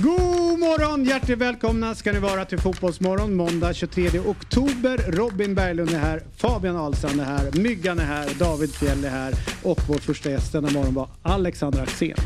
God morgon! Hjärtligt välkomna ska ni vara till Fotbollsmorgon måndag 23 oktober. Robin Berglund är här, Fabian Ahlstrand är här, Myggan är här, David Fjell är här och vår första gäst denna morgon var Alexander Axén.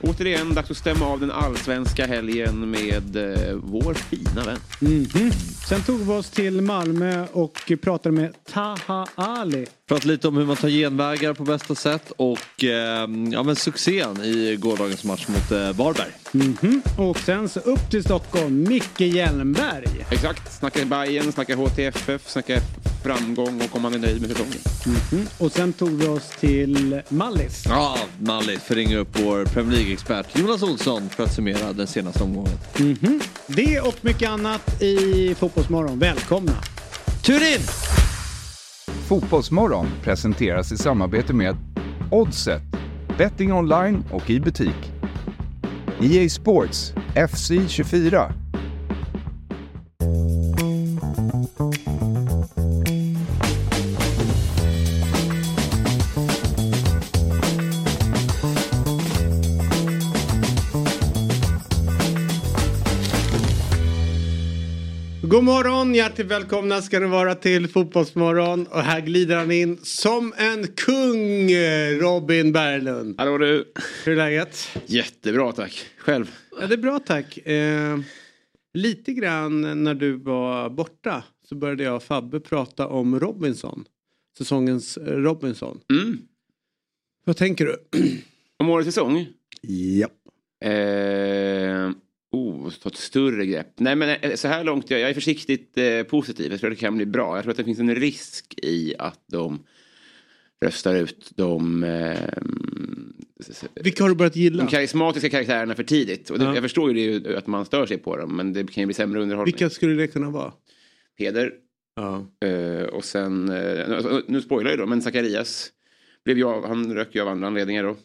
Återigen dags att stämma av den allsvenska helgen med eh, vår fina vän. Mhm. Sen tog vi oss till Malmö och pratade med Taha Ali. Pratat lite om hur man tar genvägar på bästa sätt och eh, ja, men succén i gårdagens match mot eh, Varberg. Mhm. Och sen så upp till Stockholm, Micke Hjelmberg. Exakt, snackar Bayern, snackar HTFF, snackar framgång och om man är nöjd med säsongen. Mhm. Och sen tog vi oss till Mallis. Ja, Mallis för ringer upp vår Premier League-expert Jonas Olsson för att summera den senaste omgången. Mhm. Det och mycket annat i Fotbollsmorgon. Välkomna! Tur in! Fotbollsmorgon presenteras i samarbete med Oddset, betting online och i butik. EA Sports, FC 24. God morgon, hjärtligt välkomna ska ni vara till Fotbollsmorgon. Och här glider han in som en kung, Robin Berglund. Hallå du! Hur är läget? Jättebra tack. Själv? Ja, det är bra tack. Eh, lite grann när du var borta så började jag och Fabbe prata om Robinson. Säsongens Robinson. Mm. Vad tänker du? Om årets säsong? Ja. Eh, oh, ta ett större grepp. Nej men eh, så här långt, jag, jag är försiktigt eh, positiv. Jag tror att det kan bli bra. Jag tror att det finns en risk i att de röstar ut de, eh, Vilka har du börjat gilla? de karismatiska karaktärerna för tidigt. Och det, Ja. Jag förstår ju det, att man stör sig på dem men det kan ju bli sämre underhållning. Vilka skulle det kunna vara? Peder Ja. Eh, och sen, eh, alltså, nu spoilar jag då, men Zacharias blev jag, han rök ju av andra anledningar då.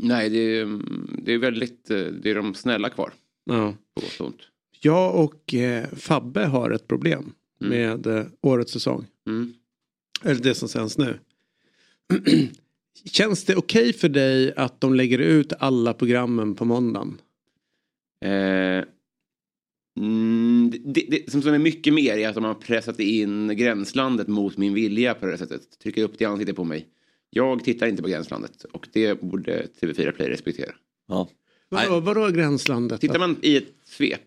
Nej, det är, mm, det är väldigt, eh, det är de snälla kvar. Ja. Jag och eh, Fabbe har ett problem Mm. med eh, årets säsong. Mm. Eller det som sänds nu. Känns det okej för dig att de lägger ut alla programmen på måndagen? Eh, mm, det, det, som, som är mycket mer är att de har pressat in gränslandet mot min vilja på det här sättet. Trycker upp det i ansiktet på mig. Jag tittar inte på gränslandet och det borde TV4 Play respektera. Ja. Vadå, vadå gränslandet? Tittar man i ett svep,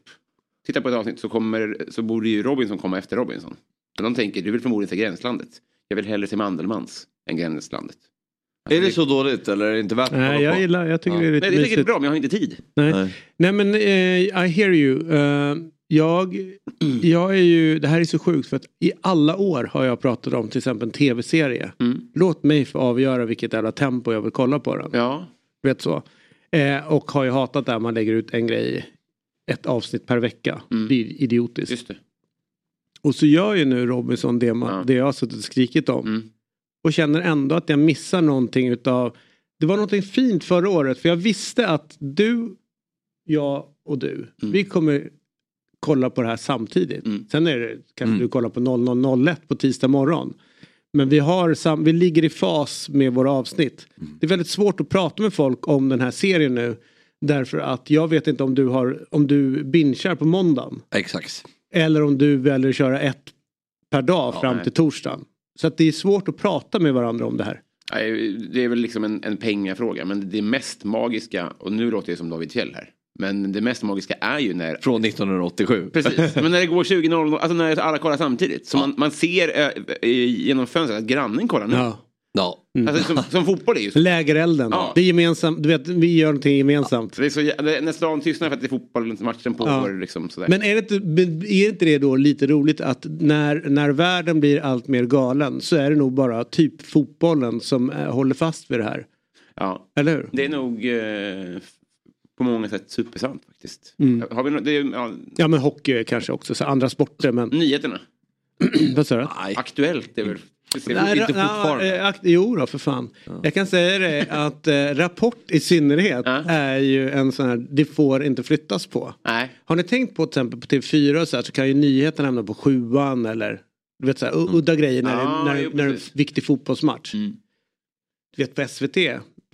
tittar på ett avsnitt så, kommer, så borde ju Robinson komma efter Robinson. Men de tänker, du vill förmodligen se Gränslandet. Jag vill hellre se Mandelmans än Gränslandet. Är det så dåligt eller är det inte värt att Nej, jag gillar, jag tycker Ja. det är lite Nej, det är säkert bra men jag har inte tid. Nej. Nej. Nej men eh, I hear you. Eh, jag, jag är ju, det här är så sjukt för att i alla år har jag pratat om till exempel en tv-serie. Mm. Låt mig få avgöra vilket jävla tempo jag vill kolla på den. Ja. Vet så. Eh, och har ju hatat där man lägger ut en grej, ett avsnitt per vecka. Mm. Det är idiotiskt. Just det. Och så gör ju nu Robinson det, man, Ja. det jag har suttit och skrikit om. Mm. Och känner ändå att jag missar någonting utav Det var någonting fint förra året för jag visste att du, jag och du, Mm. vi kommer kolla på det här samtidigt. Mm. Sen är det kanske Mm. du kollar på 00.01 på tisdag morgon. Men vi, har sam, vi ligger i fas med våra avsnitt. Mm. Det är väldigt svårt att prata med folk om den här serien nu. Därför att jag vet inte om du, har, om du bingear på måndagen. Exakt. Eller om du väljer att köra ett per dag Ja, fram nej. till torsdagen. Så att det är svårt att prata med varandra om det här. Det är väl liksom en, en pengafråga. Men det mest magiska, och nu låter jag som David Fjell här. Men det mest magiska är ju när Från 1987. Precis, men när det går 20.00, alltså när alla kollar samtidigt. Så man, man ser äh, genom fönstret att grannen kollar nu. Ja. Ja. Alltså, som, som fotboll är ju så. Lägerelden. Ja. Det är gemensamt. Du vet, vi gör någonting gemensamt. Det är så, det, när stan tystnar för att det är fotboll, matchen pågår liksom sådär. Men är det, inte, är inte det då lite roligt att när, när världen blir allt mer galen så är det nog bara typ fotbollen som eh, håller fast vid det här. ja, Eller hur? det är nog eh, på många sätt supersant faktiskt. Mm. Har vi nå- det är, ja, Ja men hockey kanske också, så andra sporter men nyheterna, vad sa du? Aktuellt är väl... Nej, inte eh, jo då för fan. Jag kan säga det att eh, Rapport i synnerhet Ja. är ju en sån här, det får inte flyttas på. Nej, Har ni tänkt på till exempel på TV4 och så, här, så kan ju nyheterna hamna på sjuan eller du vet så här, u- udda grejer när, Ja, det, när, jo, när det är en viktig fotbollsmatch. Mm. Du vet på SVT,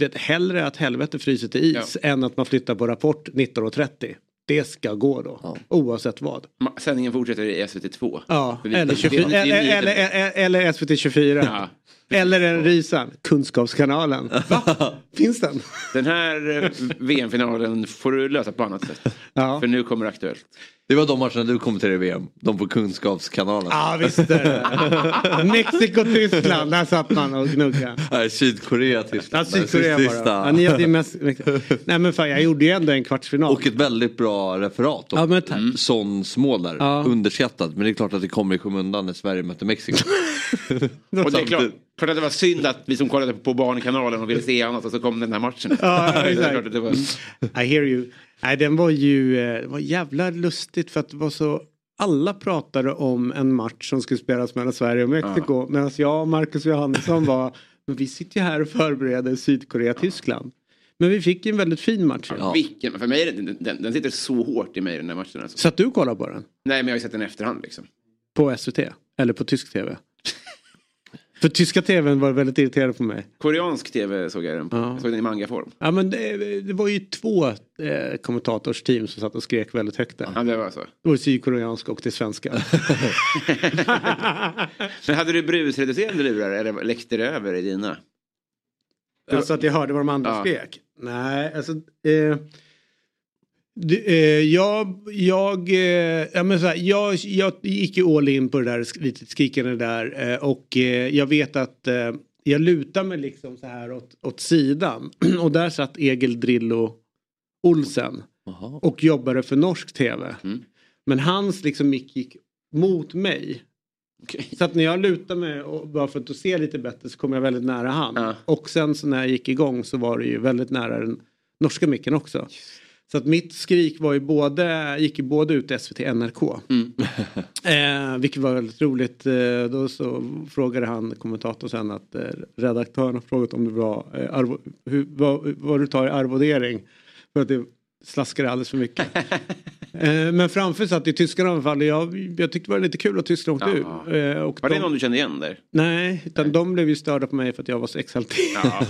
vet hellre att helvete fryser till is än att man flyttar på Rapport 19.30. det ska gå då. Ja. Oavsett vad. Sändningen fortsätter i SVT2. Ja, För vi- eller, det- 24, det är eller, nyheten. eller, eller, eller SVT 24. Eller en Risan, Kunskapskanalen. Va? Finns den? Den här eh, VM-finalen får du lösa på annat sätt. Ja. För nu kommer det Aktuellt. Det var de matcherna du kommenterade i VM. De på Kunskapskanalen. Ja visst är det. Mexiko-Tyskland, där satt man och gnuggade. Nej, Sydkorea, Ja. Sydkorea bara. Ja, ni hade mest... Nej men fan jag gjorde ju ändå en kvartsfinal. Och ett väldigt bra referat. Ja, men tack. Mm. Sons mål där. Ja. Underskattat. Men det är klart att det kommer i skymundan när Sverige möter Mexiko. Och det är klart, klart att det var synd att vi som kollade på Barnkanalen och ville se annat och så kom den här matchen. Ja, det var... I hear you. Nej den var ju, eh, det var jävla lustigt för att det var så alla pratade om en match som skulle spelas mellan Sverige och Mexiko. Medan jag och Marcus Johansson var, men vi sitter ju här och förbereder Sydkorea-Tyskland. Men vi fick en väldigt fin match. Ja. Vilken, för mig den, den, den sitter så hårt i mig den där matchen. Alltså. Så att du kollar på den? Nej men jag har ju sett den i efterhand liksom. På SVT? Eller på tysk tv? För tyska tvn var väldigt irriterad på mig. Koreansk tv såg jag den på. Ja. Jag såg den i mangaform. Ja men det, det var ju två eh, kommentatorsteam som satt och skrek väldigt högt där. Ja det var så. Det var det sydkoreanska och det svenska. Men hade du brusreducerande lurar eller läckte det över i dina? Alltså att jag hörde vad de andra Ja. skrek? Nej, alltså. Eh, jag, jag, eh, ja, men så här, jag, jag gick ju all in på det där lite skrikande där eh, och eh, jag vet att eh, jag lutar mig liksom så här åt, åt sidan och där satt Egil Drillo Olsen och jobbade för norsk tv. Mm. Men hans liksom mick gick mot mig. Okej. Så att när jag lutar mig och bara för att se lite bättre så kom jag väldigt nära han. Ja. Och sen så när jag gick igång så var det ju väldigt nära den norska micken också. Så att mitt skrik var ju både, gick ju både ut till SVT och NRK. Mm. Eh, vilket var väldigt roligt. Eh, då så frågade han kommentatorn sen att eh, redaktören har frågat om det var eh, arvo, hur, vad, vad du tar i arvodering. För att det slaskade alldeles för mycket. eh, men framför satt ju tyskarna i alla fall. Jag, jag tyckte det var lite kul att tyskarna åkte Ja. ut. Eh, och Var det de- någon du kände igen där? Nej, utan de blev ju störda på mig för att jag var så exalterad.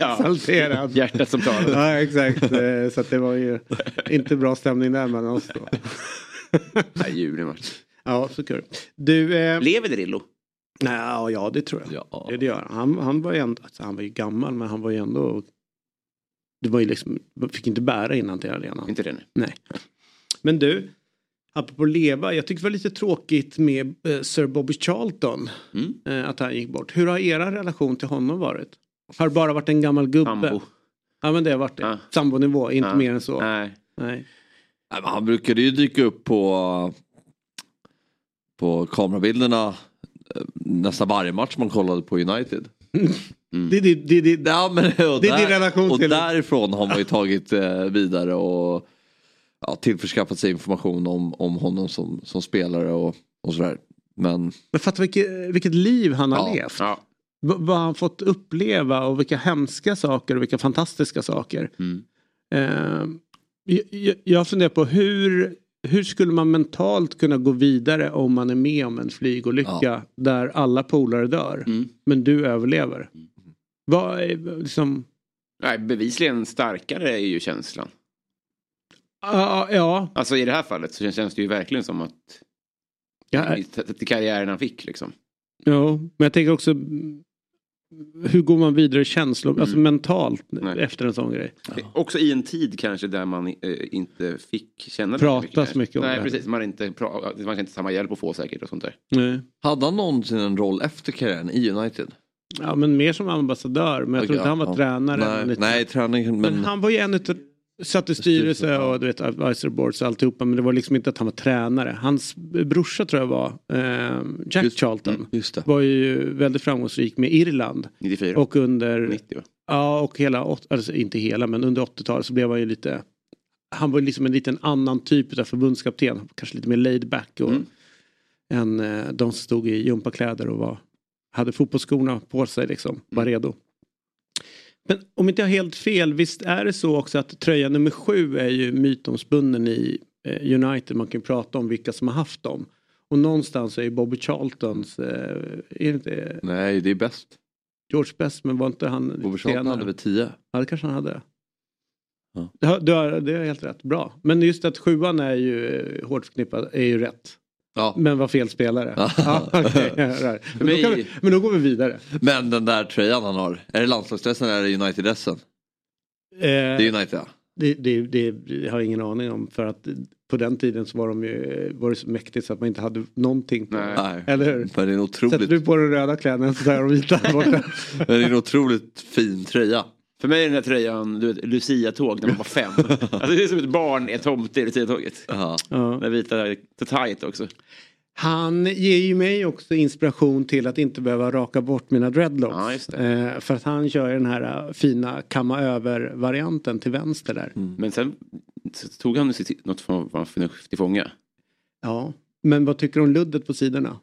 ja. exalterad. Hjärtat som talar. Ja exakt, Eh, så det var ju inte bra stämning där mellan oss då. Nej, ljuvlig match. Ja, så kul. Du, eh, Lever Drillo? nej, ja, ja det tror jag. Ja. Det, det gör han. han. Han var ju ändå, alltså, han var ju gammal men han var ju ändå det var ju liksom, man fick inte bära innan till arenan. Inte det nu. Nej. Men du, apropå leva, jag tyckte det var lite tråkigt med eh, Sir Bobby Charlton. Mm. Eh, att han gick bort. Hur har era relation till honom varit? Har det bara varit en gammal gubbe? Sambo. Ja men det har varit det. Ja. Sambonivå, inte Ja. mer än så. Nej. Nej. Nej, men han brukade ju dyka upp på, på kamerabilderna eh, nästan varje match man kollade på United. Det, det, det, det, Ja, men, och Det är din relation och till- därifrån har man ju tagit eh, vidare och ja, tillförskaffat sig information om, om honom som, som spelare och, och sådär. Men Men fatta vilket, vilket liv han har Ja. levt. Ja. V- vad han fått uppleva och vilka hemska saker och vilka fantastiska saker. Mm. Eh, jag- jag, jag funderar på hur, hur skulle man mentalt kunna gå vidare om man är med om en flygolycka Ja. där alla polare dör Mm. men du överlever. Vad är liksom... Nej, bevisligen starkare är ju känslan. Ja, ja, Alltså i det här fallet så känns det ju verkligen som att ja, till karriären han fick liksom. ja, men jag tänker också mm, hur går man vidare känslor, alltså mentalt Nej. efter en sån grej? Också i en tid kanske där man eh, inte fick känna Pratas kanske. mycket om Nej, det. precis. Man, inte pra- man inte samma hjälp att få säkert och sånt där. Nej. hade han någonsin en roll efter karriären i United? Ja men mer som ambassadör men jag tror Okej, inte han var ja. tränare. Nej, nej träning men, men... han var ju en utav Satt i styrelse och du vet advisory boards och alltihopa men det var liksom inte att han var tränare. Hans brorsa tror jag var eh, Jack Just- Charlton. Mm, just. Var ju väldigt framgångsrik med Irland. 94. Och under, 90 va? ja och hela, alltså inte hela men under 80-talet så blev han ju lite Han var liksom en liten annan typ av förbundskapten. Kanske lite mer laid back och Mm. än eh, de som stod i gympakläder och var, hade fotbollsskorna på sig liksom. Var Mm. redo. Men om inte jag har helt fel, visst är det så också att tröja nummer sju är ju mytomspunnen i eh, United. Man kan ju prata om vilka som har haft dem. Och någonstans är ju Bobby Charltons, eh, är inte Nej, det är bäst. George Best, men var inte han Bobby Charlton hade väl 10? Ja, det kanske han hade. Ja, du har, det är helt rätt. Bra. Men just att sjuan är ju eh, hårt förknippad är ju rätt. Ja. Men var fel spelare. ja, okay. men, då vi, men då går vi vidare. Men den där tröjan han har, är det landslagsdressen eller är det United-dressen? Eh, Det är United ja. det, det, det, har jag ingen aning om för att på den tiden så var de ju var det så mäktigt så att man inte hade någonting på. Nej. Nej. Eller hur? Men det är en Sätter otroligt, du på den röda kläderna så tar jag de vita borta. men det är en otroligt fin tröja. För mig är den där tröjan du vet, Lucia-tåg när man var fem. alltså, det är som ett barn är tomte i Lucia-tåget. Ja. ja. Den vita så tajt också. Han ger ju mig också inspiration till att inte behöva raka bort mina dreadlocks. Ja, just det. Eh, för att han kör ju den här eh, fina kamma över-varianten till vänster där. Men sen tog han sitt, något form av förnuft till fånga. Ja. Men vad tycker du om luddet på sidorna?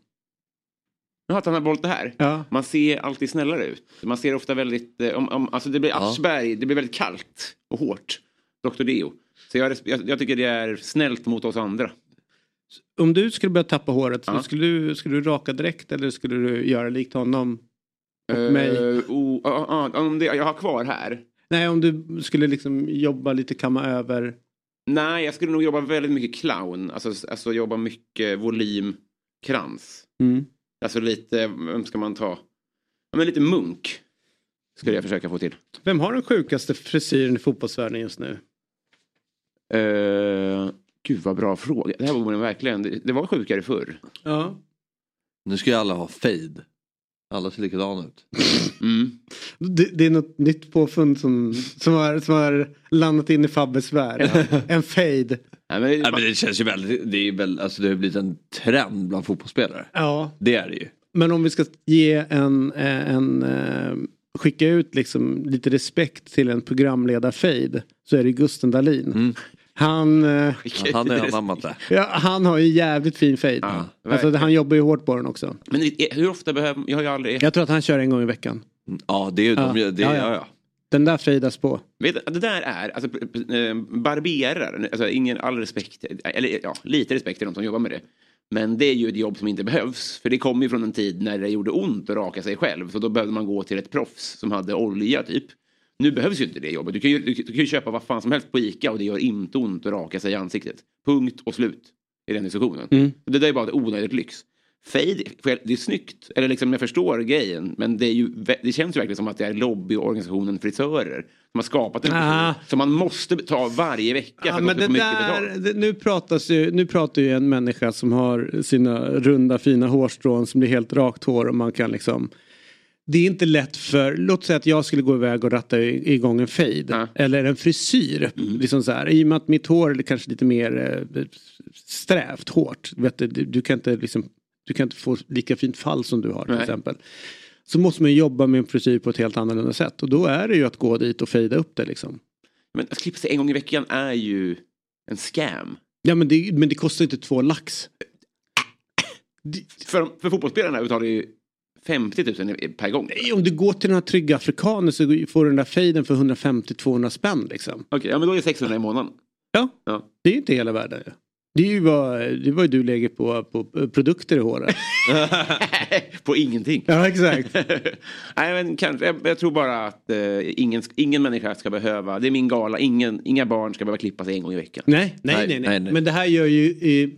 Nu har han har det här. Ja. Man ser alltid snällare ut. Man ser ofta väldigt, eh, om, om, alltså det blir Ja. Aschberg, det blir väldigt kallt och hårt. Dr. Dio. Så jag, jag, jag tycker det är snällt mot oss andra. Om du skulle börja tappa håret, Ja. skulle, du, skulle du raka direkt eller skulle du göra likt honom? Och Eh, mig? ah, ah, om det jag har kvar här. Nej, om du skulle liksom jobba lite kamma över. Nej, jag skulle nog jobba väldigt mycket clown. Alltså, alltså jobba mycket volym, krans. Mm. Alltså lite, vem ska man ta? Ja, men lite munk. Skulle jag försöka få till. Vem har den sjukaste frisyren i fotbollsvärlden just nu? Uh, gud vad bra fråga. Det här var verkligen, det, det var sjukare förr. Ja. Nu ska ju alla ha fade. Alla ser likadana ut. Mm. Det, det är något nytt påfund som, som, har, som har landat in i Fabbes värld. En fade. Nej, men, Nej, men det känns ju väldigt, det är väl, alltså det har blivit en trend bland fotbollsspelare. Ja, Det är det ju. men om vi ska ge en, eh, en eh, skicka ut liksom lite respekt till en programledar-fade så är det Gusten Dahlin. Mm. Han, eh, han har anammat det. ja, han har ju jävligt fin fade. Ja, alltså, han jobbar ju hårt på den också. men hur ofta behöver, jag har ju aldrig, Jag tror att han kör en gång i veckan. Ja, det är ju de, Ja. det, ja. ja. Den där fejdas på. vet, det där är, alltså eh, barberare, alltså ingen, all respekt, eller ja, lite respekt till de som jobbar med det. Men det är ju ett jobb som inte behövs. För det kommer ju från en tid när det gjorde ont att raka sig själv. Så då behövde man gå till ett proffs som hade olja typ. Nu behövs ju inte det jobbet. Du kan ju, du, du kan ju köpa vad fan som helst på Ica och det gör inte ont att raka sig i ansiktet. Punkt och slut. I den diskussionen. Mm. Det där är bara ett onödigt lyx. Fade, det är snyggt. Eller liksom jag förstår grejen. Men det, är ju, det känns ju verkligen som att det är lobbyorganisationen Frisörer. Som har skapat en Ah. som man måste ta varje vecka. För men att det där, det, nu, pratas ju, nu pratar ju en människa som har sina runda fina hårstrån som blir helt rakt hår och man kan liksom det är inte lätt för, låt säga att jag skulle gå iväg och ratta igång en fade. Ja. Eller en frisyr. Liksom så här, I och med att mitt hår är kanske lite mer eh, strävt, hårt. Vet du, du, du, kan inte liksom, du kan inte få lika fint fall som du har till Nej. exempel. Så måste man jobba med en frisyr på ett helt annorlunda sätt. Och då är det ju att gå dit och fejda upp det liksom. Men att klippa sig en gång i veckan är ju en scam. Ja men det, men det kostar inte två lax. För, för fotbollsspelarna betalar ju 50 000 i- per gång. Okej, Nej, om du går till den här trygga afrikaner så får du den där fejden för 150-200 spänn liksom. ja, men då är det 600 i månaden. Ja, Ja. det är ju inte hela världen. ju. Det är ju vad, det är vad du lägger på, på produkter i håret. På ingenting. ja exakt. Nej, men kanske, jag, jag tror bara att eh, ingen, ingen människa ska behöva, det är min gala, ingen, inga barn ska behöva klippa sig en gång i veckan. Nej, nej, Nej, nej, nej, nej. Men det här gör ju i,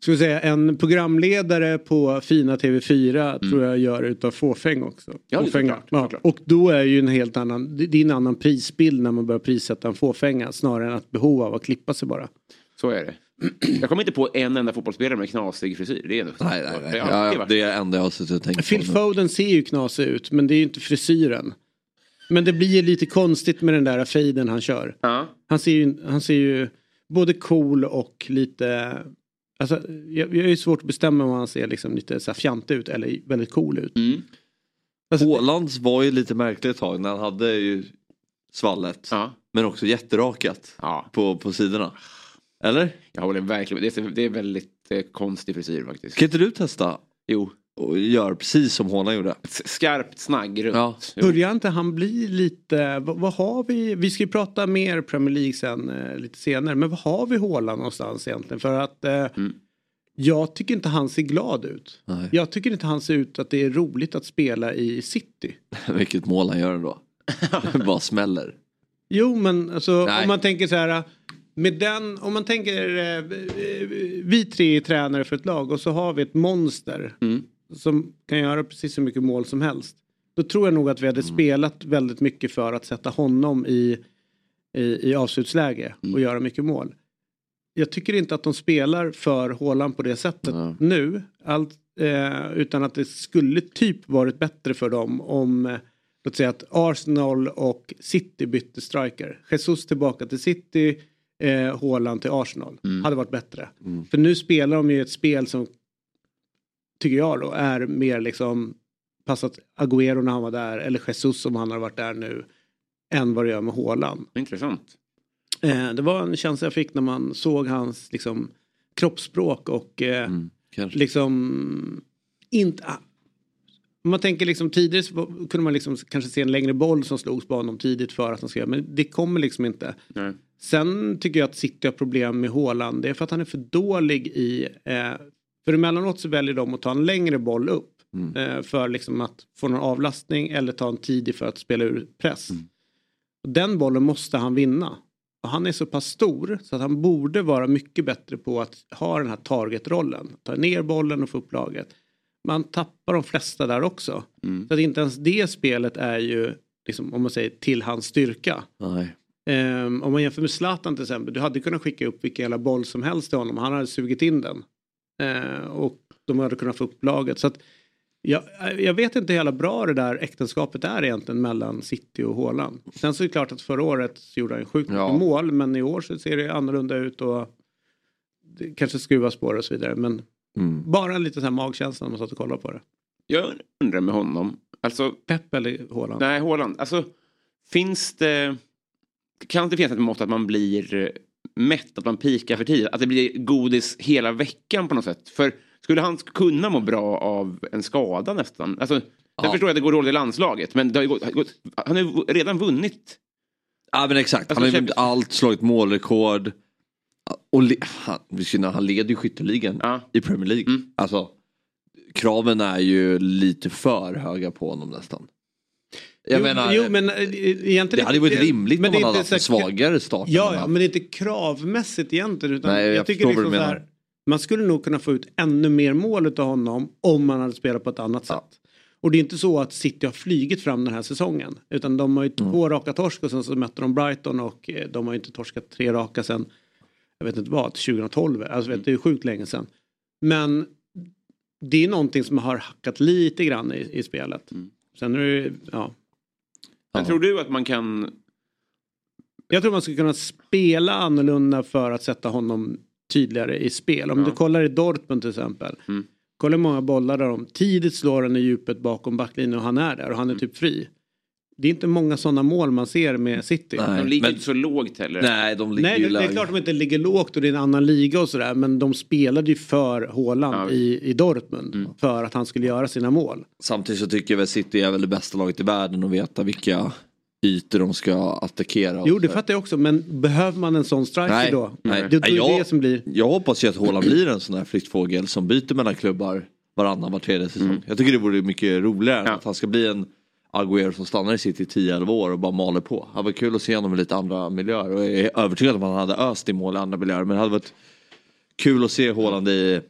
ska säga, en programledare på fina TV4 tror jag gör utav fåfäng också. Mm. Ja, Fåfänga. såklart, Ja, såklart. och då är ju en helt annan, det är en annan prisbild när man börjar prissätta en fåfänga snarare än ett behov av att klippa sig bara. Så är det. Jag kommer inte på en enda fotbollsspelare med knasig frisyr. Det är ändå Nej, nej, nej. Det Ja, det är det enda jag har suttit och tänkt Phil på. nu. Foden ser ju knasig ut men det är ju inte frisyren. Men det blir ju lite konstigt med den där fejden han kör. Ja. Han ser ju, han ser ju både cool och lite... Alltså, jag, jag är ju svårt att bestämma om han ser liksom lite så här fjantig ut eller väldigt cool ut. Mm. Alltså, Ålands var ju lite märkligt ett tag när han hade ju svallet. Ja. Men också jätterakat på, på sidorna. Eller? Jag håller verkligen. Det är, det är väldigt eh, konstig frisyr faktiskt. Kan inte du testa Jo, och göra precis som Håland gjorde? S- skarpt snagg runt. Ja. Jo. Börjar inte han bli lite, vad, vad har vi, vi ska ju prata mer Premier League sen eh, lite senare, men vad har vi Haaland någonstans egentligen? För att eh, Mm. jag tycker inte han ser glad ut. Nej. Jag tycker inte han ser ut att det är roligt att spela i City. Vilket mål han gör ändå. Bara smäller. Jo, men alltså, Nej. om man tänker så här. Med den, om man tänker, eh, vi tre är tränare för ett lag och så har vi ett monster Mm. som kan göra precis så mycket mål som helst. Då tror jag nog att vi hade spelat väldigt mycket för att sätta honom i, i, i avslutsläge och göra mycket mål. Jag tycker inte att de spelar för Haaland på det sättet nu. Allt, eh, utan att det skulle typ varit bättre för dem om eh, låt säga att Arsenal och City bytte striker. Jesus tillbaka till City, eh, Haaland till Arsenal. Hade varit bättre. För nu spelar de ju ett spel som tycker jag då är mer liksom passat Agüero när han var där eller Jesus om han har varit där nu än vad det gör med Haaland. Intressant. Eh, det var en känsla jag fick när man såg hans liksom, kroppsspråk och eh, Mm, liksom inte... Om man tänker liksom tidigare så kunde man liksom kanske se en längre boll som slogs på honom tidigt för att han ska men det kommer liksom inte. Nej. Sen tycker jag att City har problem med Haaland. Det är för att han är för dålig i... Eh, för emellanåt så väljer de att ta en längre boll upp. Eh, för liksom att få någon avlastning eller ta en tidig för att spela ur press. Och den bollen måste han vinna. Och han är så pass stor så att han borde vara mycket bättre på att ha den här targetrollen. Ta ner bollen och få upp laget. Man tappar de flesta där också. Så att inte ens det spelet är ju, liksom, om man säger till hans styrka. Ehm, om man jämför med Zlatan till exempel. Du hade kunnat skicka upp vilken jävla boll som helst till honom. Han hade sugit in den. Ehm, och de hade kunnat få upp laget. Så att, jag, jag vet inte hur jävla bra det där äktenskapet är egentligen mellan City och Haaland. Sen så är det klart att förra året så gjorde han sjukt Ja. mål. Men i år så ser det annorlunda ut och det kanske skruvas på det och så vidare. Men Mm. bara en liten här magkänsla när man satt och kollade på det. Jag undrar med honom. Alltså, Pep eller Haaland? nej, Haaland. Alltså, finns det... Kan det finnas ett mått att man blir eh, mätt, att man pikar för tidigt? Att det blir godis hela veckan på något sätt? För skulle han kunna må bra av en skada nästan? Alltså, jag Ja. förstår att det går dåligt i landslaget, men har gått, gått, han har ju redan vunnit. Ja men exakt, Alltså, han har ju vunnit allt, slagit målrekord. Och le- han, han leder ju skytteligan Ja. i Premier League. Mm. Alltså, kraven är ju lite för höga på honom nästan. Jag jo, menar, jo, men eh, egentligen det hade varit rimligt men om han hade haft en svagare start. Ja, ja, men det är inte kravmässigt egentligen. Utan Nej, jag, jag tycker liksom så här, man skulle nog kunna få ut ännu mer mål av honom om man hade spelat på ett annat Ja. sätt. Och det är inte så att City har flygit fram den här säsongen. Utan de har ju Mm. två raka torsk och sen så mötte de Brighton och eh, de har ju inte torskat tre raka sen, jag vet inte vad, 2012. Alltså vet, det är ju sjukt länge sedan. Men det är någonting som har hackat lite grann i, i spelet. Mm. Sen är det ju, ja. Men tror du att man kan... Jag tror man skulle kunna spela annorlunda för att sätta honom tydligare i spel. Om Ja. du kollar i Dortmund till exempel. Mm. Kolla hur många bollar där de tidigt slår den i djupet bakom backlinjen och han är där och han är typ fri. Det är inte många sådana mål man ser med City. Nej. De ligger men- inte så lågt heller. Nej, de ligger Nej, ju det, det är klart de inte ligger lågt och det är en annan liga och sådär. Men de spelade ju för Haaland Ja. i, i Dortmund. Mm. För att han skulle göra sina mål. Samtidigt så tycker jag väl City är väl det bästa laget i världen och veta vilka ytor de ska attackera. Jo, det fattar jag också. Men behöver man en sån striker Nej, då? nej. Det, det är Jag- det som blir... Jag hoppas ju att Haaland blir en sån här flyktfågel som byter mellan klubbar varannan, var tredje säsong. Jag tycker det vore mycket roligare Ja. att han ska bli en Agüero som stannar i City i 10-11 år och bara maler på. Det hade varit kul att se honom i lite andra miljöer och jag är övertygad om att han hade öst i mål i andra miljöer. Men det hade varit kul att se Haaland i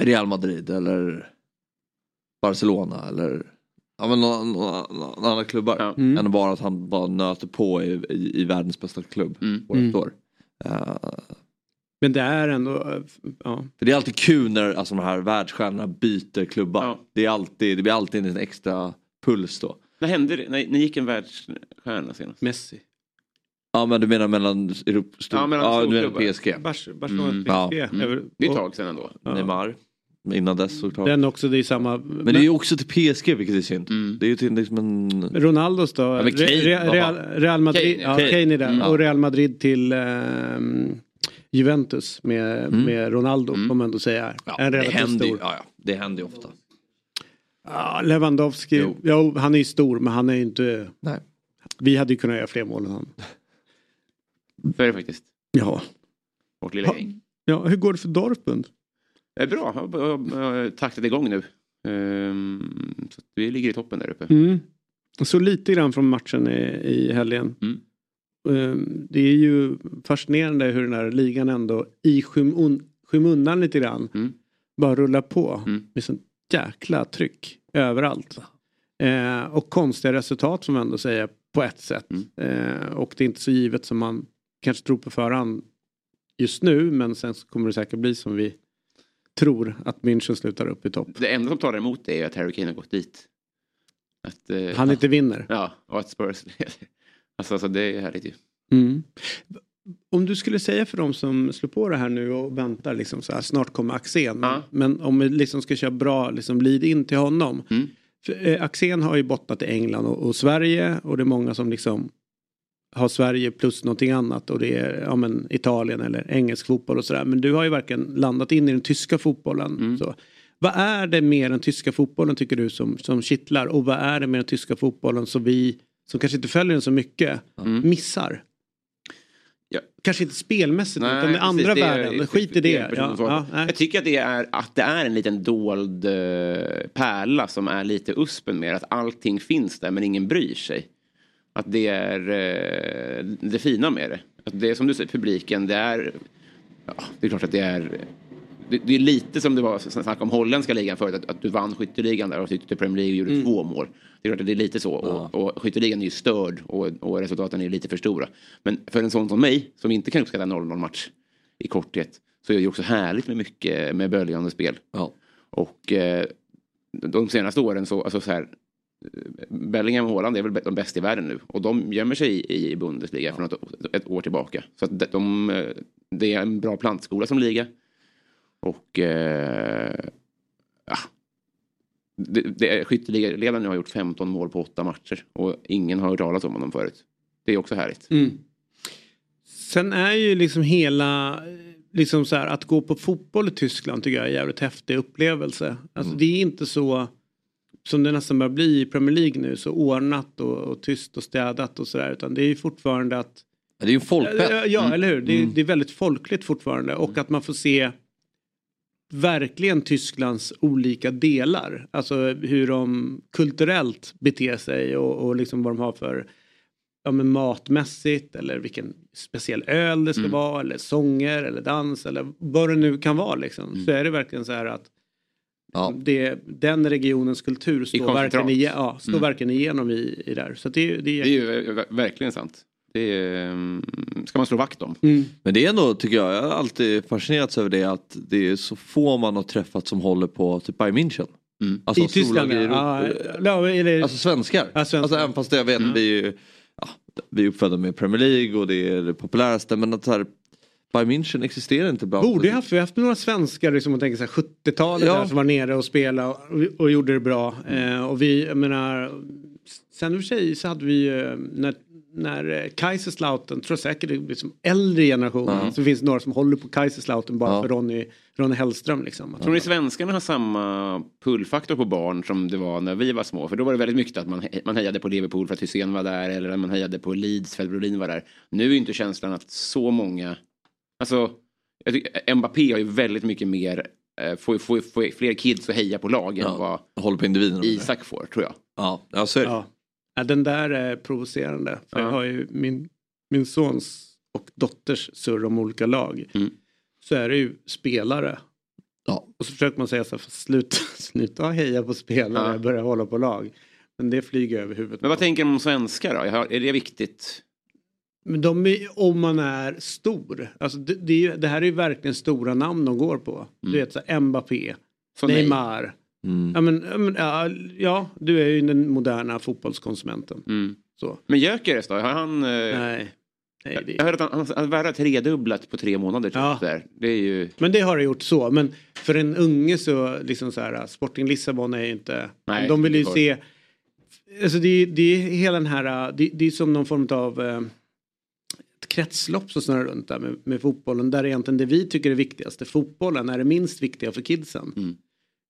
Real Madrid eller Barcelona eller ja, men några, några, några andra klubbar. Ja. Mm. Än bara att han bara nöter på i, i, i världens bästa klubb Mm. år Mm. efter år. Eh, Men det är ändå... Ja. För det är alltid kul när alltså, de här världsstjärnorna byter klubbar. Ja. Det, är alltid, det blir alltid en extra puls då. När hände det? När, när gick en världsstjärna senast? Messi. Ja men du menar mellan Europa, stor, Ja, ja, mellan du menar. PSG. Bars- Barcelona, Mm. PSG. Ja. Mm. Det är ett tag sedan ändå. Ja. Neymar. Innan dess såklart. Den också, det är samma. Men det är ju också till PSG vilket är synd. Mm. Det är ju till liksom en... Ronaldos då? men Kane, Re- Real, Real Madrid, Kane, ja, Kane. Kane är där. Mm. Och Real Madrid till ehm, Juventus med, med Ronaldo Mm. får man ändå säga. Ja, en det relativt händer ju, stor. ja, ja, det händer ju ofta. Ja, Lewandowski, Jo. jo. han är ju stor men han är ju inte... Nej. Vi hade ju kunnat göra fler mål än han. Så är det faktiskt. Ja. Vårt lilla Ha. gäng. ja, hur går det för Dortmund? Det är bra. Jag har- jag har taktat igång nu. Ehm, så vi ligger i toppen där uppe. Mm. Såg lite grann från matchen i, i helgen. Mm. eh, det är ju fascinerande hur den här ligan ändå i skymun skymundan lite grann Mm. bara rullar på Mm. med sånt jäkla tryck överallt. Eh, och konstiga resultat som man ändå säger på ett sätt. Mm. Eh, och det är inte så givet som man kanske tror på förhand just nu men sen kommer det säkert bli som vi tror att München slutar upp i topp. Det enda som talar emot det är att Harry Kane har gått dit. Att, eh, Han inte vinner. Ja, och att Spurs alltså, alltså det är härligt ju. Mm. Om du skulle säga för de som slår på det här nu och väntar liksom så här, snart kommer Axén. Ja. Men om vi liksom ska köra bra liksom lead in till honom. Mm. För, eh, Axén har ju bottnat i England och, och Sverige och det är många som liksom har Sverige plus någonting annat och det är ja, men, Italien eller engelsk fotboll och sådär. Men du har ju verkligen landat in i den tyska fotbollen. Mm. Så. Vad är det med den tyska fotbollen tycker du som, som kittlar och vad är det med den tyska fotbollen som vi som kanske inte följer den så mycket Mm. missar? Ja. Kanske inte spelmässigt Nej, utan den andra det är- världen. Skit i det. Ja, ja, jag tycker att det, är, att det är en liten dold eh, pärla som är lite uspen med att allting finns där men ingen bryr sig. Att det är eh, det fina med det. Att det är som du säger, publiken, det är... Ja, det är klart att det är... Det, det är lite som det var snack om holländska ligan förut, att, att du vann skytteligan där och tyckte till Premier League och gjorde Mm. två mål. Det är klart att det är lite så. Och, och skytteligan är ju störd och, och resultaten är lite för stora. Men för en sån som mig, som inte kan uppskatta 0-0 match i korthet, så är det ju också härligt med mycket med böljande spel. Ja. Och eh, de senaste åren så, alltså så här, Bellingham och Haaland är väl de bästa i världen nu och de gömmer sig i, i Bundesliga för något, ett år tillbaka. Så att de, de, eh, det är en bra plantskola som liga. Och eh, ja, det, det, är- skytteligaledaren nu har gjort 15 mål på åtta matcher och ingen har hört talas om honom förut. Det är också härligt. Mm. Sen är ju liksom hela, liksom så här, att gå på fotboll i Tyskland tycker jag är en jävligt häftig upplevelse. Alltså Mm. det är inte så som det nästan börjar bli i Premier League nu, så ordnat och, och tyst och städat och sådär. Utan det är ju fortfarande att Det är ju folkfest. Ja, ja eller hur? Det är, Mm. det är väldigt folkligt fortfarande och att man får se verkligen Tysklands olika delar. Alltså hur de kulturellt beter sig och, och liksom vad de har för ja, men matmässigt eller vilken speciell öl det ska Mm. vara eller sånger eller dans eller vad det nu kan vara liksom. Mm. Så är det verkligen så här att Ja. det, den regionens kultur står, verkligen, ige, ja, står Mm. verkligen igenom i, i där. Så det, det är, Det är ju verkligen sant. Det är, mm, ska man slå vakt om. Mm. Men det är ändå, tycker jag, jag har alltid fascinerats över det att det är så få man har träffat som håller på typ Bayern München. Mm. Alltså I Tyskland ja. Ja, eller, Alltså svenskar. Ja, svenskar. Alltså även fast jag vet, Mm. vi är ja, vi är uppfödda med Premier League och det är det populäraste men att så här, Bayern München existerar inte bland Borde ju haft, vi har haft några svenskar liksom, man tänker så här, 70-talet Ja. som var nere och spelade och, och gjorde det bra. Eh, och vi, jag menar, sen i och för sig så hade vi ju eh, när, när eh, Kaiserslautern, tror jag säkert det är liksom äldre generationen, Ja. så finns det några som håller på Kaiserslautern bara Ja. för Ronny, Ronny Hellström liksom. Tror ni svenskarna har samma pullfaktor på barn som det var när vi var små? För då var det väldigt mycket att man, he- man hejade på Liverpool för att Hysén var där eller man hejade på Leeds för att Brolin var där. Nu är ju inte känslan att så många... Alltså, jag tycker, Mbappé har ju väldigt mycket mer... Eh, får, får, får fler kids att heja på lag än Ja. vad Håller på individen. Isak får, tror jag. Ja, ja så är det. Ja. Ja, den där är provocerande. För Ja. Jag har ju min, min sons och dotters surr om olika lag. Mm. Så är det ju spelare. Ja. Och så försöker man säga så här, "Fast sluta, sluta heja på spelare, Ja. börja hålla på lag. Men det flyger över huvudet. Men vad tänker de om svenskar då? Är det viktigt? Men de är, om man är stor. Alltså det, det, är ju, det här är ju verkligen stora namn de går på. Du Mm. vet så här, Mbappé, Så nej. Mm. Ja, men, ja, ja, du är ju den moderna fotbollskonsumenten. Mm. Så. Men Gyökeres då? Har han... Eh, Nej. Nej, det, Jag hörde att han, han, han tredubblat på tre månader. Typ, Ja. där. Det är ju... Men det har det gjort så. Men för en unge så liksom så här Sporting Lissabon är ju inte. Nej, de vill ju se. Alltså det, är- det är hela den här. Det, det är som någon form av. Eh, ett kretslopp som snurrar runt där med, med fotbollen. Där egentligen det vi tycker är viktigast. Fotbollen är det minst viktiga för kidsen. Mm.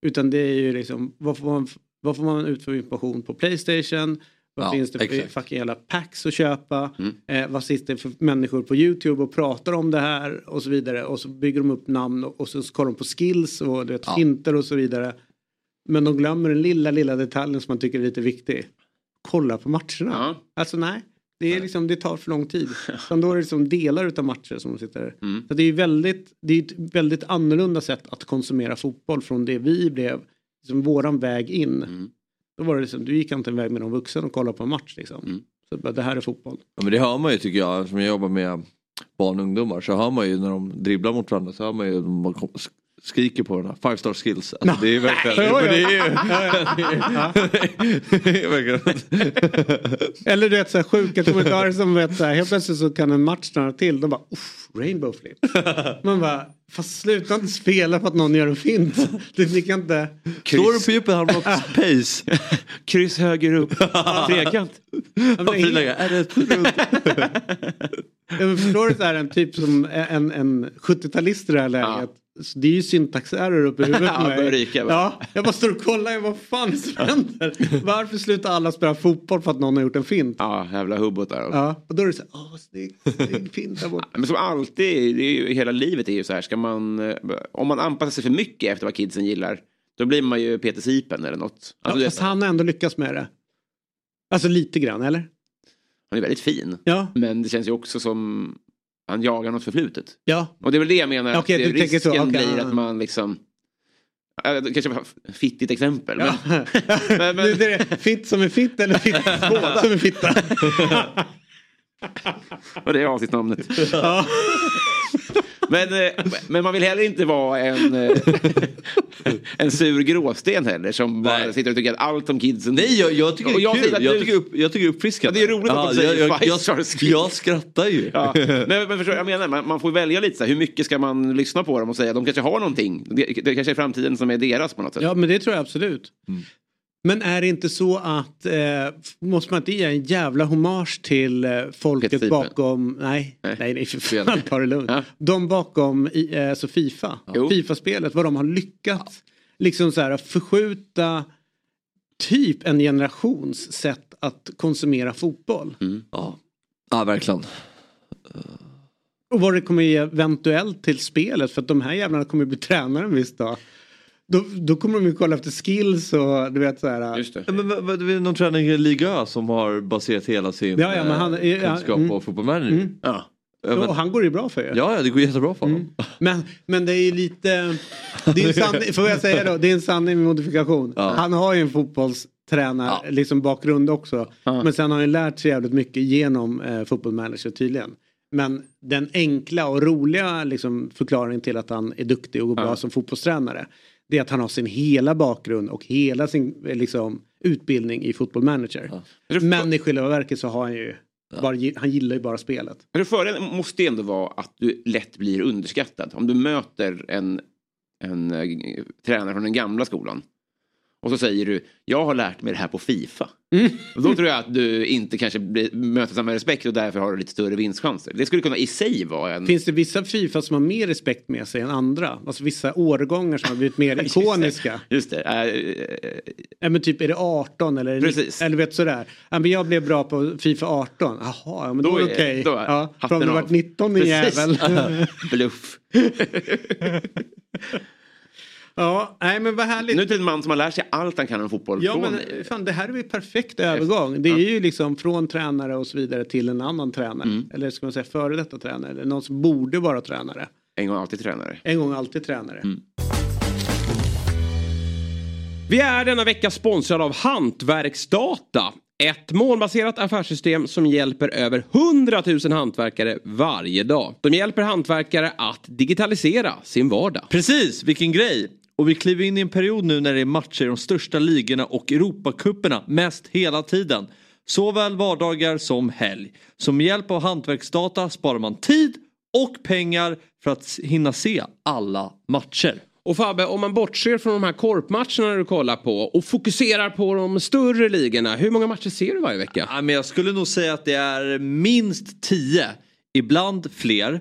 Utan det är ju liksom. Vad får man, vad får man ut för information på Playstation? Vad Ja, finns det för exakt. fucking jävla packs att köpa? Mm. Eh, vad sitter det för människor på YouTube och pratar om det här och så vidare. Och så bygger de upp namn och, och så kollar de på skills och vet, Ja. finter och så vidare. Men de glömmer den lilla, lilla detaljen som man tycker är lite viktig. Kolla på matcherna. Ja. Alltså nej, Det, är liksom, det tar för lång tid. Utan då är det liksom delar utav matcher som sitter. Mm. Så det är väldigt, det är ett väldigt annorlunda sätt att konsumera fotboll från det vi blev, liksom våran väg in. Mm. Då var det liksom, du gick inte en väg med någon vuxen och kollade på en match liksom. Mm. Så bara, det här är fotboll. Ja, men det hör man ju tycker jag, som jag jobbar med barn och ungdomar så hör man ju när de dribblar mot varandra så hör man ju de skriker på den här five star skills. Alltså, det är verkligen... Nej. men det är ju... verkligen... Eller du vet så här sjuka kommentarer som vet så här, helt plötsligt så kan en match stanna till. De bara Uff, rainbow flip. Man bara, fast sluta inte spela för att någon gör en fint. Det kan inte. Står du på djupet har man också pace. Kryss höger upp. Trekant. Ja, är det runt? Ja, förstår du så här en typ som en, en 70-talist i det här läget. Så det är ju syntaxerror uppe i huvudet Ja, på mig. ryka, ja, jag bara står och kollar, vad fan är som händer? Varför slutar alla spela fotboll för att någon har gjort en fint? Ja, jävla hubbotar. Ja, och då är det så här, åh snyggt, snygg fint där borta. Men som alltid, det är ju, hela livet är ju så här, ska man, eh, om man anpassar sig för mycket efter vad kidsen gillar, då blir man ju Peter Sipen eller något. Ja, Alltså, du fast han har ändå lyckats med det. Alltså lite grann, eller? han är väldigt fin, Ja. men det känns ju också som han jagar något förflutet. Ja, Och det är väl det jag menar, Okej, att det, tänker så, risken okej, blir att man liksom, det kanske fittigt exempel, ja. men, men- Nu är det fitt som är fitt eller fitt som är fitta. och det är avsnittsnamnet. Ja. Men, eh, men man vill heller inte vara en, eh, en sur gråsten heller som bara Nej. sitter och tycker att allt om kidsen... Nej jag, jag tycker det jag är säger kul. att Jag du- tycker, upp, jag tycker det är uppfriskande. Ja, det är roligt att de säger jag, jag, jag, jag skrattar ju. Ja. Men, men förstår, jag menar, man, man får välja lite så här, hur mycket ska man lyssna på dem och säga de kanske har någonting. Det, det kanske är framtiden som är deras på något sätt. ja, men det tror jag absolut. Men är det inte så att, eh, måste man inte ge en jävla hommage till eh, folket Sipen. bakom, nej, Nej. nej, nej för fan, ta det lugnt. Ja. De bakom i, eh, så Fifa, Jo. Fifa-spelet, vad de har lyckats liksom så här förskjuta typ en generations sätt att konsumera fotboll. Ja. ja verkligen. Och vad det kommer ge eventuellt till spelet för att de här jävlarna kommer bli tränare en viss dag. Då, då kommer de ju kolla efter skills och du vet så här. Just det. Ja, Men, vad- det är någon tränare i Liga som har baserat hela sin Ja, ja, men han- eh, ja, kunskap mm. på fotbollmanager. Mm. Ja. Ja, men- Och han går ju bra för er. Ja, ja, det går jättebra för honom. Men, men det är ju lite, det är en sanning, får jag säga då, det är en sanning med modifikation. Ja. Han har ju en fotbollstränar Ja. liksom bakgrund också. Ja. Men sen har han ju lärt sig jävligt mycket genom eh, fotbollmanager tydligen. Men den enkla och roliga liksom, förklaringen till att han är duktig och går bra som fotbollstränare. Det är att han har sin hela bakgrund och hela sin liksom, utbildning i fotbollmanager. Ja. Men i själva verket så har han ju, bara, gi- han gillar ju bara spelet. Men fördelen måste ju ändå vara att du lätt blir underskattad. Om du möter en, en eh, tränare från den gamla skolan och så säger du jag har lärt mig det här på Fifa. Och då tror jag att du inte kanske blir, möter samma respekt och därför har du lite större vinstchanser. Det skulle kunna i sig vara en... Finns det vissa Fifa som har mer respekt med sig än andra? Alltså vissa årgångar som har blivit mer ikoniska? Just det. Äh, äh, Ja, men typ är det 18 eller, Precis. eller vet sådär. Ja, men jag blev bra på Fifa 18. Jaha, ja, men då, Då är det okej. är Ja, för om du varit 19 din jävel. bluff. ja, nej men vad härligt. Nu till en man som har lärt sig allt han kan om fotboll. Ja från- men fan det här är ju perfekt övergång. Det är ju liksom från tränare och så vidare till en annan tränare. Mm. Eller ska man säga före detta tränare. Eller någon som borde vara tränare. En gång alltid tränare. En gång alltid tränare. Mm. Vi är denna vecka sponsrade av Hantverksdata. Ett målbaserat affärssystem som hjälper över 100 000 hantverkare varje dag. De hjälper hantverkare att digitalisera sin vardag. Precis, vilken grej! Och vi kliver in i en period nu när det är matcher i de största ligorna och Europacuperna mest hela tiden. Såväl vardagar som helg. Som hjälp av hantverksdata sparar man tid och pengar för att hinna se alla matcher. Och Fabbe, om man bortser från de här korpmatcherna du kollar på och fokuserar på de större ligorna. Hur många matcher ser du varje vecka? Ja, men jag skulle nog säga att det är minst tio, ibland fler.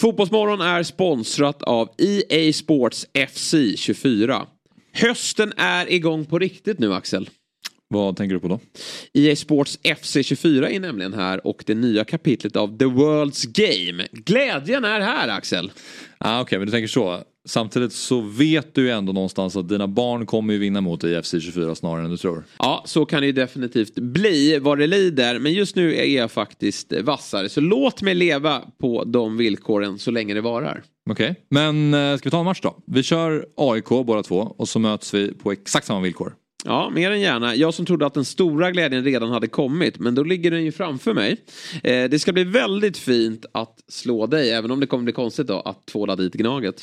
Fotbollsmorgon är sponsrat av EA Sports FC 24. Hösten är igång på riktigt nu Axel. Vad tänker du på då? EA Sports FC 24 är nämligen här och det nya kapitlet av The World's Game. Glädjen är här Axel. Ah, Okej, okay, men du tänker så. Samtidigt så vet du ju ändå någonstans att dina barn kommer ju vinna mot IFC 24 snarare än du tror. Ja, så kan det ju definitivt bli vad det lider. Men just nu är jag faktiskt vassare. Så låt mig leva på de villkoren så länge det varar. Okej, okay. men eh, ska vi ta en match då? Vi kör AIK båda två och så möts vi på exakt samma villkor. Ja, mer än gärna. Jag som trodde att den stora glädjen redan hade kommit, men då ligger den ju framför mig. Eh, det ska bli väldigt fint att slå dig, även om det kommer bli konstigt då att tvåla dit Gnaget.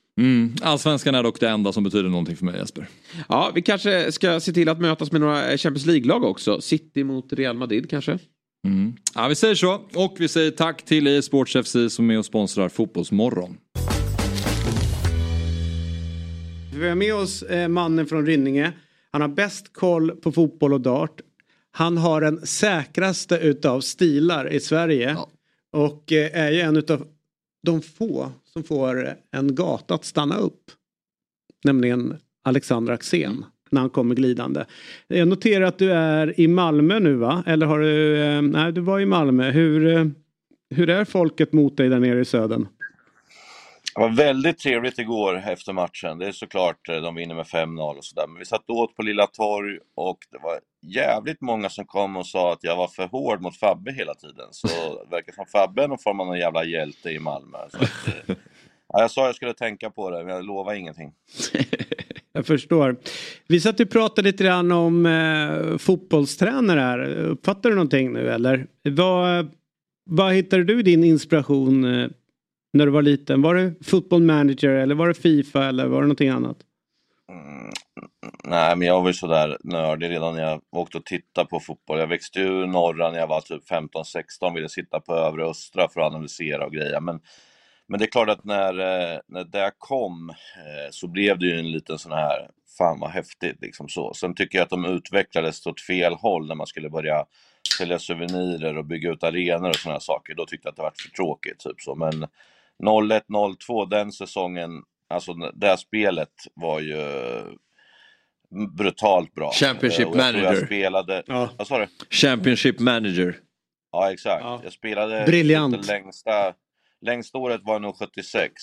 Mm. Allsvenskan är dock det enda som betyder någonting för mig Jesper. Ja, vi kanske ska se till att mötas med några Champions League-lag också. City mot Real Madrid kanske. Mm. Ja, vi säger så. Och vi säger tack till e Sports FC som är och sponsrar Fotbollsmorgon. Vi har med oss eh, mannen från Rynninge. Han har bäst koll på fotboll och dart. Han har den säkraste utav stilar i Sverige. Ja. Och eh, är ju en utav de få som får en gata att stanna upp. Nämligen Alexander Axén när han kommer glidande. Jag noterar att du är i Malmö nu va? Eller har du, eh, nej du var i Malmö. Hur, eh, hur är folket mot dig där nere i södern? Det var väldigt trevligt igår efter matchen. Det är såklart, eh, de vinner med 5-0 och sådär. Men vi satt åt på Lilla Torg och det var jävligt många som kom och sa att jag var för hård mot Fabbe hela tiden. Så det verkar som Fabbe är någon form av någon jävla hjälte i Malmö. Att, eh, ja, jag sa jag skulle tänka på det, men jag lovar ingenting. Jag förstår. Vi satt och pratade lite grann om eh, fotbollstränare här. Uppfattar du någonting nu eller? Vad, vad hittade du din inspiration eh, när du var liten? Var det football manager eller var det Fifa eller var det någonting annat? Mm, nej, men jag var ju sådär nördig redan när jag åkte och tittade på fotboll. Jag växte ju norra när jag var typ 15-16, ville sitta på övre östra för att analysera och greja. Men, men det är klart att när, eh, när det kom eh, så blev det ju en liten sån här, fan vad häftigt liksom så. Sen tycker jag att de utvecklades åt fel håll när man skulle börja sälja souvenirer och bygga ut arenor och sådana saker. Då tyckte jag att det var för tråkigt. Typ så. Men 01-02, den säsongen, alltså det här spelet var ju brutalt bra. Championship jag manager. Jag spelade, ja. vad sa du? Championship manager. Ja exakt. Ja. Jag spelade Briljant. det längsta Längsta året var nog 76,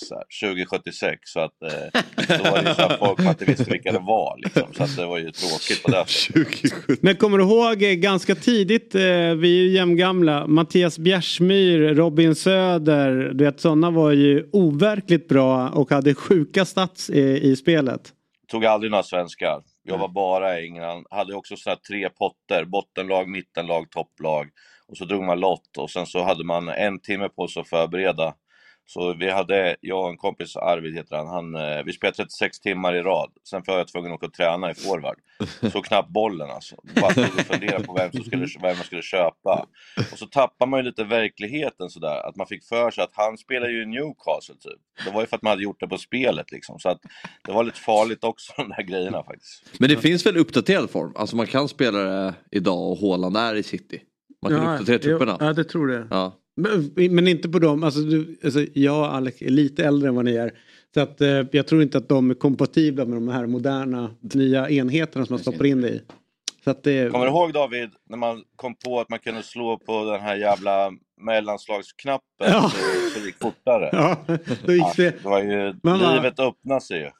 2076, så att eh, då var det så att folk inte visste vilka det var. Liksom, så att det var ju tråkigt på det sättet. Men kommer du ihåg eh, ganska tidigt, eh, vi är ju jämngamla, Mattias Bjärsmyr, Robin Söder, du vet sådana var ju overkligt bra och hade sjuka stats i, i spelet. Tog aldrig några svenskar. Jag var bara i England. Hade också så tre potter, bottenlag, mittenlag, topplag och så drog man lott och sen så hade man en timme på sig att förbereda. Så vi hade, jag och en kompis, Arvid heter han, han eh, vi spelade 36 timmar i rad. Sen var jag tvungen att åka och träna i forward. Så knappt bollen alltså. Bara stod och funderade på vem, som skulle, vem man skulle köpa. Och så tappar man ju lite verkligheten sådär. Att man fick för sig att han spelar ju i Newcastle typ. Det var ju för att man hade gjort det på spelet liksom. Så att det var lite farligt också de där grejerna faktiskt. Men det finns väl uppdaterad form? Alltså man kan spela det idag och Haaland är i City? Man kan ja, uppdatera trupperna. Ja, det tror det. Ja. Men, men, inte på dem, alltså, du, alltså jag och Alec är lite äldre än vad ni är. Så att, eh, jag tror inte att de är kompatibla med de här moderna nya enheterna som man stoppar in det i. Så att det... Kommer du ihåg David, när man kom på att man kunde slå på den här jävla mellanslagsknappen ja. så, så det gick fortare? Ja, då gick det. Ja, det var ju, man livet bara... öppnade sig ju.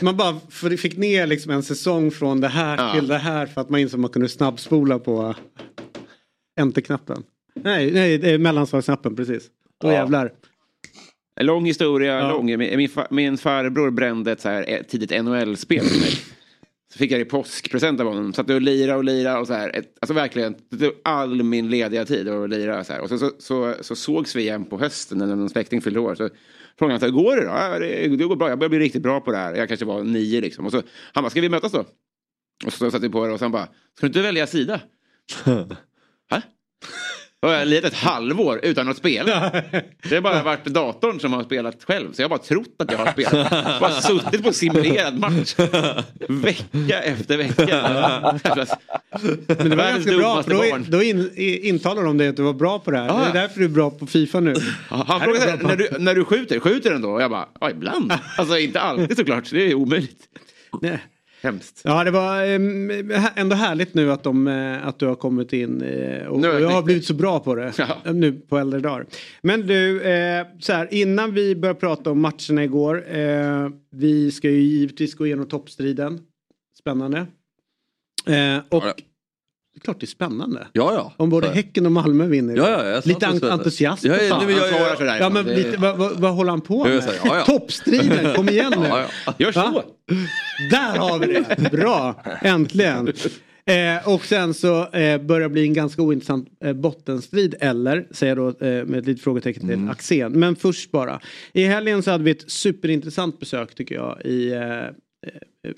Man bara fick ner liksom en säsong från det här ja. till det här för att man insåg att man kunde snabbspola på Enter-knappen. Nej, nej det är mellanslagsknappen precis. Då ja. jävlar. Lång historia, ja. lång. Min, min, farbror brände ett så här, tidigt NHL-spel till mig. Så fick jag det i påskpresent av honom. Satt och lira och lira och så här. Ett, alltså verkligen all min lediga tid var att lira så här. Och så, så, så, så sågs vi igen på hösten när någon släkting fyllde år. Så frågade han så här, går det då? Ja, det, det går bra, jag börjar bli riktigt bra på det här. Jag kanske var nio liksom. Och så han bara, ska vi mötas då? Och så satte vi på det och sen bara, ska du inte välja sida? Hä? Jag har lirat ett halvår utan att spela. Det har bara varit datorn som har spelat själv. Så jag har bara trott att jag har spelat. Jag bara suttit på simulerad match. Vecka efter vecka. Men det var ganska bra för då, barn. då in, intalar de dig att du var bra på det här. Ja. Det är därför du är bra på Fifa nu. Han frågade när du, när du skjuter, skjuter den då? Och jag bara, ja ibland. Alltså inte alltid såklart, det är omöjligt. Nej. Hemskt. Ja det var ehm, ändå härligt nu att, de, eh, att du har kommit in eh, och, Nu och jag har blivit så bra på det Ja. nu på äldre dagar. Men du, eh, så här, innan vi börjar prata om matcherna igår. Eh, vi ska ju givetvis gå igenom toppstriden. Spännande. Eh, och. Det är klart det är spännande. Ja, ja. Om både Häcken och Malmö vinner. Ja, ja, jag lite spännande. entusiasm. Ja, för ja, nej, jag-. Ja men Det- lite, vad, vad, vad håller han på med? ja, ja. Toppstriden, kom igen nu. Ja, ja. Gör så. Va? Där har vi det! Bra, äntligen. Eh, och sen så eh, börjar bli en ganska ointressant eh, bottenstrid eller, säger jag då eh, med ett litet frågetecken till Mm. Axén. Men först bara. I helgen så hade vi ett superintressant besök tycker jag i eh, eh,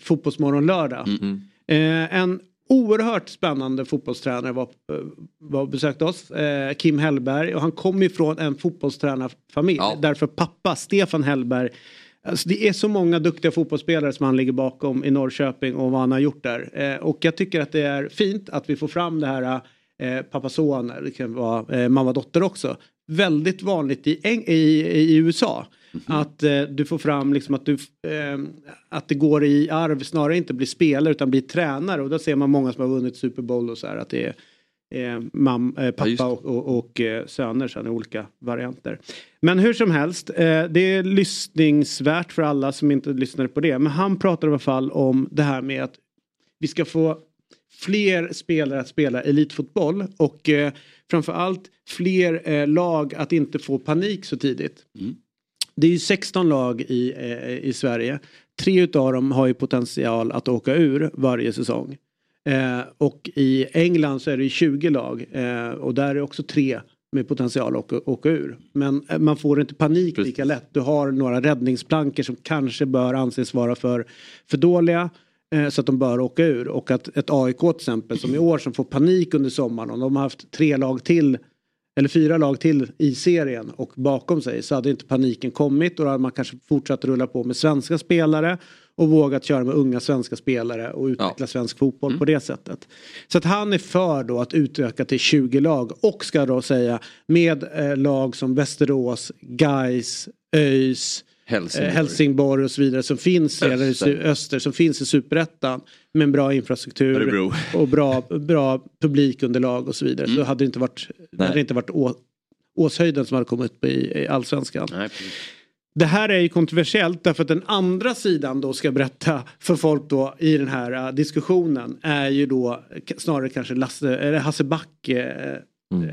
Fotbollsmorgon lördag. Mm. Eh, en oerhört spännande fotbollstränare var, eh, var besökte oss. Eh, Kim Hellberg och han kom ifrån en fotbollstränarfamilj. Ja. Därför pappa Stefan Hellberg Alltså det är så många duktiga fotbollsspelare som han ligger bakom i Norrköping och vad han har gjort där. Eh, och jag tycker att det är fint att vi får fram det här eh, pappa-son, det kan vara eh, mamma-dotter också. Väldigt vanligt i, i, i USA. Att eh, du får fram liksom att, du, eh, att det går i arv snarare inte bli spelare utan bli tränare. Och då ser man många som har vunnit Super Bowl och så här att det är eh, mam, eh, Ja, pappa det. och, och, och eh, söner sen i olika varianter. Men hur som helst, eh, det är lyssningsvärt för alla som inte lyssnade på det. Men han pratar i alla fall om det här med att vi ska få fler spelare att spela elitfotboll och framförallt fler eh, lag att inte få panik så tidigt. Det är ju 16 lag i, eh, i Sverige. Tre utav dem har ju potential att åka ur varje säsong. Eh, och i England så är det ju 20 lag eh, och där är också tre med potential att åka, åka ur. Men eh, man får inte panik Precis. lika lätt. Du har några räddningsplankor som kanske bör anses vara för, för dåliga. Eh, Så att de bör åka ur. Och att ett AIK till exempel som i år som får panik under sommaren. Om de har haft tre lag till eller fyra lag till i serien och bakom sig så hade inte paniken kommit och då hade man kanske fortsatt rulla på med svenska spelare och vågat köra med unga svenska spelare och utveckla Ja. svensk fotboll på det sättet. Så att han är för då att utöka till 20 lag och ska då säga med eh, lag som Västerås, Gais, ÖIS, Helsingborg. eh, Helsingborg och så vidare som finns i Öster. Öster, Öster som finns i superettan med en bra infrastruktur Örebro. och bra, bra publikunderlag och så vidare. Så hade det inte varit, det hade Nej. inte varit å, Åshöjden som hade kommit upp i, i allsvenskan. Nej. Det här är ju kontroversiellt därför att den andra sidan då ska berätta för folk då i den här äh, diskussionen är ju då snarare kanske Lasse, eller Hasse Back äh,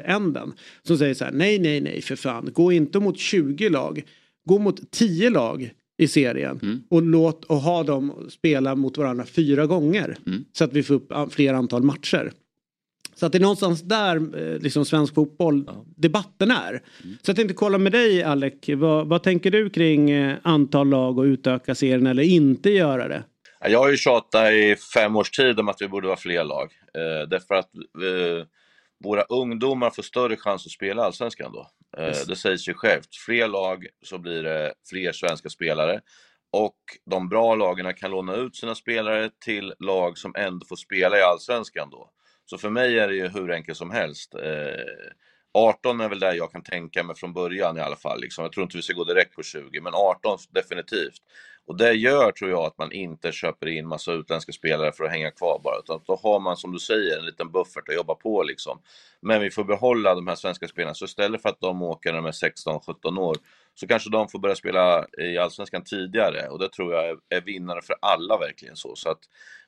änden. Som säger så här nej nej nej för fan gå inte mot 20 lag. Gå mot 10 lag i serien och låt och ha dem spela mot varandra fyra gånger. Så att vi får upp fler antal matcher. Så att det är någonstans där eh, liksom svensk fotboll debatten är. Så jag tänkte kolla med dig Alec, vad, vad tänker du kring eh, antal lag och utöka serien eller inte göra det? Ja, Jag har ju tjatat i fem års tid om att vi borde vara fler lag. Eh, därför att eh, våra ungdomar får större chans att spela Allsvenskan då. Eh, Det sägs ju självt. Fler lag så blir det fler svenska spelare. Och de bra lagen kan låna ut sina spelare till lag som ändå får spela i Allsvenskan då. Så för mig är det ju hur enkelt som helst. Eh, 18 är väl där jag kan tänka mig från början i alla fall. Liksom. Jag tror inte vi ska gå direkt på 20, men 18 definitivt. Och det gör, tror jag, att man inte köper in massa utländska spelare för att hänga kvar bara. Utan då har man, som du säger, en liten buffert att jobba på liksom. Men vi får behålla de här svenska spelarna. Så istället för att de åker när de är 16-17 år, så kanske de får börja spela i Allsvenskan tidigare. Och det tror jag är, vinnare för alla verkligen så. Så att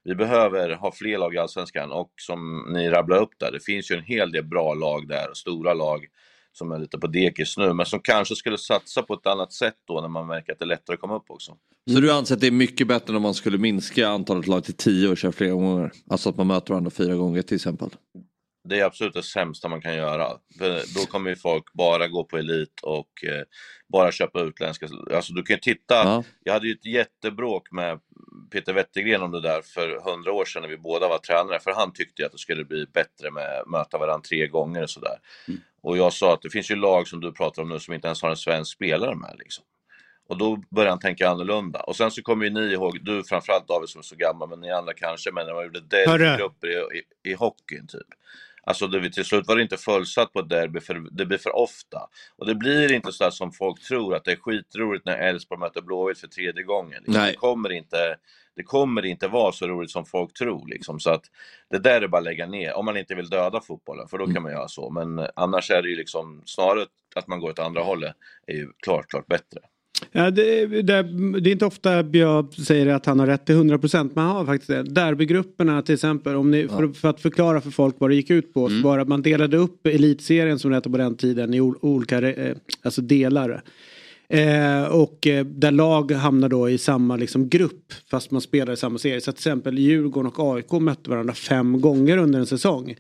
vi behöver ha fler lag i Allsvenskan. Och som ni rabblar upp där, det finns ju en hel del bra lag där, stora lag som är lite på dekis nu, men som kanske skulle satsa på ett annat sätt då när man märker att det är lättare att komma upp också. Så du anser att det är mycket bättre om man skulle minska antalet lag till tio och köra flera gånger? Alltså att man möter varandra fyra gånger till exempel? Det är absolut det sämsta man kan göra. För då kommer ju folk bara gå på elit och eh, bara köpa utländska. Alltså du kan ju titta, Ja. jag hade ju ett jättebråk med Peter Wettergren om det där för hundra år sedan när vi båda var tränare. För han tyckte ju att det skulle bli bättre med att möta varandra tre gånger och sådär. Och jag sa att det finns ju lag som du pratar om nu som inte ens har en svensk spelare med liksom. Och då började han tänka annorlunda. Och sen så kommer ju ni ihåg, du framförallt David som är så gammal, men ni andra kanske, men när man gjorde Hörru. derbygrupper i, i, i hockeyn typ. Alltså det, till slut var det inte fullsatt på ett derby, för det blir för ofta. Och det blir inte så som folk tror, att det är skitroligt när Elfsborg möter Blåvitt för tredje gången. Liksom. Det, kommer inte, det kommer inte vara så roligt som folk tror. Liksom. Så att det där är bara att lägga ner, om man inte vill döda fotbollen, för då kan man göra så. Men annars är det ju liksom snarare att man går åt andra hållet, är ju klart, klart bättre. Ja, det, det, det är inte ofta Björn säger att han har rätt till 100 procent. Men han har faktiskt det. Derbygrupperna till exempel. Om ni, för, för att förklara för folk vad det gick ut på. Så var det att man delade upp elitserien som det hette på den tiden i ol, olika eh, alltså delar. Eh, och eh, där lag hamnar då i samma liksom, grupp fast man spelar i samma serie. Så att till exempel Djurgården och AIK mötte varandra fem gånger under en säsong.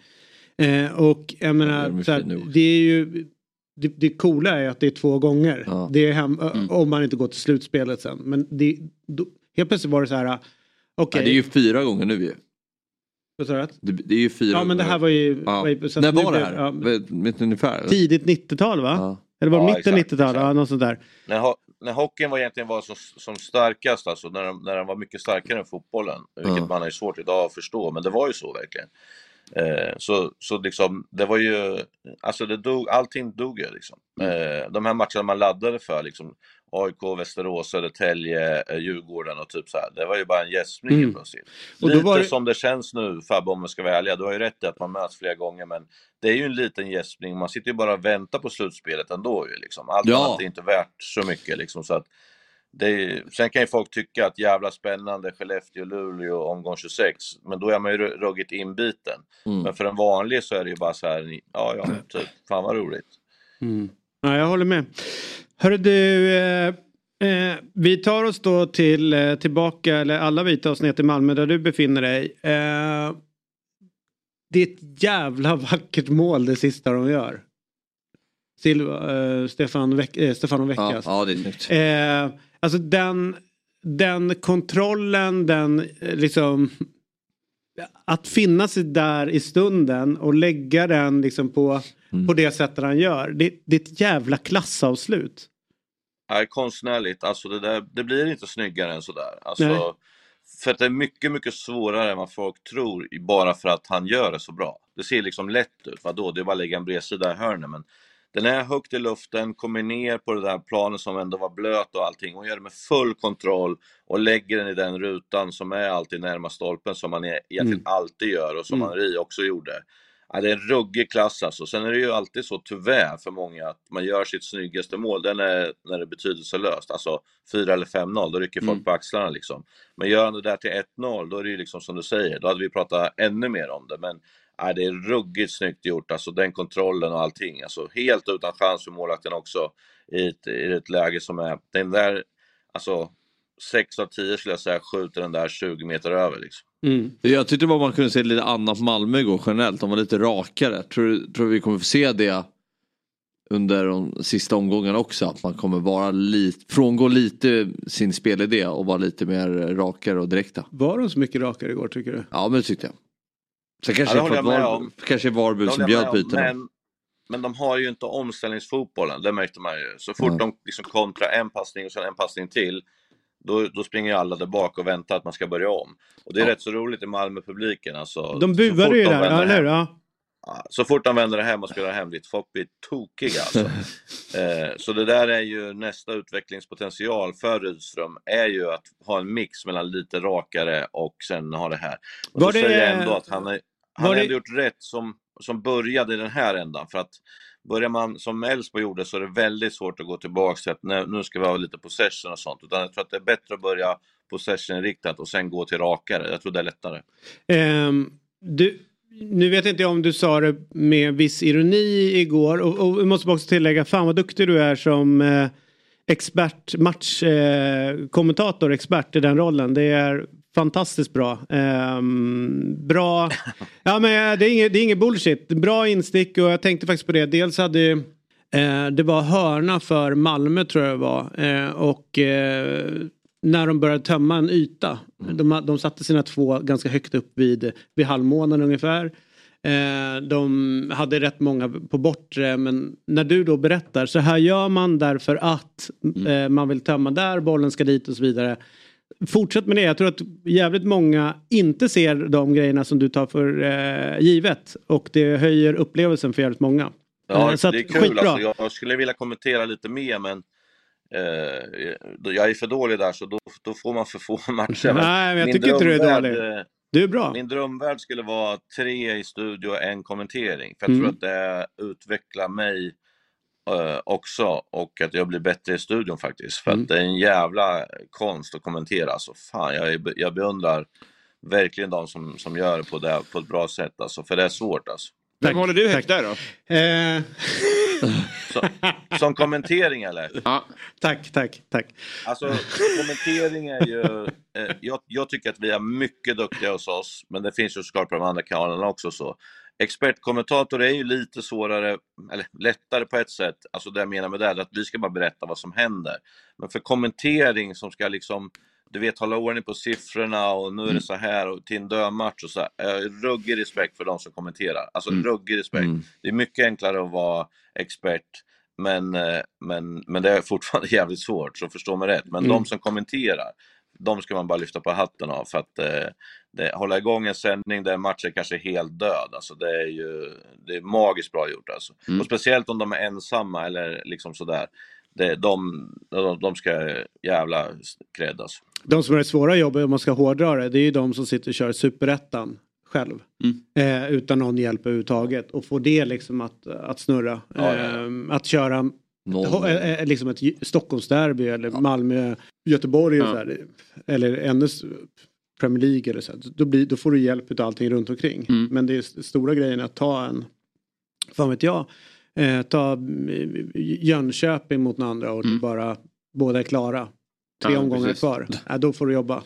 Eh, och jag menar, de är här, det är ju det, det coola är att det är två gånger. Ja. Det är hem, Om man inte går till slutspelet sen. Men det, då, helt plötsligt var det så här. Okej. Nej, det är ju fyra gånger nu ju. vad sa du? Det, är ju fyra Ja men det gånger. här var ju... Ja. var ju- När var det blev- här? ja, vet du ungefär? tidigt 90-tal va? Ja. Eller var det Ja, mitten exakt, 90-tal? Ja, något sånt där. När, ho- när hockeyn var egentligen var som, som starkast, alltså när den, när den var mycket starkare än fotbollen, vilket Ja. man har ju svårt idag att förstå, men det var ju så verkligen. Eh, så, så liksom, det var ju, alltså det dog, allting dog ju liksom. Eh, de här matcherna man laddade för, liksom AIK, Västerås, Södertälje, eh, Djurgården och typ så här. Det var ju bara en gäspning Mm. plötsligt. Och Lite det- som det känns nu Fabbe, om man ska vara ärliga. Du har ju rätt i att man möts flera gånger, men det är ju en liten gäspning. Man sitter ju bara och väntar på slutspelet ändå ju liksom. Allt Ja. annat är inte värt så mycket liksom. Så att är, sen kan ju folk tycka att jävla spännande Skellefteå-Luleå omgång 26, men då är man ju ru- ruggigt inbiten. Mm. Men för en vanlig så är det ju bara så här, ja ja, typ, fan vad roligt. Ja, jag håller med. Hörru du, eh, eh, vi tar oss då till, eh, tillbaka, eller alla vi tar oss ner till Malmö där du befinner dig. Eh, det är ett jävla vackert mål det sista de gör. Silva, eh, Stefan, Veck, eh, Stefano Ja, Veckas. ja, det är snyggt. Alltså den, den kontrollen, den eh, liksom att finna sig där i stunden och lägga den liksom på, på det sättet han gör. Det, det är ett jävla klassavslut. är konstnärligt, alltså det, där, det blir inte snyggare än sådär. Alltså, Nej. för att det är mycket, mycket svårare än vad folk tror, bara för att han gör det så bra. Det ser liksom lätt ut, vadå, det är bara att lägga en bredsida i hörnet, men den är högt i luften, kommer ner på det där planet som ändå var blöt och allting, och gör det med full kontroll och lägger den i den rutan som är alltid närmast stolpen, som man e- egentligen alltid gör och som Mm. Henri också gjorde. Ja, det är en ruggig klass alltså. Sen är det ju alltid så tyvärr för många att man gör sitt snyggaste mål, den är när det är betydelselöst. Alltså 4 eller 5-0, då rycker folk Mm. på axlarna liksom. Men gör han det där till 1-0, då är det ju liksom som du säger, då hade vi pratat ännu mer om det. Men ja, det är ruggigt snyggt gjort, alltså den kontrollen och allting. Alltså helt utan chans för målvakten också i ett, i ett läge som är, den där, alltså 6 av 10 skulle jag säga skjuter den där 20 meter över liksom. Mm. Jag tyckte bara man kunde se lite annat på Malmö igår generellt. De var lite rakare. Tror du tror du vi kommer få se det under de sista omgångarna också? Att man kommer vara lite, frångå lite sin spelidé och vara lite mer rakare och direkta. Var de så mycket rakare igår tycker du? Ja men det tyckte jag. Sen kanske Ja, det var, om. kanske Varberg som bjöd om, bytena. Men, men de har ju inte omställningsfotbollen, det märkte man ju. Så fort Nej. de liksom kontrar en passning och sen en passning till, då, då springer ju alla där bak och väntar att man ska börja om. Och det är Ja. rätt så roligt i Malmö-publiken. Alltså, De så buade ju där, eller hur? Ja. Så fort de vänder hem och spelar hem dit, folk blir tokiga alltså. eh, Så det där är ju nästa utvecklingspotential för Rydström, är ju att ha en mix mellan lite rakare och sen ha det här. Och Var så det- säger jag ändå att han, är, han det- ändå gjort rätt som, som började i den här ändan. För att börjar man som Elfsborg gjorde så är det väldigt svårt att gå tillbaka till att nu, ska vi ha lite possession och sånt. Utan jag tror att det är bättre att börja possession-riktat och sen gå till rakare. Jag tror det är lättare. Ehm, du, nu vet inte jag om du sa det med viss ironi igår och, och måste också tillägga, fan vad duktig du är som eh, expert, matchkommentator, eh, expert i den rollen. Det är fantastiskt bra. Um, bra, ja men det är, inget, det är inget bullshit. Bra instick och jag tänkte faktiskt på det. Dels hade eh, det var hörna för Malmö tror jag det var. Eh, och eh, när de började tömma en yta. Mm. De, de satte sina två ganska högt upp vid, vid halvmånen ungefär. Eh, de hade rätt många på bortre men när du då berättar så här gör man därför att mm. eh, man vill tömma där, bollen ska dit och så vidare. Fortsätt med det. Jag tror att jävligt många inte ser de grejerna som du tar för eh, givet. Och det höjer upplevelsen för jävligt många. Ja, eh, det är kul. Alltså, jag skulle vilja kommentera lite mer men jag är för dålig där så då, då får man för få matcher. Nej, men jag tycker inte du är dålig. Eh, du är bra. Min drömvärld skulle vara tre i studio och en kommentering. För jag mm. tror att det utvecklar mig uh, också och att jag blir bättre i studion faktiskt. För mm. att det är en jävla konst att kommentera. Alltså, fan, jag, jag beundrar verkligen de som, som gör det på, det på ett bra sätt. Alltså, för det är svårt alltså. Vem håller du högt där då? Eh... som, som kommentering eller? Ja. Tack, tack, tack. Alltså kommentering är ju, eh, jag, jag, tycker att vi är mycket duktiga hos oss, men det finns ju såklart på de andra kanalerna också så. Expertkommentator är ju lite svårare, eller lättare på ett sätt. Alltså det jag menar med det är att vi ska bara berätta vad som händer. Men för kommentering som ska liksom, du vet hålla ordning på siffrorna och nu är det mm. så här och till en dödmatch och så här. Ruggig respekt för de som kommenterar. Alltså mm. ruggig respekt. Mm. Det är mycket enklare att vara expert men, eh, men, men det är fortfarande jävligt svårt, så förstå mig rätt. Men mm. de som kommenterar, de ska man bara lyfta på hatten av. För att eh, det, hålla igång en sändning där matchen kanske är helt död, alltså det är ju det är magiskt bra gjort. Alltså. Mm. Och speciellt om de är ensamma eller liksom sådär. Det, de, de, de ska jävla alltså. De som har det svåra jobbet om man ska hårdra det, det är ju de som sitter och kör superettan själv. Mm. Eh, utan någon hjälp överhuvudtaget. Och få det liksom att, att snurra. Ja, ja, ja. Eh, att köra eh, eh, liksom ett Stockholmsderby eller Malmö, Göteborg eller ännu Premier League eller så. Då, blir, då får du hjälp av allting runt omkring. Mm. Men det är stora grejen att ta en, fan vet jag, eh, ta Jönköping mot några andra och mm. bara båda är klara. Tre omgångar precis. kvar. Äh, då får du jobba.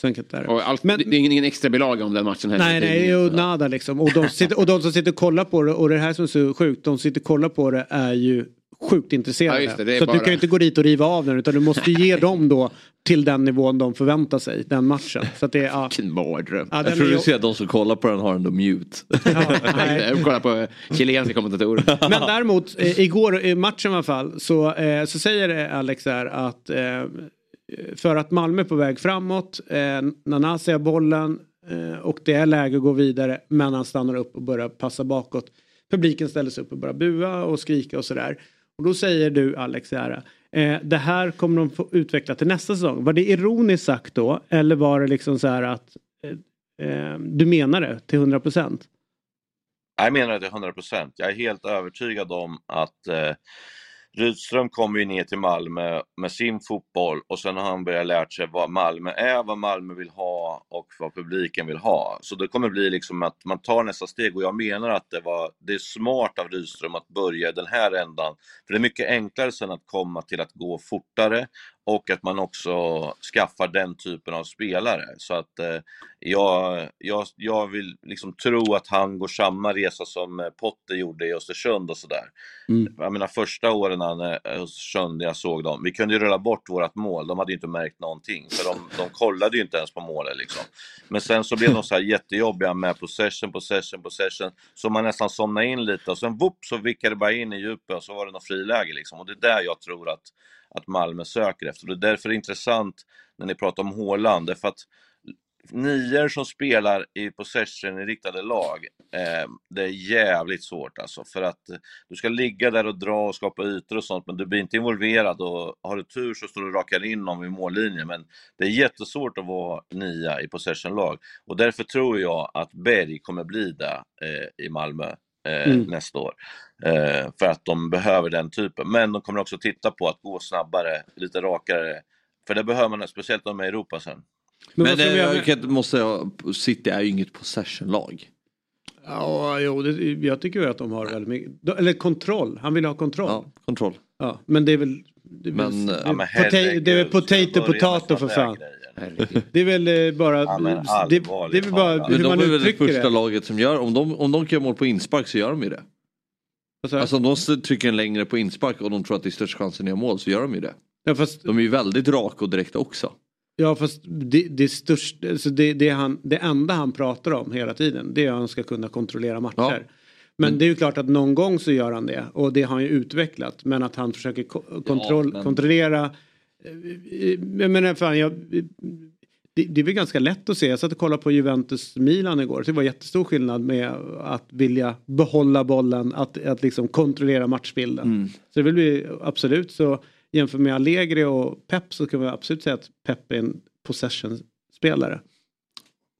Så enkelt är det. Och allt, men, det är ingen, ingen extra bilaga om den matchen heller. Nej, nej, och nada liksom. Och de, sitter, och de som sitter och kollar på det, och det här som är så sjukt, de som sitter och kollar på det är ju sjukt intresserade. Ja, det, det så bara... du kan ju inte gå dit och riva av den utan du måste ge dem då till den nivån de förväntar sig, den matchen. Så att det, ja. Vilken mardröm. Ja, jag tror du ser att de som kollar på den har den då mute. Ja, jag kollar på chilenska kommentatorer. Men däremot, eh, igår i matchen i alla fall, så, eh, så säger Alex här att eh, för att Malmö är på väg framåt. Nanasi har bollen och det är läge att gå vidare men han stannar upp och börjar passa bakåt. Publiken ställer sig upp och börjar bua och skrika och sådär. Och då säger du Alex här, eh, det här kommer de få utveckla till nästa säsong. Var det ironiskt sagt då eller var det liksom så här att eh, eh du menar det till 100 procent? Jag menar det till 100 procent. Jag är helt övertygad om att eh, Rydström kommer ju ner till Malmö med sin fotboll och sen har han börjat lärt sig vad Malmö är, vad Malmö vill ha och vad publiken vill ha. Så det kommer bli liksom att man tar nästa steg och jag menar att det, var, det är smart av Rydström att börja i den här ändan. För det är mycket enklare sen att komma till att gå fortare och att man också skaffar den typen av spelare. Så att eh, jag, jag, jag vill liksom tro att han går samma resa som eh, Potter gjorde i Östersund och sådär. Mm. Jag menar första åren han, eh, Östersund, när jag såg dem, vi kunde ju rulla bort vårt mål, de hade ju inte märkt någonting, för de, de kollade ju inte ens på målet liksom. Men sen så blev de så här jättejobbiga med possession, possession, possession, så man nästan somnade in lite och sen whoop så vickade det bara in i djupet och så var det något friläge liksom. Och det är där jag tror att att Malmö söker efter. Det är därför det är intressant när ni pratar om Håland, därför att nior som spelar i possession-inriktade lag, eh, det är jävligt svårt alltså. För att du ska ligga där och dra och skapa ytor och sånt, men du blir inte involverad och har du tur så står du rakar in någon vid mållinjen. Men det är jättesvårt att vara nia i possession-lag. Och därför tror jag att Berg kommer bli det eh, i Malmö eh, mm. nästa år. Eh, för att de behöver den typen. Men de kommer också titta på att gå snabbare, lite rakare. För det behöver man, speciellt om de är i Europa sen. Men, Men det, jag, måste jag, City är ju inget possession-lag. Ja, jo, det, jag tycker att de har väldigt mycket. Eller kontroll. Han vill ha kontroll. Ja, kontroll. Ja, men det är väl... Det är, Men, väl, det Ja, är, men herregud, det är väl potato med potato för fan. grejer? Herregud. Det är väl eh, bara... Ja, det, det är väl bara hur Men de man är väl det uttrycker första det. laget som gör, om de, om de kan göra mål på inspark så gör de ju det. Alltså, om de trycker en längre på inspark och de tror att det är störst chansen att göra mål så gör de ju det. ja, fast, De är ju väldigt raka och direkta också. ja, fast det, det, största, alltså det, det, han, det enda han pratar om hela tiden det är att han ska kunna kontrollera matcher. Ja. Men det är ju klart att någon gång så gör han det och det har han ju utvecklat. Men att han försöker ko- kontroll, men- kontrollera. Eh, eh, Jag menar fan, jag, det, det är väl ganska lätt att se. Jag satt och kollade på Juventus-Milan igår. Det var jättestor skillnad med att vilja behålla bollen, att, att liksom kontrollera matchbilden. Mm. Så det vill bli absolut så jämför med Allegri och Pep så kan vi absolut säga att Pep är en possession-spelare.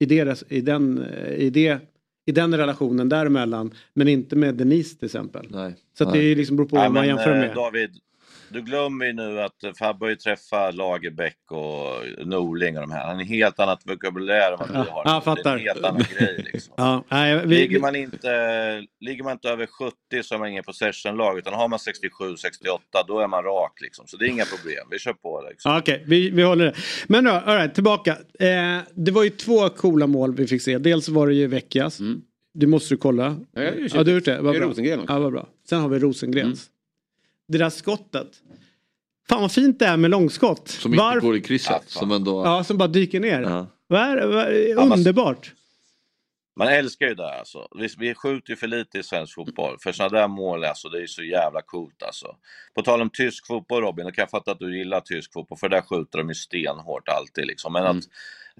I, det, i, den, i, det, I den relationen däremellan men inte med Denise till exempel. Nej. Så att det är ju liksom beror på Nej, vad man jämför eh, med. David, du glömmer ju nu att Fabbe har ju träffat Lagerbäck och Norling och de här. Han har en helt annat vokabulär än vad vi Ja, har. jag Det är fattar. en helt annan grej liksom. Ja, nej, vi, Ligger man, inte, ligger man inte över 70 så är man ingen possession-lag, utan har man 67-68 då är man rak liksom. Så det är inga problem, vi kör på liksom. Ja, Okej, vi, vi håller det. Men då, all right, tillbaka. Eh, det var ju två coola mål vi fick se. Dels var det ju Vecchias. Mm. Du måste du kolla. Ja, jag Ja, du har gjort det. Vad är bra. Rosengren också. Ja, vad bra. Sen har vi Rosengrens. Det där skottet. Fan vad fint det är med långskott. Som inte Varf- går i krysset. Ja, som ändå... Ja, som bara dyker ner. Ja. Ja, men- underbart. Man älskar ju det alltså. Vi, vi skjuter ju för lite i svensk fotboll. För sådana där mål, alltså, det är så jävla coolt alltså. På tal om tysk fotboll Robin, då kan jag fatta att du gillar tysk fotboll, för där skjuter de ju stenhårt alltid liksom. Men att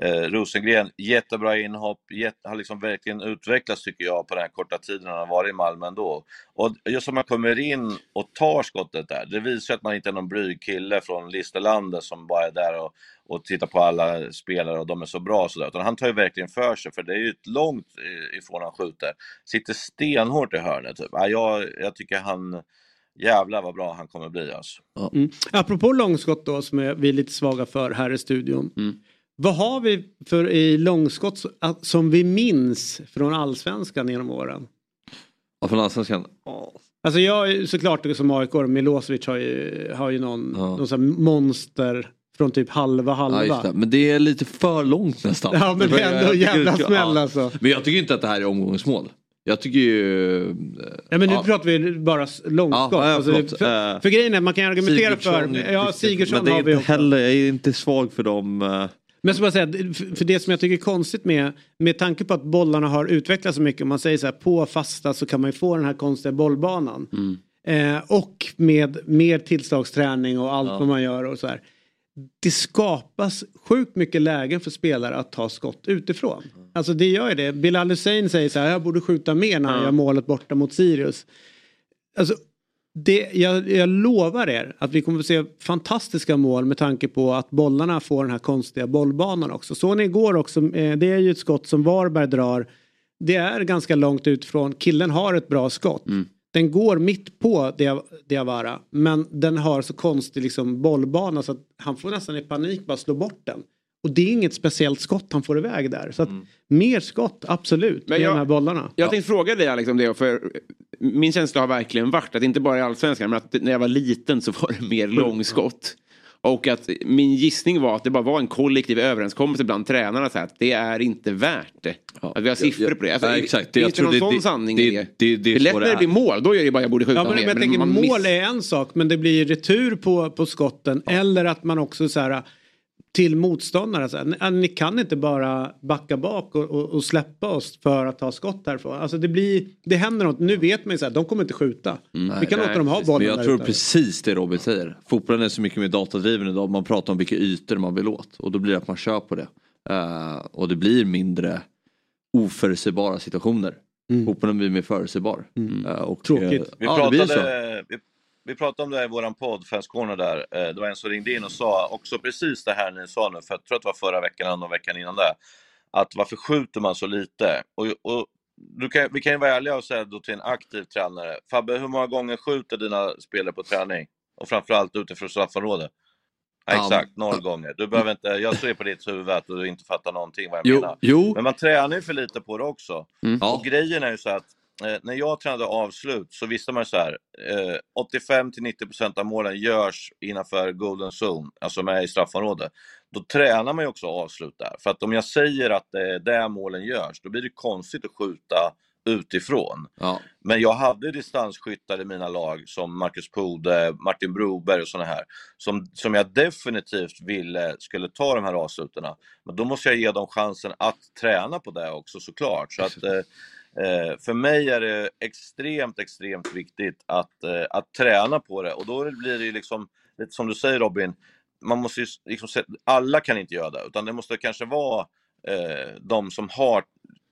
eh, Rosengren, jättebra inhopp, jätte, har liksom verkligen utvecklats tycker jag på den här korta tiden han har varit i Malmö ändå. Och just som man kommer in och tar skottet där, det visar att man inte är någon blyg kille från Listerlandet som bara är där och, och tittar på alla spelare och de är så bra och sådär. Utan han tar ju verkligen för sig, för det är ju ett långt i- ifrån han skjuter. Sitter stenhårt i hörnet typ. Ja, jag, jag tycker han, jävlar vad bra han kommer bli alltså. Mm. Apropå långskott då som är, vi är lite svaga för här i studion. Mm. Vad har vi för i långskott som vi minns från allsvenskan genom åren? Ja, från Allsvenskan. Alltså jag är såklart som AIK, Milosevic har ju, har ju någon, Ja. någon sån monster från typ halva halva. Ja, det. Men det är lite för långt nästan. Ja, men det är ändå tycker jävla smäll ja. alltså. Men jag tycker inte att det här är omgångsmål. Jag tycker ju... eh, Ja, men nu ja. pratar vi bara långskott. Ja, ja, alltså, för, Eh, för grejen är att man kan argumentera Sigurdsson för... Ja. Sigurdsson Men det är har vi inte också. heller, jag är inte svag för dem. Men så bara säga, för det som jag tycker är konstigt med, med tanke på att bollarna har utvecklats så mycket, om man säger så här på fasta så kan man ju få den här konstiga bollbanan. Eh, och med mer tillslagsträning och allt Ja. vad man gör och så här. Det skapas sjukt mycket lägen för spelare att ta skott utifrån. Alltså det gör ju det. Bilal Hussein säger så här, jag borde skjuta mer när han gör målet borta mot Sirius. Alltså, det, jag, jag lovar er att vi kommer att se fantastiska mål med tanke på att bollarna får den här konstiga bollbanan också. Så ni igår också, eh, det är ju ett skott som Varberg drar. Det är ganska långt utifrån, killen har ett bra skott. Den går mitt på Dia- Diawara men den har så konstig liksom bollbana så att han får nästan i panik bara slå bort den. Och det är inget speciellt skott han får iväg där. Så att mer skott, absolut, Men jag- de här bollarna. Jag tänkte fråga dig Alex om det. För min känsla har verkligen varit att inte bara i allsvenskan men att när jag var liten så var det mer långskott. Och att min gissning var att det bara var en kollektiv överenskommelse bland tränarna så här, att det är inte värt det. Att vi har siffror på det. Alltså, Ja, exakt. Finns Jag det tror någon det- sån det- sanning det- i det? det- det är För lätt när det det blir är. mål, då är det bara jag borde skjuta Ja, men, mer. men jag tänker, man mål miss- är en sak men det blir retur på, på skotten eller att man också så här till motståndare. Så här, ni, kan inte bara backa bak och, och, och släppa oss för att ta skott härifrån. Alltså det blir, det händer något. Nu vet man ju så här, de kommer inte skjuta. Vi kan nej, låta dem ha bollen Men jag tror ute. precis det Robin säger. Fotbollen är så mycket mer datadriven idag. Man pratar om vilka ytor man vill åt. Och då blir det att man kör på det. Eh, och det blir mindre oförutsägbara situationer. Mm. Fotbollen blir mer förutsägbar. Eh, och, Tråkigt. eh, Vi, ja, det blir så. pratade, vi, vi pratade om det i våran podd, Fans Corner där. Eh, Det var en som ringde in och sa också precis det här ni sa nu, för jag tror att det var förra veckan eller någon veckan innan det. Att varför skjuter man så lite? Och, och kan, vi kan ju vara ärliga och säga då till en aktiv tränare. Fabbe, hur många gånger skjuter dina spelare på träning? Och framförallt utifrån straffområdet? Ja, exakt, noll gånger. Du behöver inte, jag ser på ditt huvud att du inte fattar någonting vad jag Jo, menar. jo. Men man tränar ju för lite på det också. Ja. Och grejen är ju så att när jag tränade avslut så visste man så här, eh, 85-90% av målen görs innanför golden zone, alltså med i straffområdet. Då tränar man ju också avslut där. För att om jag säger att det är där målen görs, då blir det konstigt att skjuta utifrån. Ja. Men jag hade distansskyttar i mina lag som Marcus Pode, Martin Broberg och sådana här. Som, som jag definitivt ville skulle ta de här avsluten. Men då måste jag ge dem chansen att träna på det också såklart. Så att, eh, eh, för mig är det extremt, extremt viktigt att, eh, att träna på det. Och då blir det ju liksom, lite som du säger Robin, man måste liksom, alla kan inte göra det. Utan det måste kanske vara eh, de som har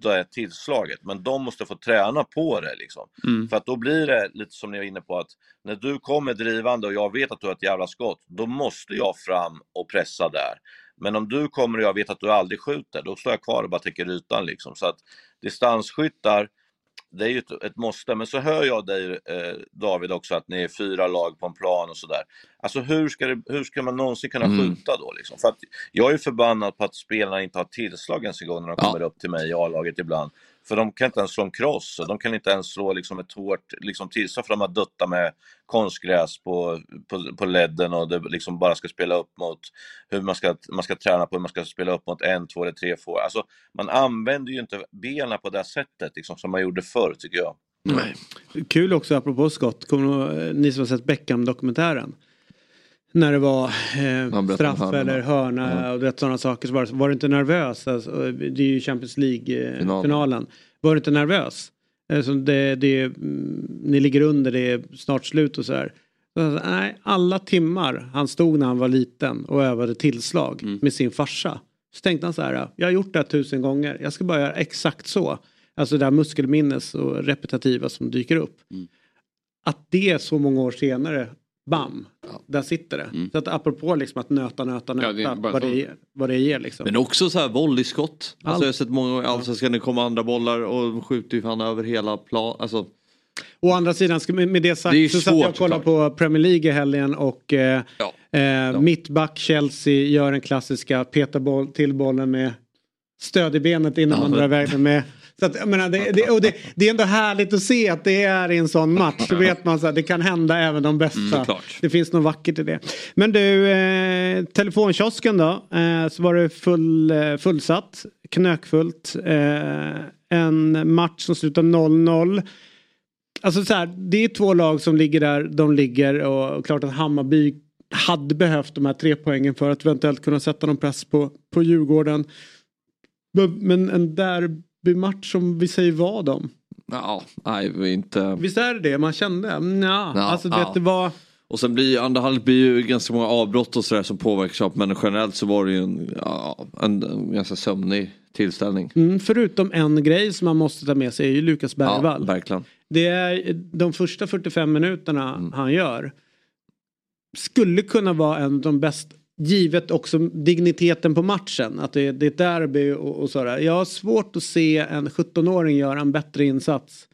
det tillslaget, men de måste få träna på det. Liksom. Mm. För att då blir det lite som ni var inne på, att när du kommer drivande och jag vet att du har ett jävla skott, då måste jag fram och pressa där. Men om du kommer och jag vet att du aldrig skjuter, då står jag kvar och bara täcker ytan. Liksom. Så att distansskyttar, det är ju ett, ett måste. Men så hör jag dig eh, David också, att ni är fyra lag på en plan och sådär. Alltså hur ska, det, hur ska man någonsin kunna Mm. skjuta då? Liksom? För att jag är förbannad på att spelarna inte har tillslag ens en gång när de Ja. kommer upp till mig i A-laget ibland. För de kan inte ens slå en cross, de kan inte ens slå liksom ett hårt liksom, tillslag för de har duttat med konstgräs på, på, på ledden och det liksom bara ska spela upp mot hur man ska, man ska träna på hur man ska spela upp mot en, två eller tre får. Alltså, man använder ju inte benen på det sättet liksom, som man gjorde förr tycker jag. Kul också apropå skott, kommer ni eh, ni som har sett Beckham-dokumentären? När det var eh, straff hörnorna. eller hörna och rätt sådana saker. Så var, var du inte nervös? Alltså, det är ju Champions League-finalen. Finalen. finalen. Var du inte nervös? Alltså, det, det, mm, ni ligger under, det är snart slut och. Så, nej, alla timmar han stod när han var liten och övade tillslag med sin farsa. Så tänkte han så här, jag har gjort det här tusen gånger, jag ska bara göra exakt så. Alltså det här muskelminnes och repetitiva som dyker upp. Att det så många år senare, bam, där sitter det. Så att apropå liksom att nöta, nöta, nöta, Ja, det vad, det ger, vad det ger liksom. Men också så här volleyskott. Alltså Allt. jag har sett många gånger, alltså ska det komma andra bollar och de skjuter ju fan över hela plan. Alltså, Å andra sidan, med det sagt Det så satt jag och kollade på Premier League i helgen och eh, Ja. eh, mittback Chelsea gör den klassiska peta boll, till bollen med stöd i benet innan man drar iväg den med. Så att, jag menar, det, det, och det, det är ändå härligt att se att det är i en sån match. Så vet man att det kan hända även de bästa. Mm, det finns något vackert i det. Men du, eh, telefonkiosken då. Eh, så var det full, eh, fullsatt, knökfullt. Eh, en match som slutar 0-0. Alltså så här, det är två lag som ligger där de ligger och, och klart att Hammarby hade behövt de här tre poängen för att eventuellt kunna sätta någon press på, på Djurgården. Men- en derbymatch som vi säger vad om. ja, nej, inte. Visst är det det man kände? Ja, Ja, alltså ja. vet du vad? Och sen blir andra halvlek blir ju ganska många avbrott och sådär som påverkar. Men generellt så var det ju en, ja, en, en ganska sömnig tillställning. Mm, förutom en grej som man måste ta med sig är ju Lukas Ja, Bergvall. verkligen. det är de första 45 minuterna Mm. han gör. Skulle kunna vara en av de bästa Givet också digniteten på matchen. Att det, det är ett derby och, och sådär. Jag har svårt att se en 17-åring göra en bättre insats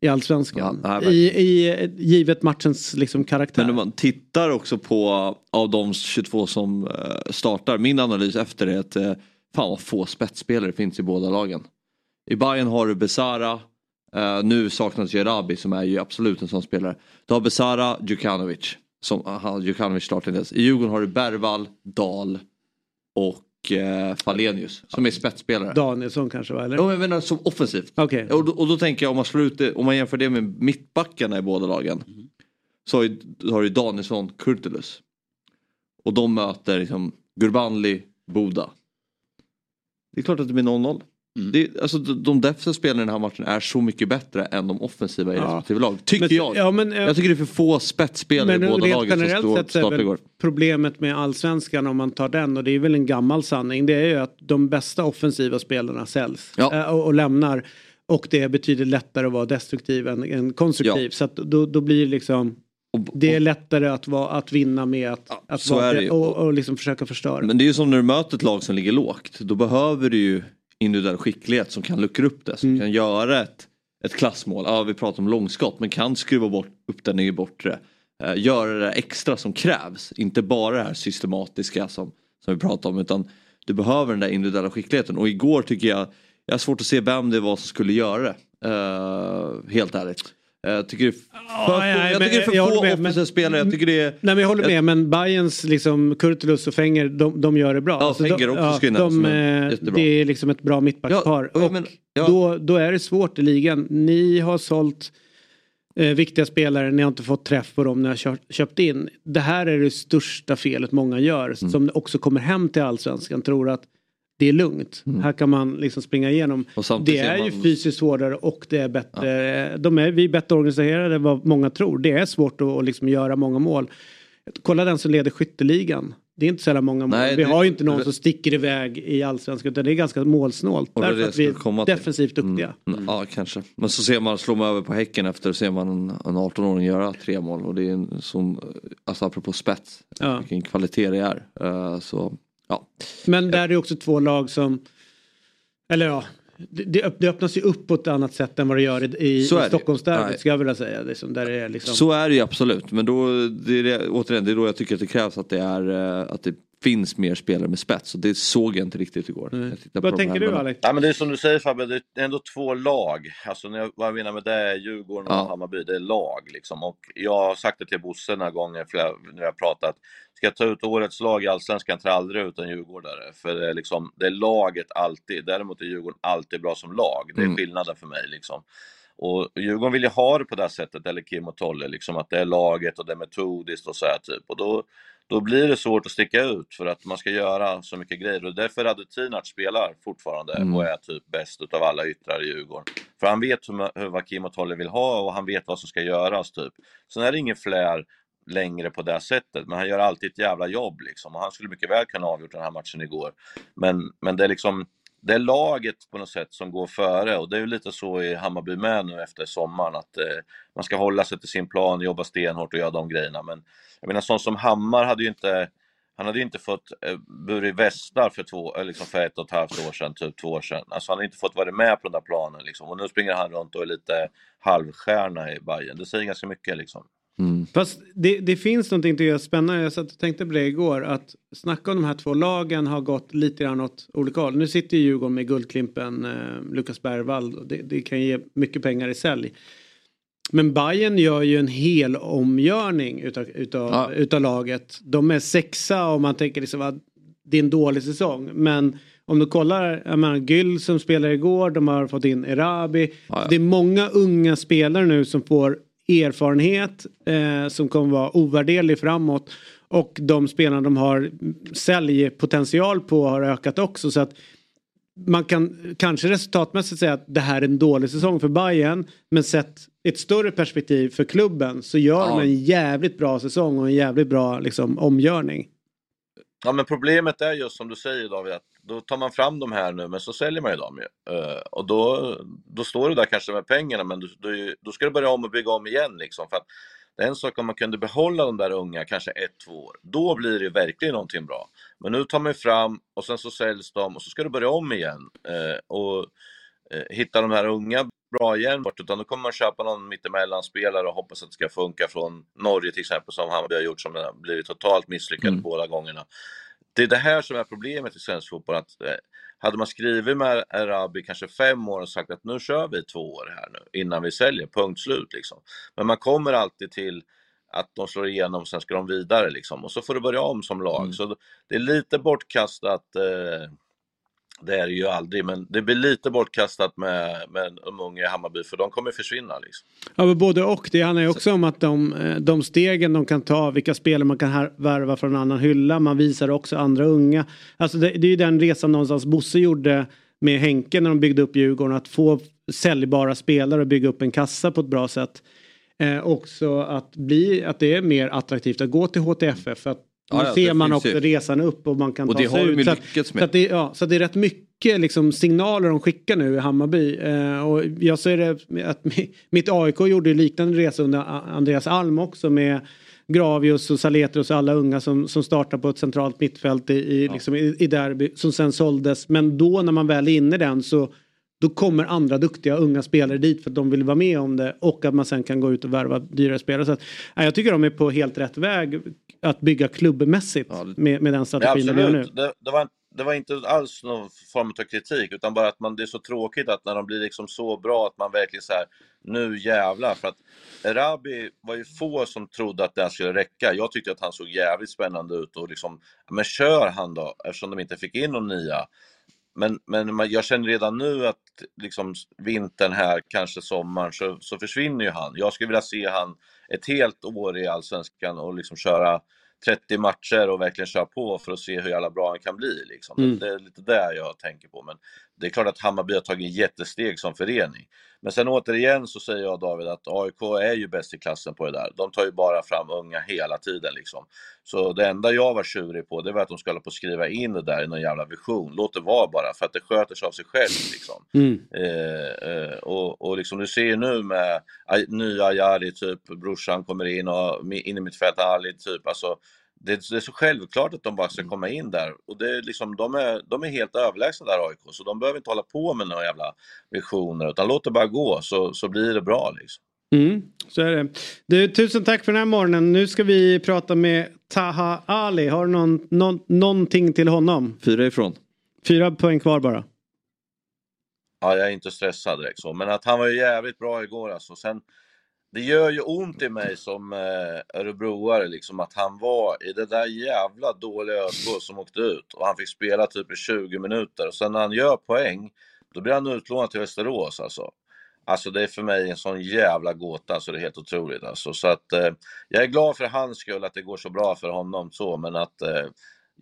i allsvenskan. Ja, I, i, givet matchens liksom karaktär. Men om man tittar också på av de 22 som eh, startar, min analys efter det är att eh, fan vad få spetsspelare finns i båda lagen. I Bayern har du Besara, eh, nu saknas Jerabi som är ju absolut en sån spelare. Du har Besara, Djukanovic, som startar inte ens. I Djurgården har du Bergvall, Dahl och eh, Falenius som är spetsspelare. Danielsson kanske va? Eller? Ja, jag menar som offensivt. Okej. Och, då, och då tänker jag om man slår ut det, om man jämför det med mittbackarna i båda lagen. Så har, ju, har du Danielsson, Kurtulus. Och de möter liksom Gurbanli, Boda. Det är klart att det blir 0-0. Det, alltså, de, de defensiva spelarna i den här matchen är så mycket bättre än de offensiva i Ja. respektive lag. Tycker Men- jag. ja, men, eh, jag tycker det är för få spetsspelare i båda lagen som står, sett är väl problemet med allsvenskan om man tar den och det är väl en gammal sanning. Det är ju att de bästa offensiva spelarna säljs Ja. eh, och, och lämnar. Och det är betydligt lättare att vara destruktiv än, än konstruktiv. Ja. Så att då, då blir det liksom det är lättare att, vara, att vinna med att, Ja, att vara och, och liksom försöka förstöra. Men det är ju som när du möter ett lag som ligger lågt. Då behöver du ju individuell skicklighet som kan luckra upp det. Som Mm. kan göra ett, ett klassmål. Ja, vi pratar om långskott men kan skruva bort, upp den i bortre. eh, göra det extra som krävs. Inte bara det här systematiska som, som vi pratar om utan du behöver den där individuella skickligheten och igår tycker jag, jag har svårt att se vem det var som skulle göra det. Uh, helt ärligt. Jag tycker det är för, Ja, jag tycker är jag få offensiva spelare. Jag tycker det är... Nej men jag håller med men Bayerns liksom Kurtulus och Fenger de, de gör det bra. Alltså, Ja, Fenger de, också de, nämnas som en eh, jättebra. Det är liksom ett bra mittbackspar. Ja, och men- ja. Då, då är det svårt i ligan. Ni har sålt eh, viktiga spelare, ni har inte fått träff på dem ni har köpt in. Det här är det största felet många gör Mm. som också kommer hem till allsvenskan tror att det är lugnt. Här kan man liksom springa igenom. Mm. Det är ser ju man- fysiskt svårare och det är bättre. De är, vi är bättre organiserade än vad många tror. Det är svårt att, att liksom göra många mål. Kolla den som leder skytteligan. Det är inte så jävla många mål. Nej, vi det- har ju inte någon som sticker iväg i allsvenskan utan det är ganska målsnålt. Och är Därför att vi skulle komma till. är defensivt duktiga. Mm, Ja kanske. Men så ser man, slår man över på Häcken efter ser man en, en 18-åring göra tre mål och det är en sån, alltså apropå spets, Ja. vilken kvalitet det är. Eh, så ja. Men där är det också två lag som, eller ja, det, det öpp- det öppnas ju upp på ett annat sätt än vad det gör i, i, Så. Stockholmsderbyt ska jag vilja säga. Liksom, där det är liksom, Så är det ju absolut men då, det är det, återigen det är då jag tycker att det krävs att det, är, eh, att det finns mer spelare med spets och det såg jag inte riktigt igår. På Vad tänker du Alex? Ja, men det är som du säger Fabbe, det är ändå två lag. Alltså när jag, vad jag menar med det är Djurgården och Ja. Hammarby, det är lag liksom. Och jag har sagt det till Bosse några gånger flera, när jag har pratat. Ska jag ta ut årets lag i Allsvenskan tar jag aldrig ut en djurgårdare. För det är, liksom, det är laget alltid. Däremot är Djurgården alltid bra som lag. Det är Mm. skillnaden för mig liksom. Och Djurgården vill ju ha det på det sättet, eller Kim och Tolle, liksom att det är laget och det är metodiskt och så här typ. Och då, då blir det svårt att sticka ut för att man ska göra så mycket grejer. Och därför Radetinac spelar fortfarande Mm. och är typ bäst utav alla yttrar i Djurgården. För han vet hur, hur vad Kim och Tolle vill ha och han vet vad som ska göras typ. Sen är det ingen flär längre på det sättet, men han gör alltid ett jävla jobb liksom. Och han skulle mycket väl kunna ha avgjort den här matchen igår. Men, men det är liksom det är laget på något sätt som går före och det är ju lite så i Hammarby med nu efter sommaren att eh, man ska hålla sig till sin plan, jobba stenhårt och göra de grejerna. Men jag menar sån som Hammar hade ju inte han hade ju inte fått eh, burit västar för, två, eh, liksom för ett och ett halvt år sedan, typ två år sedan. Alltså han hade inte fått vara med på den där planen liksom. Och nu springer han runt och är lite halvstjärna i Bayern. Det säger ganska mycket liksom. Mm. Fast det, det finns någonting tycker jag spännande. Jag satt och tänkte på det igår. Att snacka om de här två lagen har gått lite grann åt olika håll. Nu sitter ju Djurgården med Guldklimpen, eh, Lukas Bergvall. och Det, det kan ge mycket pengar i sälj. Men Bayern gör ju en hel omgörning utav, utav, Ja. utav laget. De är sexa och man tänker liksom att det är en dålig säsong. Men om du kollar, jag menar Gyll som spelade igår, de har fått in Erabi. Ja, ja. Det är många unga spelare nu som får erfarenhet eh, som kommer vara ovärderlig framåt. Och de spelarna de har säljpotential på har ökat också. Så att man kan kanske resultatmässigt säga att det här är en dålig säsong för Bayern Men sett ett större perspektiv för klubben så gör Ja. de en jävligt bra säsong och en jävligt bra liksom, omgörning. Ja men problemet är just som du säger David, att då tar man fram de här nu men så säljer man ju dem ju. Uh, och då, då står du där kanske med pengarna men du, du, då ska du börja om och bygga om igen liksom. För att det är en sak om man kunde behålla de där unga kanske ett, två år. Då blir det ju verkligen någonting bra. Men nu tar man ju fram och sen så säljs de och så ska du börja om igen. Uh, och uh, hitta de här unga bra igen bort, utan då kommer man köpa någon mittemellan-spelare och hoppas att det ska funka från Norge till exempel som Hammarby har gjort som har blivit totalt misslyckade Mm. båda gångerna. Det är det här som är problemet i svensk fotboll. Att, eh, hade man skrivit med Arabi kanske fem år och sagt att nu kör vi två år här nu innan vi säljer, punkt slut liksom. Men man kommer alltid till att de slår igenom, sen ska de vidare liksom. Och så får du börja om som lag. Mm. Så det är lite bortkastat, eh, det är det ju aldrig, men det blir lite bortkastat med, med de unga i Hammarby för de kommer försvinna liksom. Ja, men både och. Det handlar ju också om att de, eh, de stegen de kan ta, vilka spelare man kan här, värva från en annan hylla. Man visar också andra unga. Alltså det, det är ju den resan någonstans Bosse gjorde med Henke när de byggde upp Djurgården. Att få säljbara spelare och bygga upp en kassa på ett bra sätt. Eh, också att, bli, att det är mer attraktivt att gå till HTFF. För att Ja, ja, ser man också resan upp och man kan Och ta sig ut. Så att- så att det, ja, så det är rätt mycket liksom, signaler de skickar nu i Hammarby. Eh, och jag säger det att mi- mitt AIK gjorde liknande resa under Andreas Alm också med Gravius och Saletros och alla unga som, som startar på ett centralt mittfält i, i, liksom, i, i derby som sen såldes. Men då när man väl är inne i den så då kommer andra duktiga unga spelare dit för att de vill vara med om det och att man sen kan gå ut och värva dyrare spelare. Så att, ja, jag tycker de är på helt rätt väg att bygga klubbmässigt med, med den Ja, strategin de gör nu. absolut. Det, det, var, det var inte alls någon form av kritik, utan bara att man, det är så tråkigt att när de blir liksom så bra att man verkligen så här, nu jävlar. För att Erabi var ju få som trodde att det här skulle räcka. Jag tyckte att han såg jävligt spännande ut och liksom, men kör han då, eftersom de inte fick in någon nya. Men, men jag känner redan nu att liksom vintern här, kanske sommaren, så, så försvinner ju han. Jag skulle vilja se han ett helt år i Allsvenskan och liksom köra 30 matcher och verkligen köra på för att se hur jävla bra han kan bli. Liksom. Mm. Det är lite det jag tänker på. Men det är klart att Hammarby har tagit jättesteg som förening. Men sen återigen så säger jag David att AIK är ju bäst i klassen på det där. De tar ju bara fram unga hela tiden liksom. Så det enda jag var tjurig på det var att de skulle hålla på att skriva in det där i någon jävla vision. Låt det vara bara för att det sköter sig av sig själv liksom. Mm. Eh, eh, och, och liksom du ser ju nu med nya Ajari typ, brorsan kommer in och in i mitt fält Ali typ, alltså det, det är så självklart att de bara ska komma in där och det är liksom, de är, de är helt överlägsna där AIK så de behöver inte hålla på med några jävla visioner utan låt det bara gå så, så blir det bra liksom. Mm, så är det. Du, tusen tack för den här morgonen. Nu ska vi prata med Taha Ali. Har du någon, någon, någonting till honom? Fyra ifrån. Fyra poäng kvar bara. Ja, jag är inte stressad direkt så, men att han var ju jävligt bra igår alltså. Sen, det gör ju ont i mig som eh, örebroare liksom att han var i det där jävla dåliga ÖSK som åkte ut och han fick spela typ i 20 minuter och sen när han gör poäng då blir han utlånad till Västerås alltså. Alltså det är för mig en sån jävla gåta så det är helt otroligt alltså. Så att eh, jag är glad för hans skull att det går så bra för honom så men att eh,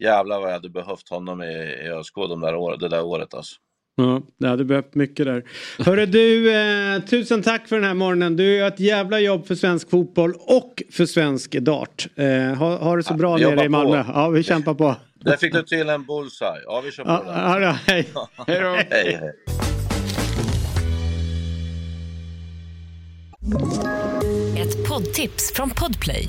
jävlar vad jag hade behövt honom i, i ÖSK de där år, det där året alltså. Ja, det hade behövt mycket där. Hörru du, eh, tusen tack för den här morgonen. Du gör ett jävla jobb för svensk fotboll och för svensk dart. Eh, ha, ha det så bra vi nere i Malmö. på. Ja, vi kämpar på. Där fick du till en bullseye. Ja, vi kör på Ja, det. ja, ja, hej. Hej då. Hej, hej. Ett poddtips från Podplay.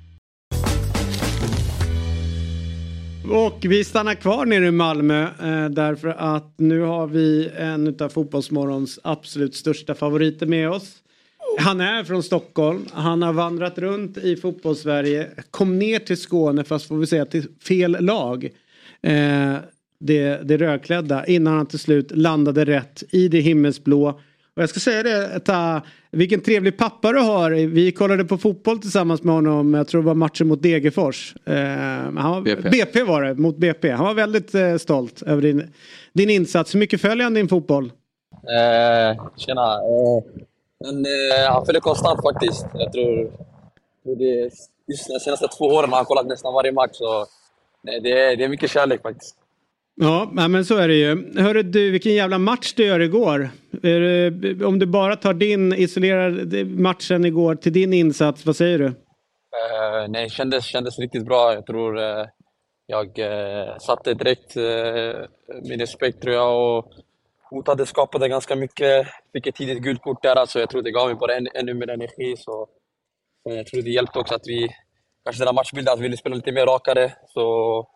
Och vi stannar kvar nere i Malmö eh, därför att nu har vi en av Fotbollsmorgons absolut största favoriter med oss. Han är från Stockholm, han har vandrat runt i fotbollssverige, kom ner till Skåne fast får vi säga till fel lag. Eh, det, det rödklädda innan han till slut landade rätt i det himmelsblå. Och jag ska säga det, ta, vilken trevlig pappa du har. Vi kollade på fotboll tillsammans med honom, jag tror det var matchen mot Degerfors. Eh, han var, BP. BP var det, mot BP. Han var väldigt eh, stolt över din, din insats. Hur mycket följer han din fotboll? Eh, tjena. Eh, men, eh, han följer konstant faktiskt. Jag tror, tror det, just de senaste två åren har han kollat nästan varje match. Så, nej, det, är, det är mycket kärlek faktiskt. Ja, men så är det ju. Hörru du, vilken jävla match du gör igår. Om du bara tar din, isolerar matchen igår till din insats, vad säger du? Uh, nej, kändes, kändes riktigt bra. Jag tror uh, jag uh, satte direkt uh, min respekt tror jag och hotade, skapade ganska mycket. Fick ett tidigt gult kort där, så jag tror det gav mig bara en, ännu mer energi. Så, jag tror det hjälpte också att vi, kanske den här matchbilden, att vi ville spela lite mer rakare. Så,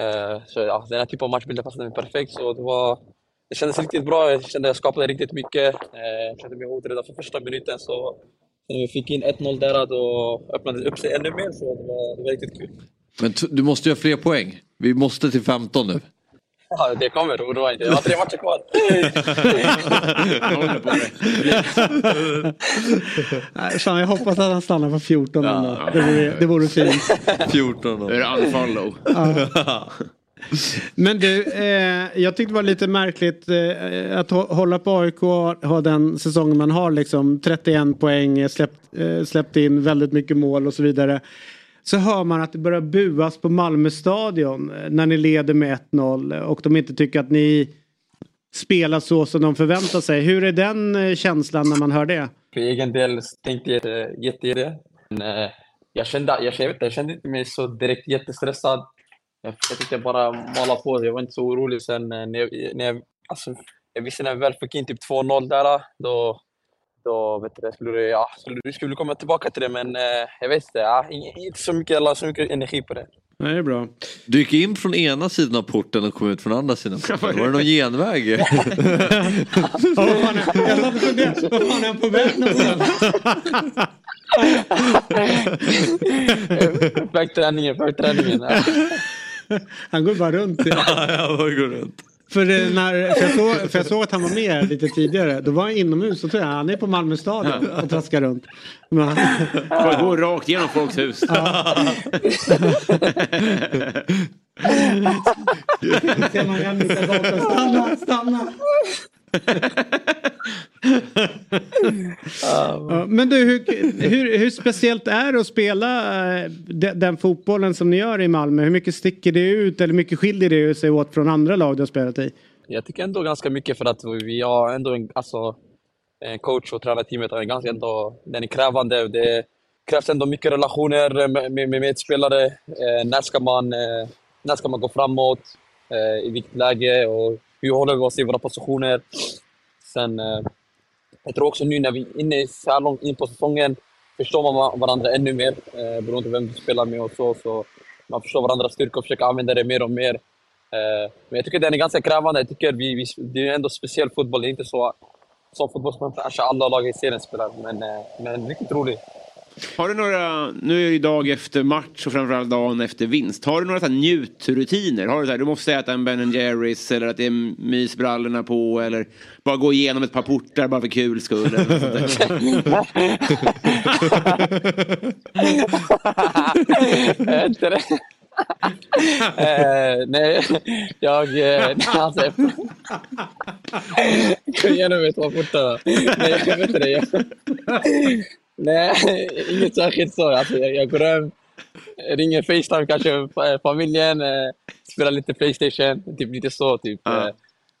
Eh, så ja, den här typen av matchbilder passade mig perfekt. Så det, var, det kändes riktigt bra. Jag kände jag skapade riktigt mycket. Eh, jag kände mig hotad redan från första minuten. Så, när vi fick in 1-0 där då öppnade det upp sig ännu mer. Så det var, det var riktigt kul. Men du måste göra fler poäng. Vi måste till 15 nu. Ja, det kommer, oroa inte. Jag har tre matcher kvar. Nej, fan, jag hoppas att han stannar på 14 ändå. Det vore, det vore fint. 14 Nu är det unfollow. Men du, eh, jag tyckte det var lite märkligt eh, att hå- hålla på AIK och ha den säsongen man har liksom 31 poäng, släppt, eh, släppt in väldigt mycket mål och så vidare. Så hör man att det börjar buas på Malmö stadion eh, när ni leder med 1-0 eh, och de inte tycker att ni spelar så som de förväntar sig. Hur är den eh, känslan när man hör det? för egen del tänkte jag jätte, jätte det. Men jag kände, jag, jag, vet, inte, jag kände inte mig så direkt jättestressad. Jag, jag tyckte bara mala på, jag var inte så orolig. Sen när jag, när jag, alltså, jag visste när vi väl fick in typ 2-0 där, då, då vet du, skulle, ja, skulle, vi skulle komma tillbaka till det, men eh, jag vet inte, ja, inte så mycket, jag la så mycket energi på det. Nej, det är bra. Du gick in från ena sidan av porten och kom ut från andra sidan. Var det någon genväg? Ja, vad fan är, och han på väg någonstans? För träningen, för träningen. Ja. Han går bara runt. ja, jag bara går runt. För, när, för, jag såg, för jag såg att han var med lite tidigare. Då var han inomhus och tror jag han är på Malmö stadion och traskar runt. Men Bara gå rakt genom folks hus. ser man bakom. Stanna, stanna! Ja, men du, hur, hur, hur speciellt är det att spela eh, de- den fotbollen som ni gör i Malmö? Hur mycket sticker det ut eller hur mycket skiljer det sig åt från andra lag du har spelat i? Jag tycker ändå ganska mycket för att vi har ändå en, alltså, en coach och tränarteamet är ganska ändå, den är krävande. Det krävs ändå mycket relationer med, med, med medspelare. Eh, när, ska man, eh, när ska man gå framåt? Eh, I vilket läge? Och hur håller vi oss i våra positioner? Sen, eh, jag tror också nu när vi är inne så här långt in på säsongen förstår man varandra ännu mer. Eh, beroende på vem du spelar med och så. så man förstår varandras styrka och försöker använda det mer och mer. Eh, men jag tycker den är ganska krävande. Jag tycker vi, vi, det är ändå speciell fotboll. Det är inte så som fotboll som alla lag i serien spelar. Men, eh, men riktigt rolig. Har du några, nu är det ju dag efter match och framförallt dagen efter vinst. Har du några så här njutrutiner? Har du, så här, du måste äta en Ben Jerrys eller att det är mysbrallorna på eller bara gå igenom ett par portar bara för kul skull. Eller något sånt där. Inte det? eh, nej, jag... Eh, alltså. Gå igenom ett par portar. Nej, jag vet inte det. Nej, inget särskilt så. Alltså, jag, jag går hem, ringer Facetime kanske fa- familjen, eh, spelar lite Playstation, typ lite så. Typ. Eh,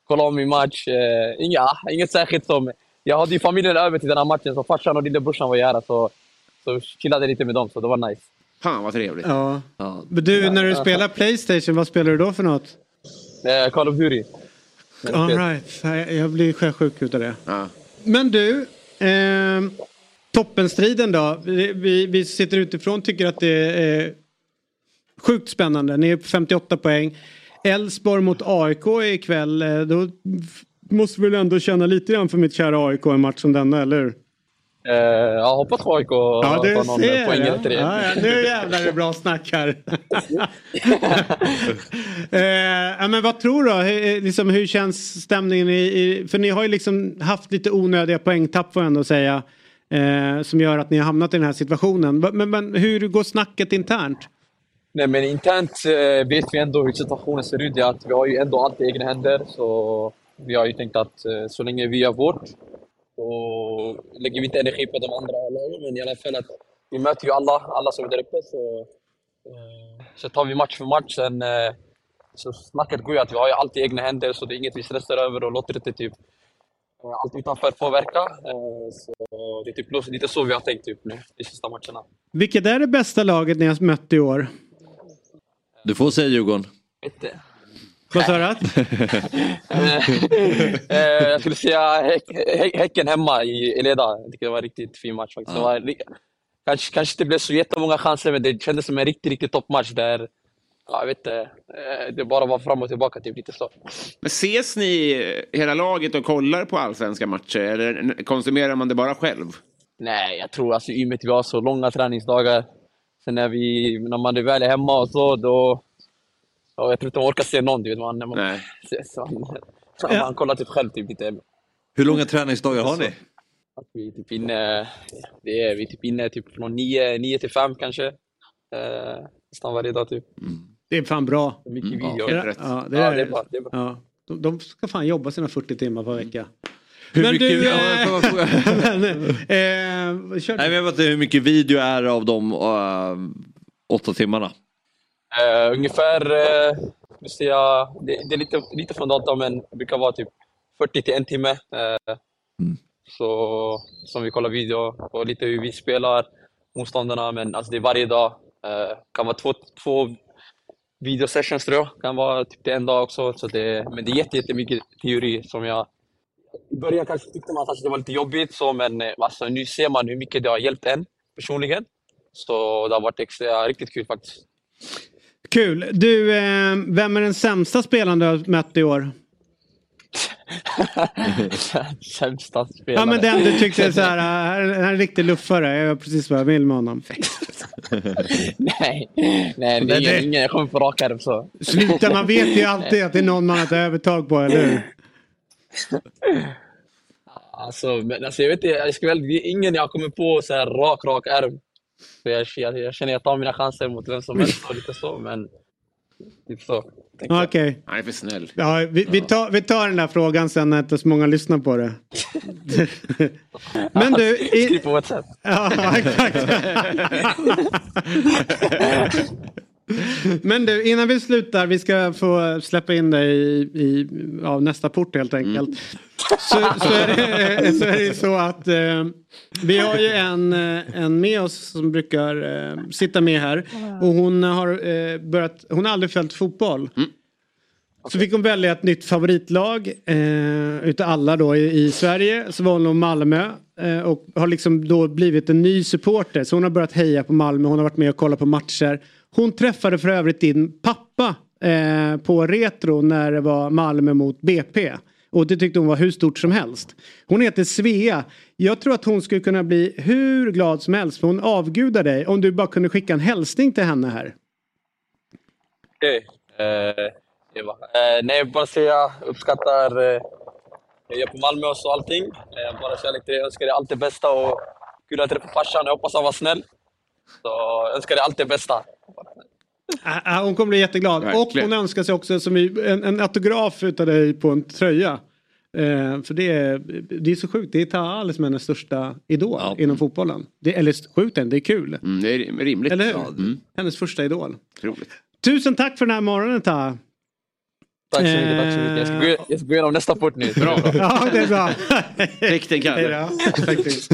kollar om min match. Eh, inga, inget särskilt så. men Jag hade ju familjen över till den här matchen, så farsan och lillebrorsan var ju här. Så, så chillade lite med dem, så det var nice. Fan vad trevligt. Ja. Men du, när du spelar Playstation, vad spelar du då för något? Eh, Call of Duty. All right. Jag- blir sjösjuk utav det. Men du, ehm, toppenstriden då. Vi, vi, sitter utifrån tycker att det är sjukt spännande. Ni är på 58 poäng. Elfsborg mot AIK ikväll. Eh, Då måste vi väl ändå känna lite grann för mitt kära AIK en match som denna, eller hur? Eh, jag hoppas på AIK Ja, tar någon ser poäng efter det. Ja, ja, nu jävlar är det bra snack här. ja, men vad tror du? Hur, liksom, hur känns stämningen? I, i, för ni har ju liksom haft lite onödiga poängtapp får jag ändå säga. Eh, som gör att ni har hamnat i den här situationen. Men, men hur går snacket internt? Nej, men internt eh, vet vi ändå hur situationen ser ut. Det att vi har ju ändå allt i egna händer. Så vi har ju tänkt att eh, så länge vi gör vårt så lägger vi inte energi på de andra lagen. Men i alla fall att vi möter ju alla, alla som är där uppe. Så, eh, så tar vi match för match. Sen, eh, så snacket går ju att vi har ju allt i egna händer så det är inget vi stressar över och låter inte typ allt utanför påverka. Eh, så det är typ lite så vi har tänkt typ nu de sista matcherna. Vilket är det bästa laget ni har mött i år? Du får säga Djurgården. Inte. Vad sa du? Eh, jag skulle säga häck, häck, Häcken hemma i Eleda. Jag tycker det var en riktigt fin match faktiskt. Det var, ri- kanske, kanske inte blev så jättemånga chanser, men det kändes som en riktigt, riktigt toppmatch där ja, jag vet inte, eh, det bara var fram och tillbaka, typ lite så. Men ses ni hela laget och kollar på allsvenska matcher eller konsumerar man det bara själv? Nej, jag tror alltså i och med att vi har så långa träningsdagar. Sen när, vi, när man är väl är hemma och så, då... Ja, jag tror inte man orkar se någon. Du vet, man, när man, Nej. så, man, man kollar typ själv typ lite. Hur långa träningsdagar har ni? Att vi är typ inne, det är, vi är typ inne typ från 9, 9 till 5 kanske. Eh, nästan varje dag typ. Det är fan bra. Mycket Mm, video. Är det- Ja, det Ja, är, det är bra, det är bra. Ja. De, de ska fan jobba sina 40 timmar per vecka. Hur Men mycket- du... Ja, får jag fråga? men, kör Nej, men jag vet inte hur mycket video är av de uh, åtta timmarna. Eh, ungefär, uh, säga, det, det är lite, lite från datum men det brukar vara typ 40 till en timme. Eh, Så, som vi kollar video på lite hur vi spelar motståndarna, men alltså det är varje dag. Eh, kan vara två, två videosessions tror jag, kan vara typ det en dag också. Så det, men det är jätte, jättemycket teori som jag... I början kanske tyckte man att det var lite jobbigt, så, men eh, alltså, nu ser man hur mycket det har hjälpt en personligen. Så det har varit extra, riktigt kul faktiskt. Kul. Du, eh, vem är den sämsta spelaren du har mött i år? Sämsta spelare. Ja men den du tyckte så här, här är en riktig luffare. Jag vet precis vad jag vill med honom. nej, nej det är ingen, ingen jag kommer på rak arm så. Sluta, man vet ju alltid att det är någon man har ett övertag på, eller hur? Alltså, men alltså jag vet inte, jag ska väl, det är ingen jag kommer på så här rak, rak arm. Så jag, jag, jag känner att jag tar mina chanser mot vem som helst och lite så, men typ så. Okej. Han är för snäll. Ja, vi, vi, tar, vi tar den där frågan sen när inte så många lyssnar på det. Men du... Skriv på WhatsApp. ja, exakt. Men du, innan vi slutar, vi ska få släppa in dig i, i ja, nästa port helt enkelt. Så, så, är det, så är det så att eh, vi har ju en, eh, en med oss som brukar eh, sitta med här. Och hon har eh, börjat, hon har aldrig följt fotboll. Så fick hon välja ett nytt favoritlag eh, utav alla då i, i Sverige. Så valde hon Malmö eh, och har liksom då blivit en ny supporter. Så hon har börjat heja på Malmö, hon har varit med och kollat på matcher. Hon träffade för övrigt din pappa eh, på Retro när det var Malmö mot BP. Och det tyckte hon var hur stort som helst. Hon heter Svea. Jag tror att hon skulle kunna bli hur glad som helst för hon avgudar dig om du bara kunde skicka en hälsning till henne här. Okej. Eh, Eva. Eh, nej, bara säga jag uppskattar eh, jag är på Malmö och så allting. Eh, bara kärlek till dig. Jag önskar dig allt det bästa och kul att träffa farsan. Jag hoppas han var snäll. Så jag önskar dig allt det bästa. Äh, äh, hon kommer bli jätteglad. Verkligen. Och hon önskar sig också som en, en autograf utav dig på en tröja. Eh, för det är, det är så sjukt. Det är Taha som är hennes största idol inom fotbollen. Det, eller sjukt den, det är kul. Mm, det är rimligt. Eller hur? Ja, mm, Hennes första idol. otroligt. Tusen tack för den här morgonen Taha. Tack så mycket. Tack så mycket. Jag ska gå, jag ska gå igenom nästa port nu. Bra. Ja, det är bra. Då. Faktiskt.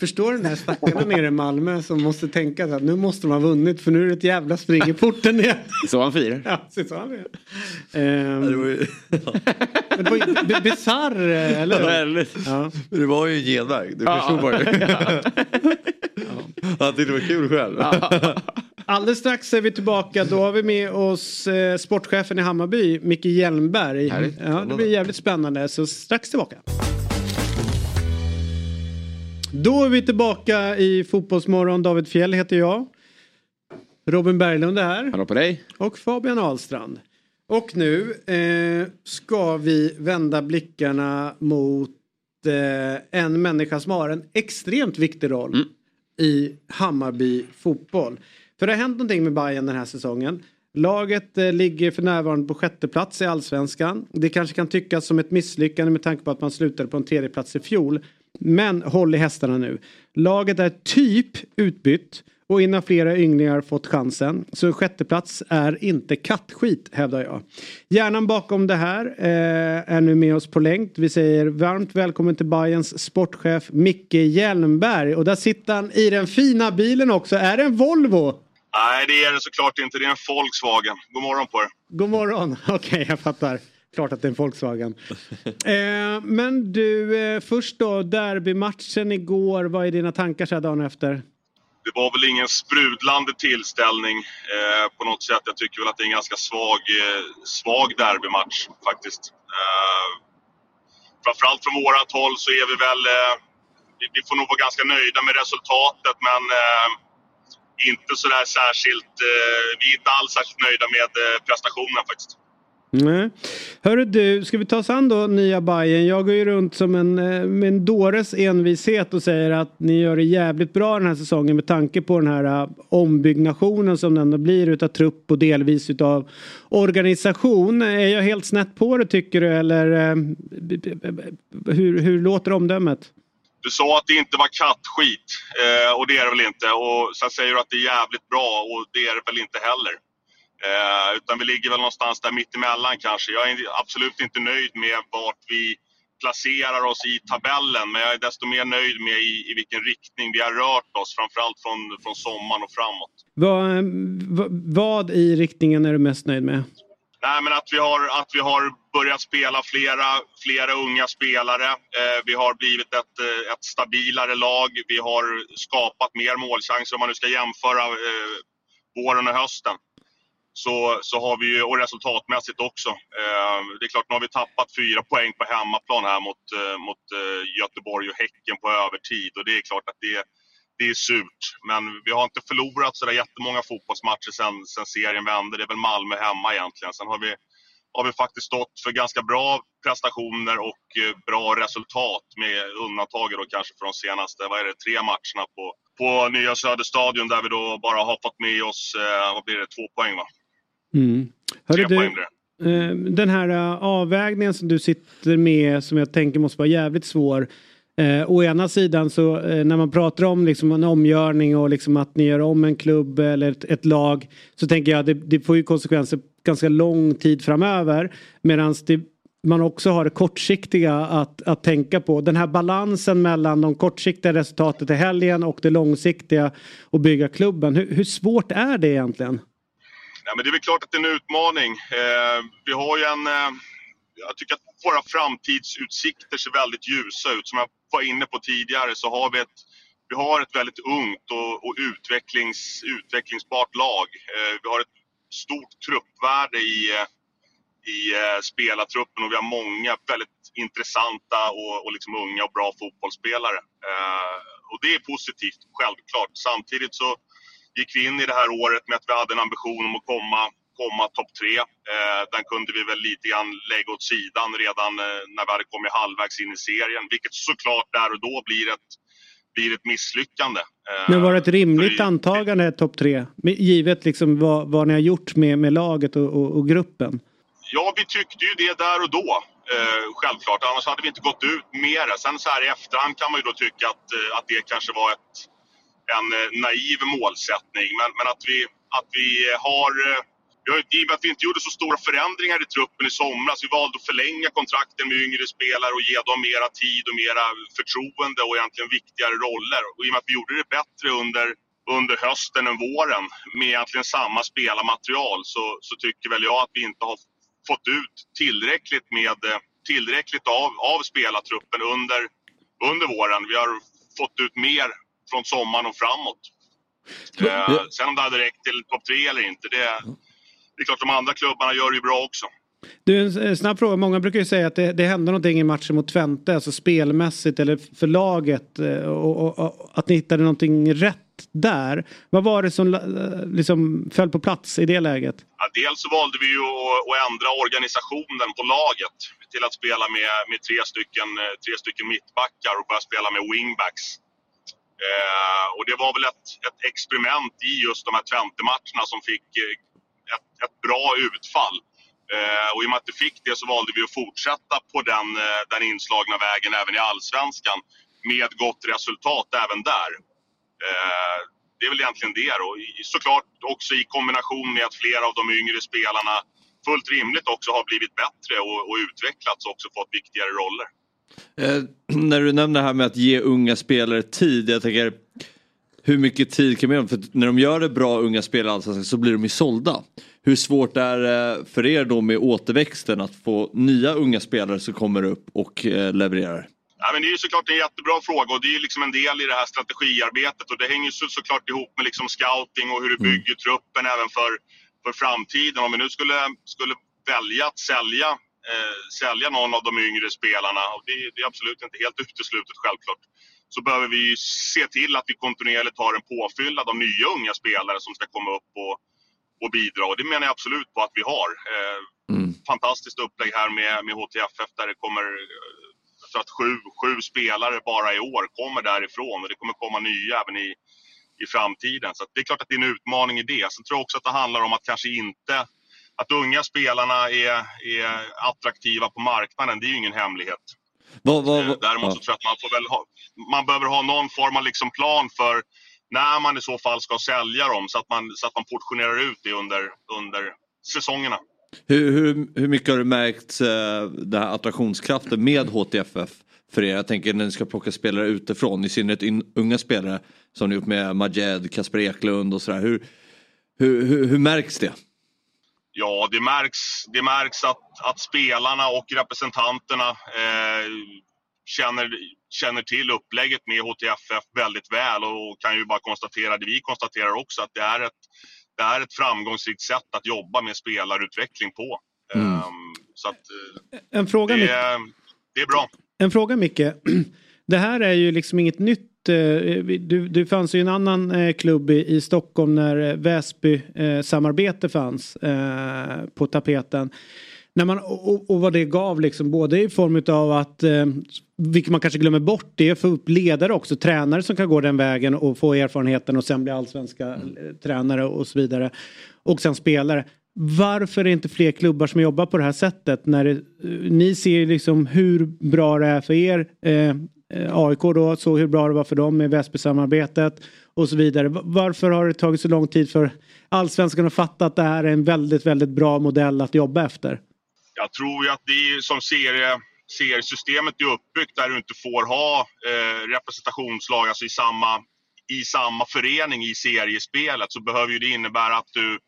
Förstår du den här stackarna nere i Malmö som måste tänka att nu måste de ha vunnit för nu är det ett jävla spring i porten igen. Så han firar. Ja, så sa han det. Ehm, Det var ju, men det var ju bisarr, eh, eller hur? Ja. Men det var ju en genväg. Du förstod bara ju. Han tyckte det var kul själv. Alldeles strax är vi tillbaka. Då har vi med oss eh, sportchefen i Hammarby, Micke Hjelmberg. Härligt. Ja, det blir jävligt spännande. Så strax tillbaka. Då är vi tillbaka i Fotbollsmorgon. David Fjell heter jag. Robin Berglund är här. Hallå på dig. Och Fabian Ahlstrand. Och nu eh, ska vi vända blickarna mot eh, en människa som har en extremt viktig roll Mm. i Hammarby fotboll. För det har hänt någonting med Bayern den här säsongen. Laget eh, ligger för närvarande på sjätte plats i allsvenskan. Det kanske kan tyckas som ett misslyckande med tanke på att man slutade på en tredje plats i fjol. Men håll i hästarna nu. Laget är typ utbytt och innan flera ynglingar fått chansen. Så en sjätteplats är inte kattskit hävdar jag. Hjärnan bakom det här eh, är nu med oss på länk. Vi säger varmt välkommen till Bayerns sportchef Micke Hjelmberg. Och där sitter han i den fina bilen också. Är det en Volvo? Nej, det är det såklart inte. Det är en Volkswagen. God morgon på er. God morgon. Okej, jag fattar. Klart att det är en Volkswagen. eh, men du, eh, först då derbymatchen igår. Vad är dina tankar så här dagen efter? Det var väl ingen sprudlande tillställning eh, på något sätt. Jag tycker väl att det är en ganska svag, eh, svag derbymatch faktiskt. Eh, framförallt från vårat håll så är vi väl... Eh, vi, vi får nog vara ganska nöjda med resultatet men eh, inte sådär särskilt... Eh, vi är inte alls särskilt nöjda med eh, prestationen faktiskt. Nej. Hörru du, ska vi ta oss an då nya Bayern? Jag går ju runt som en, eh, med en dåres envishet och säger att ni gör det jävligt bra den här säsongen med tanke på den här eh, ombyggnationen som det ändå blir utav trupp och delvis utav organisation. Är jag helt snett på det tycker du eller eh, hur, hur låter omdömet? Du sa att det inte var kattskit eh, och det är det väl inte. Och sen säger du att det är jävligt bra och det är det väl inte heller. Eh, utan vi ligger väl någonstans där mittemellan kanske. Jag är absolut inte nöjd med vart vi placerar oss i tabellen. Men jag är desto mer nöjd med i, i vilken riktning vi har rört oss, framförallt från, från sommaren och framåt. Vad, eh, vad, vad i riktningen är du mest nöjd med? Nej, men att vi har, att vi har börjat spela flera, flera unga spelare. Eh, vi har blivit ett, eh, ett stabilare lag. Vi har skapat mer målchanser om man nu ska jämföra eh, våren och hösten. Så, så har vi ju, och resultatmässigt också. Eh, det är klart, nu har vi tappat fyra poäng på hemmaplan här mot, eh, mot eh, Göteborg och Häcken på övertid. Och det är klart att det, det är surt. Men vi har inte förlorat sådär jättemånga fotbollsmatcher sen, sen serien vände. Det är väl Malmö hemma egentligen. Sen har vi, har vi faktiskt stått för ganska bra prestationer och eh, bra resultat med undantag då kanske för de senaste, vad är det, tre matcherna på, på nya Söderstadion där vi då bara har fått med oss, eh, vad blir det, två poäng va? Mm. Hörru Tre du, poäng det. eh, den här avvägningen som du sitter med som jag tänker måste vara jävligt svår. Eh, å ena sidan så eh, när man pratar om liksom en omgörning och liksom att ni gör om en klubb eller ett, ett lag så tänker jag det, det får ju konsekvenser ganska lång tid framöver. Medan man också har det kortsiktiga att, att tänka på. Den här balansen mellan de kortsiktiga resultatet i helgen och det långsiktiga och bygga klubben. Hur, hur svårt är det egentligen? Ja, men det är väl klart att det är en utmaning. Eh, vi har ju en... Eh, jag tycker att våra framtidsutsikter ser väldigt ljusa ut. Som jag var inne på tidigare så har vi ett, vi har ett väldigt ungt och, och utvecklings, utvecklingsbart lag. Eh, vi har ett stort truppvärde i, eh, i eh, spelartruppen och vi har många väldigt intressanta och, och liksom unga och bra fotbollsspelare. Eh, och det är positivt, självklart. Samtidigt så gick vi in i det här året med att vi hade en ambition om att komma, komma topp tre. Eh, den kunde vi väl lite grann lägga åt sidan redan eh, när vi hade kommit halvvägs in i serien. Vilket såklart där och då blir ett, blir ett misslyckande. Eh, Men var det ett rimligt antagande topp tre? Givet liksom vad, vad ni har gjort med, med laget och, och, och gruppen? Ja, vi tyckte ju det där och då. Eh, självklart, annars hade vi inte gått ut med det. Sen så här i efterhand kan man ju då tycka att, eh, att det kanske var ett, en eh, naiv målsättning. Men, men att, vi, att vi har... I och med att vi inte gjorde så stora förändringar i truppen i somras. Vi valde att förlänga kontrakten med yngre spelare och ge dem mera tid och mera förtroende och egentligen viktigare roller. Och i och med att vi gjorde det bättre under, under hösten än våren med egentligen samma spelarmaterial så, så tycker väl jag att vi inte har fått ut tillräckligt med eh, tillräckligt av, av spelartruppen under, under våren. Vi har fått ut mer från sommaren och framåt. Eh, sen om det hade räckt till topp tre eller inte, det, det är klart de andra klubbarna gör det ju bra också. Du, en eh, snabb fråga. Många brukar ju säga att det, det hände någonting i matchen mot Twente, alltså spelmässigt eller för laget. eh, Och, och, och att ni hittade någonting rätt där. Vad var det som eh, liksom föll på plats i det läget? Ja, dels så valde vi ju att, att ändra organisationen på laget till att spela med, med tre, stycken, tre stycken mittbackar och börja spela med wingbacks. Eh, och det var väl ett, ett experiment i just de här Twente-matcherna som fick ett, ett bra utfall. Eh, och i och med att vi fick det så valde vi att fortsätta på den, eh, den inslagna vägen även i Allsvenskan med gott resultat även där. Eh, det är väl egentligen det då. I- Såklart också i kombination med att flera av de yngre spelarna fullt rimligt också har blivit bättre och, och utvecklats och också fått viktigare roller. Eh, när du nämner det här med att ge unga spelare tid, jag tänker hur mycket tid kan man dem? För när de gör det bra, unga spelare, så blir de ju sålda. Hur svårt är det för er då med återväxten att få nya unga spelare som kommer upp och eh, levererar? Ja, men det är ju såklart en jättebra fråga och det är ju liksom en del i det här strategiarbetet och det hänger ju så, såklart ihop med liksom scouting och hur du bygger truppen även för, för framtiden. Om vi nu skulle, skulle välja att sälja, eh, sälja någon av de yngre spelarna, och det, det är absolut inte helt uteslutet självklart, så behöver vi se till att vi kontinuerligt har en påfyllnad av nya unga spelare som ska komma upp och, och bidra. Och det menar jag absolut på att vi har. Eh, Fantastiskt upplägg här med, med HTFF där det kommer jag tror att sju, sju spelare bara i år kommer därifrån och det kommer komma nya även i, i framtiden. Så det är klart att det är en utmaning i det. Sen tror jag också att det handlar om att kanske inte att unga spelarna är, är attraktiva på marknaden, det är ju ingen hemlighet. Vad, vad, vad, Däremot så tror jag att man, får väl ha, man behöver ha någon form av liksom plan för när man i så fall ska sälja dem så att man, så att man portionerar ut det under, under säsongerna. Hur, hur, hur mycket har du märkt eh, den här attraktionskraften med HTFF för er? Jag tänker när ni ska plocka spelare utifrån, i synnerhet in, unga spelare som ni gjort med Majed, Kasper Eklund och sådär. Hur, hur, hur, hur märks det? Ja, det märks, det märks att, att spelarna och representanterna eh, känner, känner till upplägget med HTFF väldigt väl och kan ju bara konstatera det vi konstaterar också att det är ett, det är ett framgångsrikt sätt att jobba med spelarutveckling på. Mm. Um, så att, eh, En fråga, det, Micke. är- det är bra. En fråga Micke. Det här är ju liksom inget nytt eh, Du, det fanns ju en annan eh, klubb i, i Stockholm när eh, Väsby eh, samarbete fanns eh, på tapeten. När man, och, och vad det gav liksom både i form av att, eh, vilket man kanske glömmer bort, det är att få upp ledare också, tränare som kan gå den vägen och få erfarenheten och sen bli allsvenska mm. tränare och så vidare. Och sen spelare. Varför är det inte fler klubbar som jobbar på det här sättet? När det, eh, ni ser liksom hur bra det är för er. Eh, Eh, AIK då, såg hur bra det var för dem med Väsby-samarbetet och så vidare. Varför har det tagit så lång tid för allsvenskan att fatta att det här är en väldigt, väldigt bra modell att jobba efter? Jag tror ju att det är som serie, seriesystemet är uppbyggt där du inte får ha eh, representationslag alltså i samma, i samma förening i seriespelet så behöver ju det innebära att du,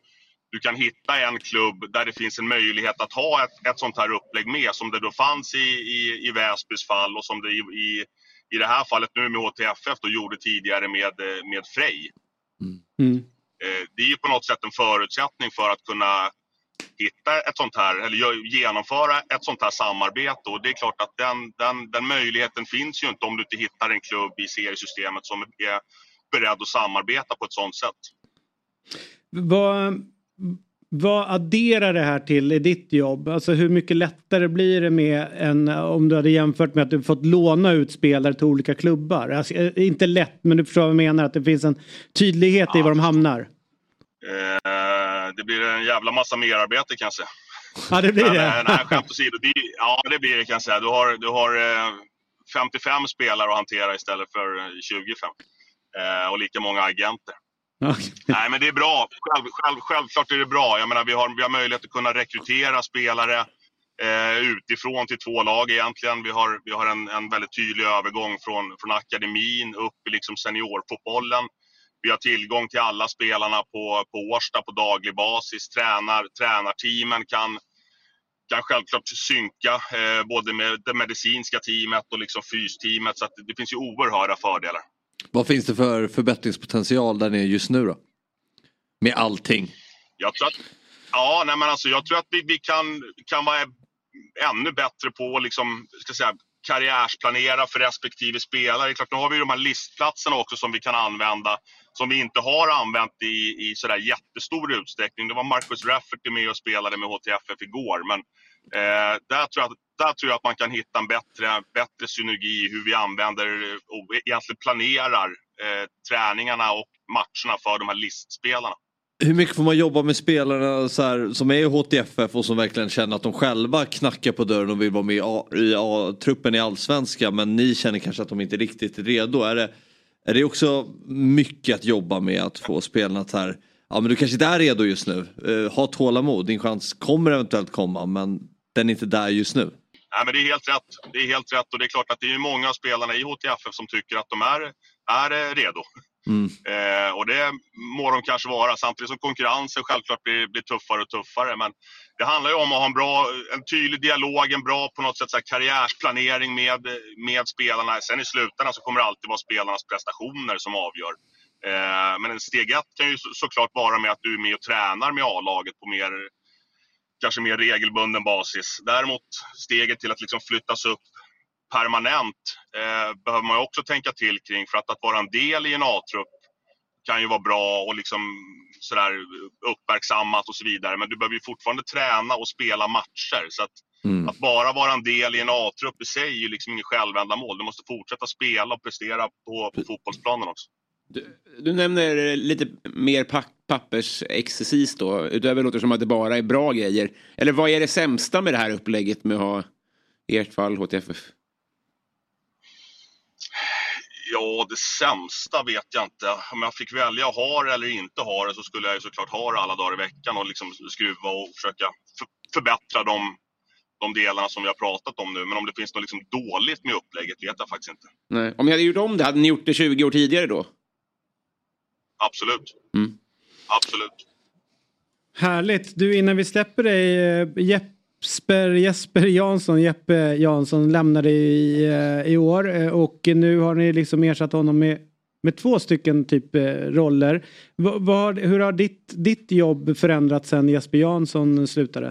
du kan hitta en klubb där det finns en möjlighet att ha ett, ett sånt här upplägg med som det då fanns i, i, i Väsbys fall och som det i, i, i det här fallet nu med HTFF då gjorde tidigare med, eh, med Frej. Mm. Eh, det är ju på något sätt en förutsättning för att kunna hitta ett sånt här, eller genomföra ett sånt här samarbete. Och det är klart att den, den, den möjligheten finns ju inte om du inte hittar en klubb i seriesystemet som är beredd att samarbeta på ett sånt sätt. Vad, vad adderar det här till i ditt jobb? Alltså hur mycket lättare blir det med en, om du hade jämfört med att du fått låna ut spelare till olika klubbar? Alltså, eh, inte lätt, men du förstår vad jag menar, att det finns en tydlighet i var de hamnar. Eh, det blir en jävla massa merarbete kan jag säga. Ja, det blir Men, det. eh, nej, skämt åsido. Det, ja, det blir det kan jag säga. Du har, du har eh, 55 spelare att hantera istället för eh, 25. Eh, och lika många agenter. Nej, men det är bra. Själv, själv, självklart är det bra. Jag menar, vi, har, vi har möjlighet att kunna rekrytera spelare eh, utifrån till två lag egentligen. Vi har, vi har en, en väldigt tydlig övergång från, från akademin upp i liksom seniorfotbollen. Vi har tillgång till alla spelarna på, på Årsta på daglig basis. Tränar, tränarteamen kan, kan självklart synka eh, både med det medicinska teamet och liksom fysteamet. Så att det, det finns ju oerhörda fördelar. Vad finns det för förbättringspotential där ni är just nu då? Med allting. Jag tror att, ja, nej men alltså, jag tror att vi, vi kan, kan vara ännu bättre på att liksom, ska säga, karriärsplanera för respektive spelare. Klart, nu har vi ju de här listplatserna också som vi kan använda som vi inte har använt i, i sådär jättestor utsträckning. Det var Marcus Rafferty med och spelade med HTFF igår. Men eh, där, tror jag, där tror jag att man kan hitta en bättre, bättre synergi i hur vi använder och egentligen planerar eh, träningarna och matcherna för de här listspelarna. Hur mycket får man jobba med spelarna så här, som är i HTFF och som verkligen känner att de själva knackar på dörren och vill vara med i, A, i A, truppen i allsvenskan men ni känner kanske att de inte riktigt är redo. Är det, är det också mycket att jobba med att få spelarna att här, ja men du kanske inte är redo just nu. Uh, ha tålamod, din chans kommer eventuellt komma men den är inte där just nu. Nej, men det är helt rätt. Det är helt rätt och det är klart att det är många av spelarna i HTFF som tycker att de är, är eh, redo. Mm. Eh, och det må de kanske vara samtidigt som konkurrensen självklart blir, blir tuffare och tuffare. Men det handlar ju om att ha en bra, en tydlig dialog, en bra på något sätt så här, karriärsplanering med, med spelarna. Sen i slutändan så kommer det alltid vara spelarnas prestationer som avgör. Eh, men en steg ett kan ju så, såklart vara med att du är med och tränar med A-laget på mer kanske mer regelbunden basis. Däremot steget till att liksom flyttas upp permanent eh, behöver man också tänka till kring. För att, att vara en del i en A-trupp kan ju vara bra och liksom sådär uppmärksammat och så vidare. Men du behöver ju fortfarande träna och spela matcher. Så att, Mm. att bara vara en del i en A-trupp i sig är ju liksom inget självändamål. Du måste fortsätta spela och prestera på, på fotbollsplanen också. Du nämner lite mer pa pappersexercis då. Utöver låter det som att det bara är bra grejer. Eller vad är det sämsta med det här upplägget med att ha i ert fall HTFF? Ja, det sämsta vet jag inte. Om jag fick välja att ha det eller inte ha det så skulle jag ju såklart ha det alla dagar i veckan och liksom skruva och försöka för- förbättra de, de delarna som vi har pratat om nu. Men om det finns något liksom dåligt med upplägget vet jag faktiskt inte. Nej. Om ni hade gjort om det, hade ni gjort det 20 år tidigare då? Absolut. Mm. Absolut. Härligt. Du, innan vi släpper dig, eh, Jesper, Jesper Jansson, Jeppe Jansson lämnade i, eh, i år eh, och nu har ni liksom ersatt honom med, med två stycken typ roller. Va, vad, hur har ditt, ditt jobb förändrats sen Jesper Jansson slutade?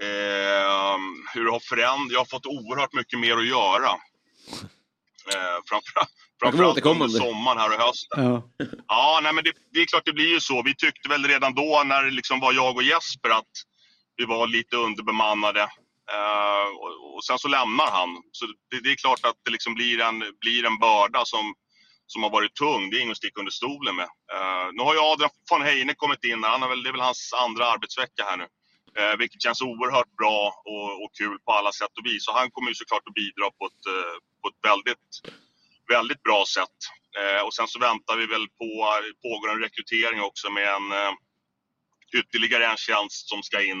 Eh, hur har förändrats? Jag har fått oerhört mycket mer att göra. Eh, framförallt framförallt under sommaren här och hösten. Ja. Ja, nej, men det, det är klart det blir ju så. Vi tyckte väl redan då när det liksom var jag och Jesper att vi var lite underbemannade. Eh, och, och sen så lämnar han. Så det, det är klart att det liksom blir en, blir en börda som, som har varit tung. Det är inget att sticka under stolen med. Eh, nu har ju Adrian von Heine kommit in. Han har väl, det är väl hans andra arbetsvecka här nu. Eh, vilket känns oerhört bra och, och kul på alla sätt och vis. Och han kommer ju såklart att bidra på ett, eh, på ett väldigt, väldigt bra sätt. Eh, och sen så väntar vi väl på, pågår en rekrytering också med en eh, ytterligare en tjänst som ska in.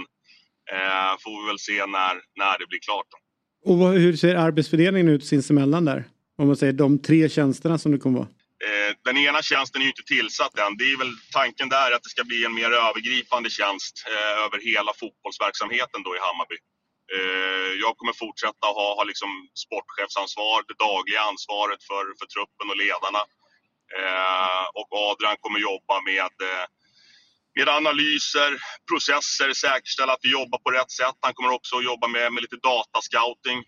Eh, får vi väl se när, när det blir klart. Då. Och vad, hur ser arbetsfördelningen ut sinsemellan där? Om man säger de tre tjänsterna som det kommer vara. Den ena tjänsten är ju inte tillsatt än. Det är väl tanken där att det ska bli en mer övergripande tjänst över hela fotbollsverksamheten då i Hammarby. Eh, jag kommer fortsätta ha, ha liksom sportchefsansvar, det dagliga ansvaret för, för truppen och ledarna. Eh, och Adrian kommer jobba med, eh, med analyser, processer, säkerställa att vi jobbar på rätt sätt. Han kommer också jobba med, med lite datascouting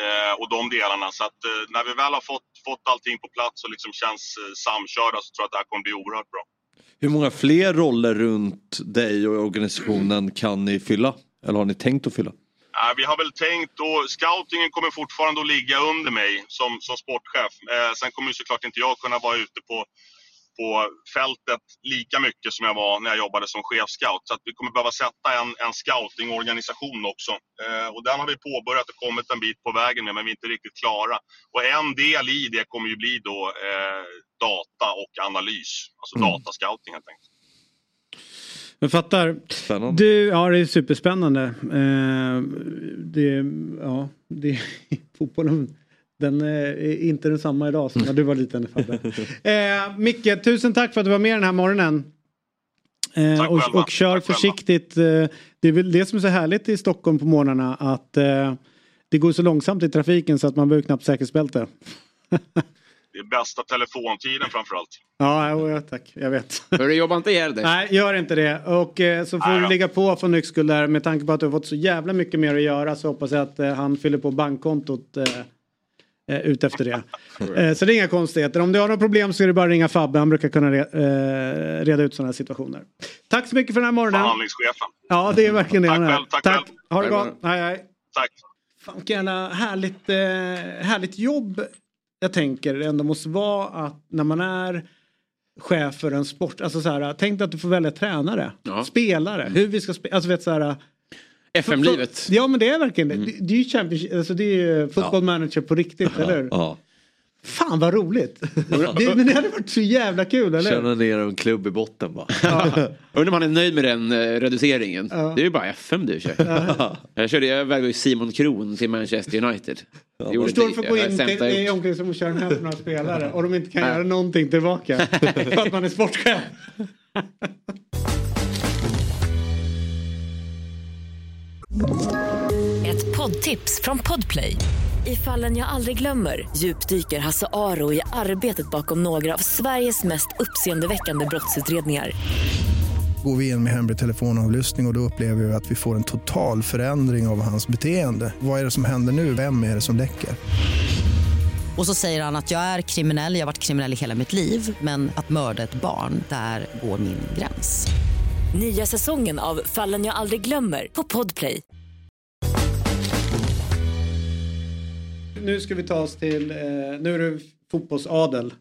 eh, och de delarna. Så att eh, när vi väl har fått, fått allting på plats och liksom känns eh, samkörda så tror jag att det här kommer bli oerhört bra. Hur många fler roller runt dig och organisationen kan ni fylla? Eller har ni tänkt att fylla? Nej, vi har väl tänkt och scoutingen kommer fortfarande att ligga under mig som, som sportchef. Eh, sen kommer ju såklart inte jag kunna vara ute på, på fältet lika mycket som jag var när jag jobbade som chefscout. Så att vi kommer behöva sätta en, en scoutingorganisation också. Eh, och den har vi påbörjat och kommit en bit på vägen med, men vi är inte riktigt klara. Och en del i det kommer ju bli då eh, data och analys. Alltså Mm. datascouting helt enkelt. Jag fattar. Spännande. Du, ja det är superspännande. Eh, det, ja, det, fotbollen, den eh, är inte densamma idag som när du var liten Fabbe. Eh, Micke, tusen tack för att du var med den här morgonen. Eh, och, själva. och kör Tack själva. försiktigt. Eh, det är väl det som är så härligt i Stockholm på morgnarna att eh, det går så långsamt i trafiken så att man behöver knappt säkerhetsbälte. Det är bästa telefontiden framförallt. Ja, jo, tack. Jag vet. Hörru, jobba inte ihjäl dig. Nej, gör inte det. Och eh, så får Nej du ligga på för Nyxkull där. Med tanke på att du har fått så jävla mycket mer att göra så hoppas jag att eh, han fyller på bankkontot eh, eh, ut efter det. eh, så det är inga konstigheter. Om du har några problem så är det bara att ringa Fabbe. Han brukar kunna re, eh, reda ut sådana här situationer. Tack så mycket för den här morgonen. Förhandlingschefen. Ja, det är verkligen det Tack han är. själv, tack själv. Ha det Tack gott. Hej, hej. Tack. Fan, vilket jävla härligt, härligt jobb jag tänker det ändå måste vara att när man är chef för en sport, alltså så här, tänk dig att du får välja tränare, Ja. spelare, hur vi ska spela, alltså vet så här. FM-livet. Ja men det är verkligen det. Det, det är ju Championship, alltså det är ju football manager på riktigt, eller hur? Ja. Fan vad roligt! det, men det hade varit så jävla kul, eller hur? Känna ner en klubb i botten bara. Undrar om han är nöjd med den eh, reduceringen. Ja. Det är ju bara FM du kör. Jag körde, jag vägde ju Simon Kron till Manchester United. Det gjorde Förstår du för att gå in till, i omklädningsrummet och köra för några spelare och de inte kan göra någonting tillbaka. för att man är sportchef. Ett poddtips från Podplay. I fallen jag aldrig glömmer djupdyker Hasse Aro i arbetet bakom några av Sveriges mest uppseendeväckande brottsutredningar. Går vi in med hemlig telefonavlyssning och, och då upplever vi att vi får en total förändring av hans beteende. Vad är det som händer nu? Vem är det som läcker? Och så säger han att jag är kriminell, jag har varit kriminell i hela mitt liv men att mörda ett barn, där går min gräns. Nya säsongen av Fallen jag aldrig glömmer på Podplay. Nu ska vi ta oss till, eh, nu är det fotbollsadel.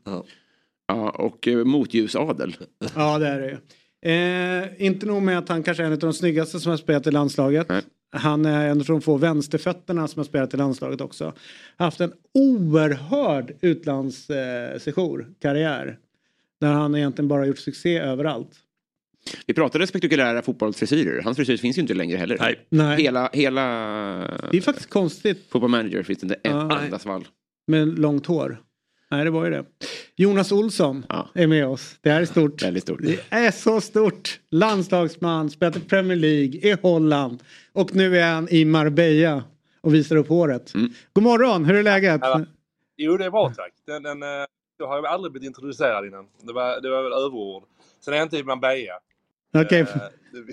Ja, och eh, motljusadel. Ja det är det ju. Eh, inte nog med att han kanske är en av de snyggaste som har spelat i landslaget. Han är en av de få vänsterfötterna som har spelat i landslaget också. Haft en oerhörd utlandssejour, karriär. Där han egentligen bara gjort succé överallt. Vi pratade spektakulära fotbollsfrisyrer. Hans frisyr finns ju inte längre heller. Nej. Nej. Hela, hela... Det är faktiskt konstigt. Fotboll manager finns inte en Ja. enda svall. Med långt hår. Nej, det var ju det. Jonas Olsson är med oss. Det här är stort. Väldigt stort. Det är så stort. Landslagsman, spelat i Premier League, i Holland. Och nu är han i Marbella och visar upp håret. Mm. God morgon, hur är läget? Ja. Jo, det är bra tack. Den, den, eh, jag har ju aldrig blivit introducerad innan. Det var, det var väl överord. Sen är jag inte i Marbella. Okej. Eh,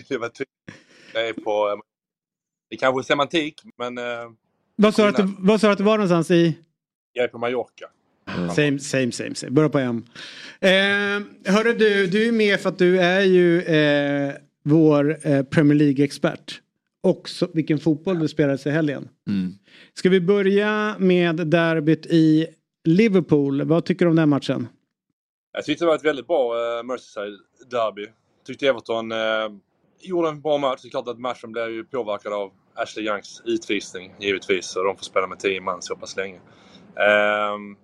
det jag är på... eh, Det är kanske är semantik, men Vad sa du att, du- vad sa du att du var någonstans i? jag är på Mallorca. Same, same, same, same. Börja på M. Eh, hörru du, du är med för att du är ju eh, vår eh, Premier League-expert. Och så, vilken fotboll du spelade i helgen. Mm. Ska vi börja med derbyt i Liverpool? Vad tycker du om den matchen? Jag tyckte det var ett väldigt bra uh, Merseyside-derby. Tyckte Everton eh, gjorde en bra match. Det är klart att matchen blev ju påverkad av Ashley Youngs utvisning givetvis. Och de får spela med 10 man så pass länge. Ehm,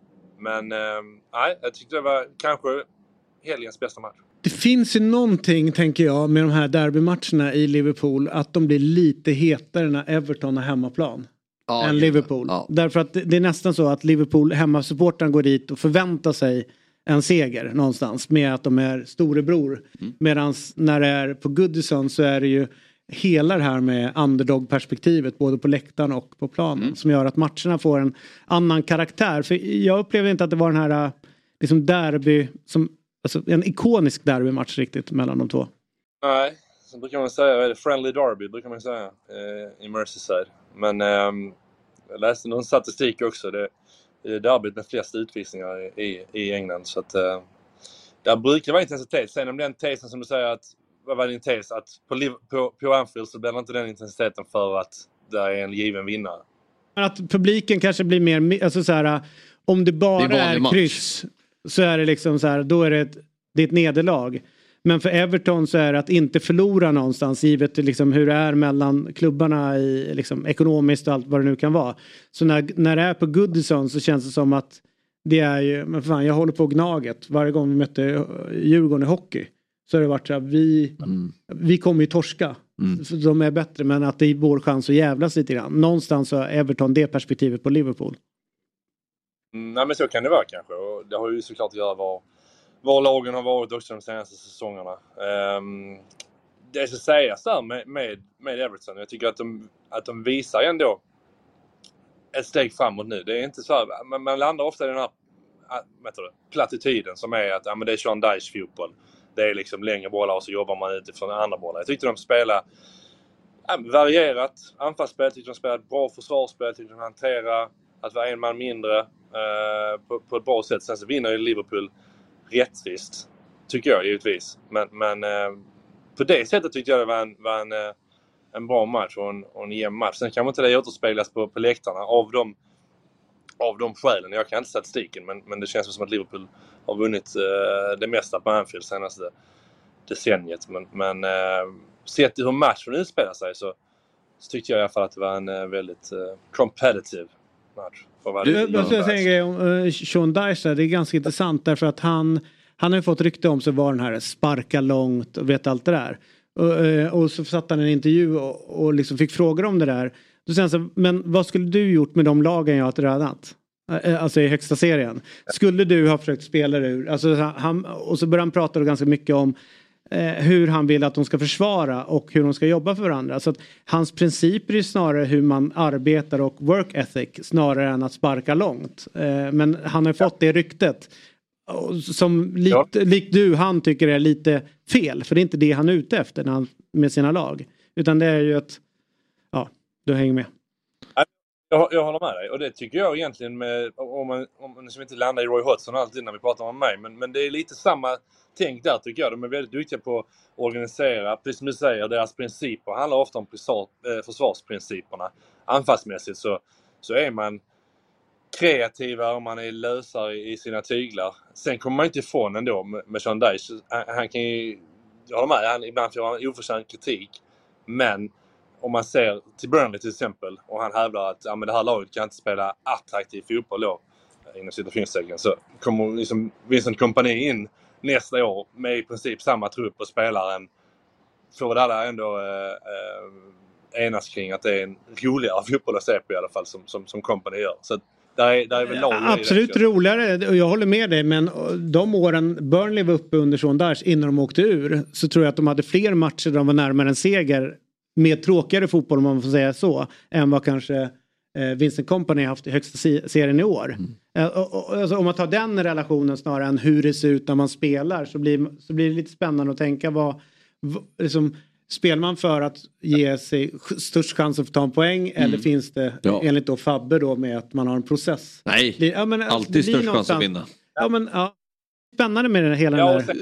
men ehm, nej, jag tyckte det var kanske helgens bästa match. Det finns ju någonting, tänker jag, med de här derbymatcherna i Liverpool. Att de blir lite hetare när Everton har hemmaplan. Ja, än Liverpool. ja. Därför att det, det är nästan så att Liverpool, hemmasupportrarna går dit och förväntar sig en seger någonstans med att de är storebror. Mm. Medan när det är på Goodison så är det ju hela det här med underdog-perspektivet både på läktaren och på planen Mm. som gör att matcherna får en annan karaktär. För jag upplevde inte att det var den här äh, liksom derby, som, alltså en ikonisk derbymatch riktigt mellan de två. Nej, så brukar man säga, är det, friendly derby brukar man säga eh, i Merseyside. Men ehm, jag läste någon statistik också. Det, det är derbyt med flest utvisningar i, i England. Så att, eh, där brukar det vara intensitet. Sen om den tesen som du säger att, var din tes? Att på, på, på Anfield så blir det inte den intensiteten för att det är en given vinnare. Men att publiken kanske blir mer, alltså så här, om det bara Det är är, kryss så är det liksom så här, då är det ett, det är ett nederlag. Men för Everton så är det att inte förlora någonstans givet liksom hur det är mellan klubbarna i liksom ekonomiskt och allt vad det nu kan vara. Så när, när det är på Goodison så känns det som att det är ju, men fan jag håller på Gnaget varje gång vi mötte Djurgården i hockey. Så har det varit så här, vi, vi kommer ju torska. Så de är bättre men att det är vår chans att jävlas lite grann. Någonstans så har Everton det perspektivet på Liverpool. Mm, nej men så kan det vara kanske. Och det har ju såklart att göra var, var lagen har varit också de senaste säsongerna. Um, det ska sägas där med, med, med Everton, jag tycker att de, att de visar ändå ett steg framåt nu. Det är inte så här, man, man landar ofta i den här det, plattityden som är att ja, men det är Sean Dyche fotboll. Det är liksom längre bollar och så jobbar man utifrån andra bollar. Jag tyckte de spelade ja, varierat anfallsspel. Jag tyckte de spelade bra försvarsspel. Jag tyckte de hanterade att vara en man mindre eh, på, på ett bra sätt. Sen så vinner ju Liverpool rättvist. Tycker jag givetvis. Men, men eh, på det sättet tyckte jag det var en, var en, eh, en bra match och en, och en jämn match. Sen kanske inte det återspeglas på, på läktarna av de, av de skälen. Jag kan inte statistiken men, men det känns som att Liverpool har vunnit eh, det mesta på Anfield senaste decenniet. Men, men eh, sett till hur matchen utspelar sig så, så tyckte jag i alla fall att det var en eh, väldigt eh, competitive match. Du, jag Göran säga en grej om uh, Sean Dyche. Det är ganska intressant därför att han, han har ju fått rykte om sig vara den här sparka långt och vet allt det där. Och, eh, och så satt han i en intervju och, och liksom fick frågor om det där. Då säger så här, men vad skulle du gjort med de lagen jag har tränat? Alltså i högsta serien. Skulle du ha försökt spela ur? Alltså, han, och så börjar han prata då ganska mycket om eh, hur han vill att de ska försvara och hur de ska jobba för varandra. Så att hans principer är snarare hur man arbetar och work ethic snarare än att sparka långt. Eh, men han har fått det ryktet. Som likt, likt du, han tycker är lite fel. För det är inte det han är ute efter när han, med sina lag. Utan det är ju att, ja, du hänger med. Jag, jag håller med dig och det tycker jag egentligen med, om man, om man liksom inte landar i Roy Hodgson alltid när vi pratar om mig, men, men det är lite samma tänk där tycker jag. De är väldigt duktiga på att organisera, precis som du säger, deras principer handlar ofta om eh, försvarsprinciperna. Anfallsmässigt så, så är man kreativare och man är lösare i sina tyglar. Sen kommer man inte ifrån ändå med, med Sean Dyche. Han, han kan ju, jag håller med, han, ibland får han oförtjänt kritik. Men om man ser till Burnley till exempel och han hävdar att ja, men det här laget kan inte spela attraktiv fotboll då, eh, inom citationstecken, så kommer liksom Vincent Kompany in nästa år med i princip samma trupp och spelar en, får väl alla ändå eh, eh, enas kring att det är en roligare fotboll att se på i alla fall som, som, som Kompany gör. Så där är, där är. Absolut roligare och jag håller med dig men de åren Burnley var uppe under Sean Dyche innan de åkte ur så tror jag att de hade fler matcher där de var närmare en seger med tråkigare fotboll om man får säga så än vad kanske eh, Vincent Company haft i högsta se- serien i år. Eh, och, och, alltså, om man tar den relationen snarare än hur det ser ut när man spelar så blir, så blir det lite spännande att tänka vad, vad liksom, Spelar man för att ge sig störst chans att få ta en poäng eller finns det Ja. enligt då Fabbe då med att man har en process? Nej, Det- ja, men, alltså, alltid det störst chans att vinna. Ja men ja. Spännande med den, hela Ja, och sen,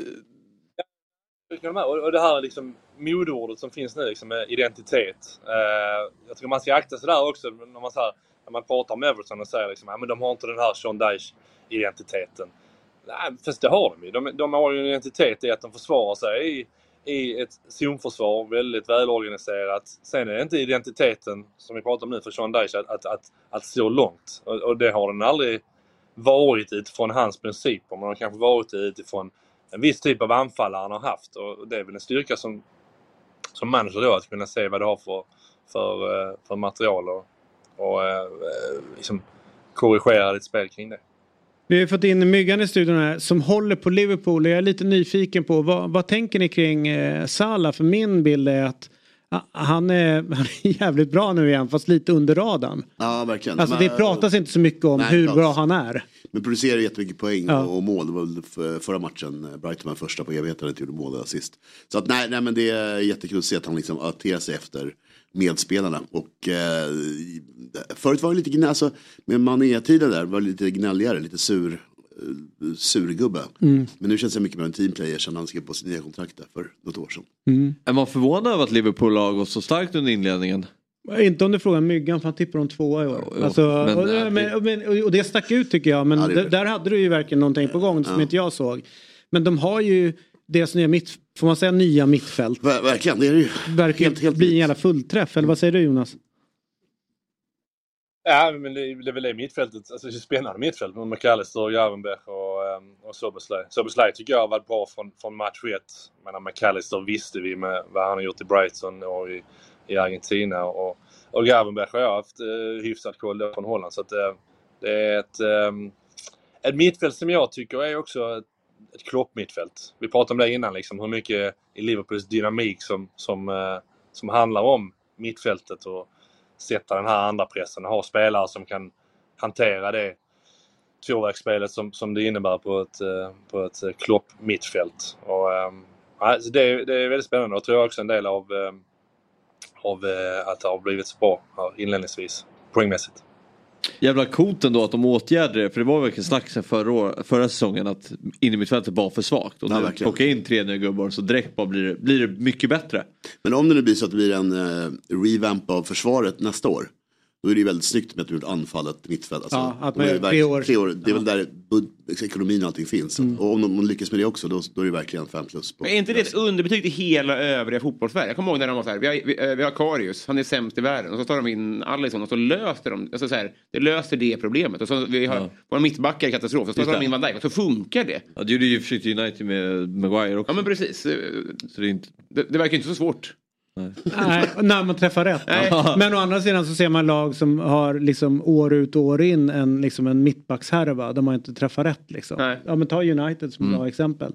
och och det här liksom modeordet som finns nu, liksom, med identitet. Eh, jag tycker man ska akta sig där också när man, så här, när man pratar om Everton och säger liksom, att de har inte den här Sean Dyche-identiteten. Nej, fast det har de ju. De, de har ju en identitet i att de försvarar sig i, i ett zonförsvar, väldigt välorganiserat. Sen är det inte identiteten, som vi pratar om nu, för Sean Dyche att, att, att, att slå långt. Och, och det har den aldrig varit utifrån hans principer. Man har kanske varit utifrån en viss typ av anfallare han har haft. Och det är väl en styrka som, som manager då, att kunna se vad du har för, för, eh, för material och, och eh, eh, liksom korrigera ditt spel kring det. Vi har fått in Myggan i studion här som håller på Liverpool och jag är lite nyfiken på vad, vad tänker ni kring eh, Salah? För min bild är att han är, han är jävligt bra nu igen fast lite under radarn. Ja, verkligen. Alltså Men- det pratas inte så mycket om Nej, hur inte bra han är. Men producerar jättemycket poäng Ja. och, och mål. Det var förra matchen, eh, Brighton var första på evigheter inte gjorde mål sist. Så att nej, nej men det är jättekul att se att han liksom adapterar sig efter medspelarna. Och eh, förut var det lite gnäll, alltså med Mané-tiden där var det lite gnälligare, lite sur, eh, surgubbe. Mm. Men nu känns det mycket mer en teamplayer sedan han skrev på sitt nya kontrakt där för något år sedan. Mm. Är man förvånad över att Liverpool har gått så starkt under inledningen? Inte om du frågar Myggan för han tippar om tvåa i år. jo, alltså, men- och, men, men, och det stack ut tycker jag. Men Ja, det där hade du ju verkligen någonting på gång som inte jag såg. Men de har ju deras nya mitt, får man säga nya mittfält. Ver, verkligen, det är det ju. Verkligen Helt- helt blir en jävla fullträff. Eller vad säger du Jonas? Ja, men det, det är väl det mittfältet. Alltså det är ett spännande mittfält med McAllister, Gravenberch och, um, och Soboslaj. Soboslaj tycker jag har varit bra från, från match 1. Men McAllister visste vi med vad han har gjort i Brighton och i, i Argentina. Och, och Gravenberch har jag haft eh, hyfsat koll på från Holland. Så att, eh, det är ett, eh, ett mittfält som jag tycker är också ett, ett kloppmittfält. Vi pratade om det innan, liksom, hur mycket i Liverpools dynamik som, som, eh, som handlar om mittfältet och sätta den här andra pressen. och Ha spelare som kan hantera det tvåvägsspelet som, som det innebär på ett, eh, på ett eh, Klopp-mittfält. Och, ehm, det, är- det är väldigt spännande och tror jag också en del av, ehm, av eh, att det har blivit så bra här inledningsvis, poängmässigt. Jävla coolt ändå att de åtgärdade det. För det var verkligen snack sen förra, år, förra säsongen att innermittfältet var för svagt. Och Ja, plocka in tre nya gubbar så direkt bara blir det, blir det mycket bättre. Men om det nu blir så att det blir en eh, revamp av försvaret nästa år. Då är det ju väldigt snyggt med att du gjort anfallet mittfält. Alltså, Ja, att de är man verk- tre år. tre år. Det är väl där bud- ekonomin och allting finns. Och om de de lyckas med det också då, då är det verkligen fem plus. På. Men är inte det ett underbetyg till hela övriga fotbollsvärlden? Jag kommer ihåg när de var så här, vi har, vi, eh, vi har Karius, han är sämst i världen. Och så tar de in Alisson och så löser de, alltså så här, det löser det problemet. Och så vi har, Ja. våra mittbackar är katastrof, och så tar de in Van Dijk och så funkar det. Ja, det gjorde ju för sig United med Maguire också. Ja men precis. Så det, är inte... Det, det verkar inte så svårt. Nej, när man träffar rätt. Men å andra sidan så ser man lag som har liksom år ut och år in en, liksom en mittbackshärva där man inte träffar rätt. Liksom. Ja, men ta United som ett Mm. bra exempel.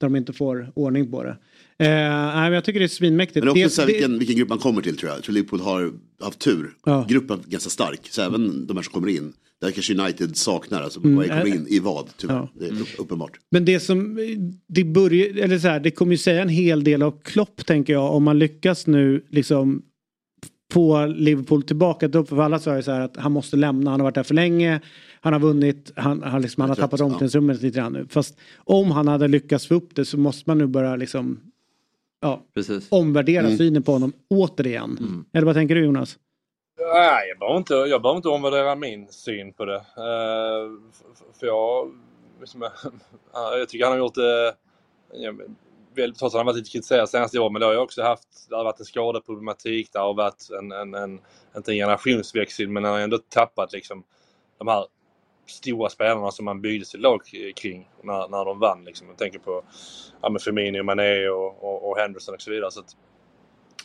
Där de inte får ordning på det. Eh, nej, men jag tycker det är svinmäktigt. Men också Det- så här, det- vilken, vilken grupp man kommer till tror jag. Jag tror Liverpool har haft tur. Ja. Gruppen är ganska stark. Så även de här som kommer in. Där kanske United saknar. Alltså Mm. vad kommer in i vad tyvärr. Ja. Det är upp- uppenbart. Men det som, det börjar, eller så här, det kommer ju säga en hel del av Klopp tänker jag om man lyckas nu liksom få Liverpool tillbaka. För alla sa ju så här att han måste lämna, han har varit där för länge. Han har vunnit, han, han, liksom, han har trött, tappat ja. omklädningsrummet lite grann nu. Fast om han hade lyckats få upp det så måste man nu börja liksom ja, Precis. omvärdera Mm. synen på honom återigen. Eller vad tänker du Jonas? Nej, jag behöver inte, jag behöver inte omvärdera min syn på det. Uh, för jag, liksom, jag tycker han har gjort det... ja, trots att han varit lite kritiserad senaste året. men det har ju också haft, det har varit en skadeproblematik, det har varit en, en, en inte en generationsväxling, men han har ändå tappat liksom de här stora spelarna som man byggde sitt lag kring när, när de vann. Liksom. Jag tänker på ja, Firmino, Mané och, och, och Henderson och så vidare. Så att,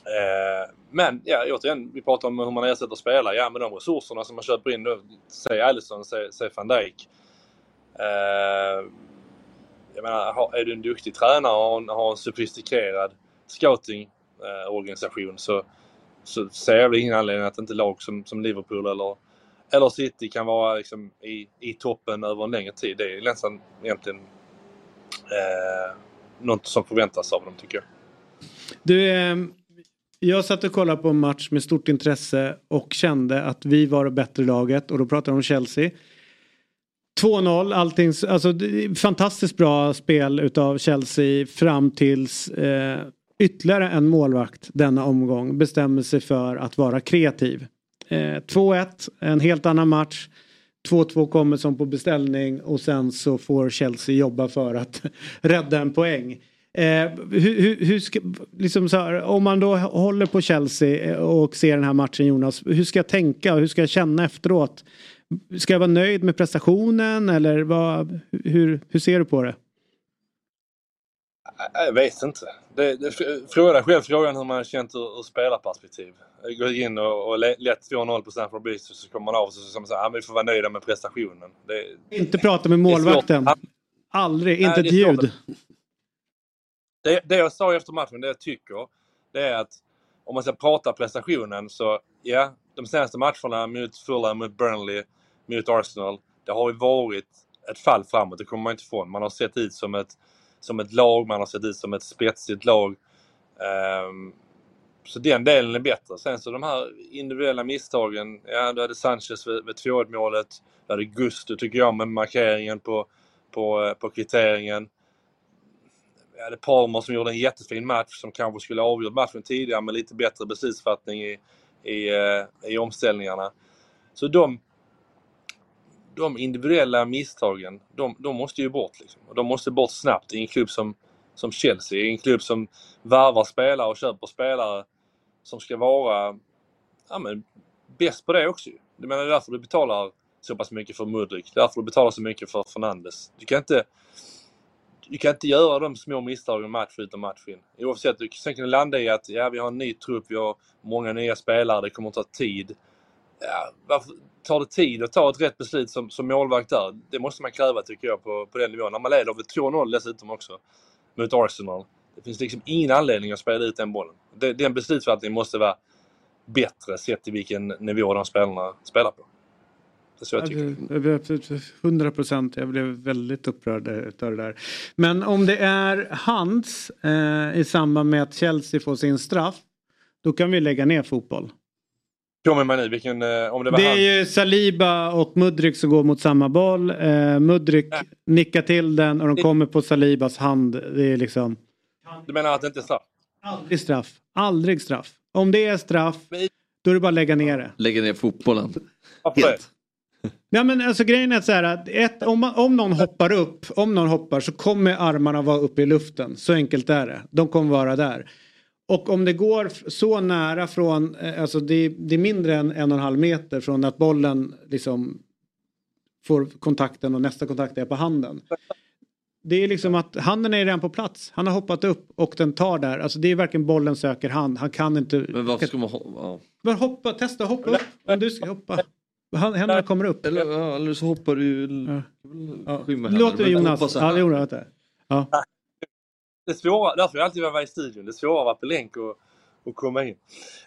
eh, men ja, återigen, vi pratar om hur man ersätter spelare. Ja, med de resurserna som man köper in då, säg Alisson, säg, säg van Dijk. Eh, jag menar, är du en duktig tränare och har en, sofistikerad scoutingorganisation så, så ser jag väl ingen anledning att inte lag som, som Liverpool eller, eller City kan vara liksom i, i toppen över en längre tid. Det är nästan egentligen eh, något som förväntas av dem tycker jag. Du, ehm, jag satt och kollade på en match med stort intresse och kände att vi var det bättre laget och då pratar de om Chelsea. 2-0, allting, alltså fantastiskt bra spel utav Chelsea fram tills eh, ytterligare en målvakt denna omgång bestämmer sig för att vara kreativ. Eh, 2-1, en helt annan match. 2-2 kommer som på beställning och sen så får Chelsea jobba för att rädda en poäng. Eh, hur, hur, hur ska, liksom här, om man då håller på Chelsea och ser den här matchen Jonas, hur ska jag tänka och hur ska jag känna efteråt? Ska jag vara nöjd med prestationen eller vad, hur, hur ser du på det? Jag vet inte. Det, det, fråga dig själv frågan hur man har känt ur, ur spelarperspektiv. Går in och, och lätt 2-0 på Stamford Bridge så kommer man av och så säger man att vi får vara nöjda med prestationen. Det, inte prata med målvakten. Aldrig, inte ett ljud. Det, det jag sa efter matchen, det jag tycker, det är att om man ska prata prestationen så ja, de senaste matcherna mot Fulham, mot Burnley, mot Arsenal, det har ju varit ett fall framåt, det kommer man inte ifrån. Man har sett ut som ett, som ett lag, man har sett ut som ett spetsigt lag. Um, så den delen är bättre. Sen så de här individuella misstagen, ja du hade Sanchez vid, vid 2 målet. Du hade Gusto tycker jag med markeringen på, på, på kvitteringen. Vi hade Palmer som gjorde en jättefin match som kanske skulle ha avgjort matchen tidigare med lite bättre beslutsfattning i, i, eh, i omställningarna. Så de, de individuella misstagen, de, de måste ju bort. Liksom. Och de måste bort snabbt i en klubb som, som Chelsea, i en klubb som varvar spelare och köper spelare som ska vara ja, men, bäst på det också. Jag menar, det är därför du betalar så pass mycket för Mudrik. Det är därför du betalar så mycket för Fernandes. Du kan inte, du kan inte göra de små misstagen match ut och match in. Oavsett, du sen kan det landa i att ja, vi har en ny trupp, vi har många nya spelare, det kommer att ta tid. Ja, varför tar det tid att ta ett rätt beslut som, som målvakt där? Det måste man kräva tycker jag på, på den nivån. När man leder med 2-0 dessutom också mot Arsenal. Det finns liksom ingen anledning att spela ut den bollen. Den beslutsfattningen måste vara bättre sett till vilken nivå de spelarna spelar på. Så jag tycker. 100 procent. Jag blev väldigt upprörd av det där. Men om det är hans eh, i samband med att Chelsea får sin straff. Då kan vi lägga ner fotboll. Kommer man nu? Vilken, eh, om det var det är ju Saliba och Mudrik som går mot samma boll. Eh, Mudrik ja. nickar till den och de kommer på Salibas hand. Det är liksom... Du menar att det inte är straff? Aldrig straff. Aldrig straff. Om det är straff, då är det bara att lägga ner det. Lägga ner fotbollen. Helt. Ja men alltså grejen är så här att ett, om, man, om någon hoppar upp, om någon hoppar så kommer armarna vara uppe i luften. Så enkelt är det. De kommer vara där. Och om det går så nära från, eh, alltså det, det är mindre än en och en halv meter från att bollen liksom får kontakten och nästa kontakt är på handen. Det är liksom att handen är redan på plats. Han har hoppat upp och den tar där. Alltså det är verkligen bollen söker hand. Han kan inte... Men varför ska man hoppa? Ja. hoppa, testa hoppa upp. Om du ska hoppa. Händerna kommer upp. Eller, eller så hoppar du... Ja. Ja. Låt det Jonas. Ja, Jonas. Ja. Det svåra, därför jag alltid vara i studion. Det svåra att vara på länk och, och komma in.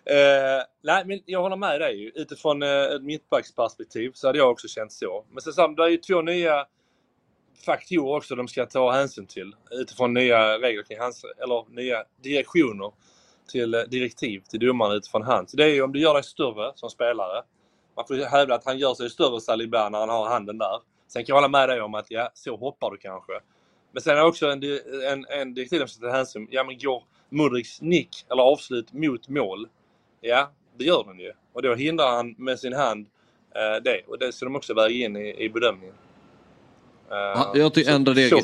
Eh, nej, men jag håller med dig. Utifrån eh, ett mittbacksperspektiv så hade jag också känt så. Men sen det är ju två nya faktorer också de ska ta hänsyn till utifrån nya regler kring hans, eller nya direktioner till eh, direktiv till domaren utifrån hans. Det är ju om du gör dig större som spelare. Man får hävda att han gör sig större Saliba när han har handen där. Sen kan jag hålla med dig om att ja, så hoppar du kanske. Men sen är också en, en, en ta hänsyn Ja men går Mudriks nick eller avslut mot mål. Ja, det gör den ju. Och då hindrar han med sin hand eh, det. Och det ska de också väga in i, i bedömningen. Uh, jag tycker ändra regel...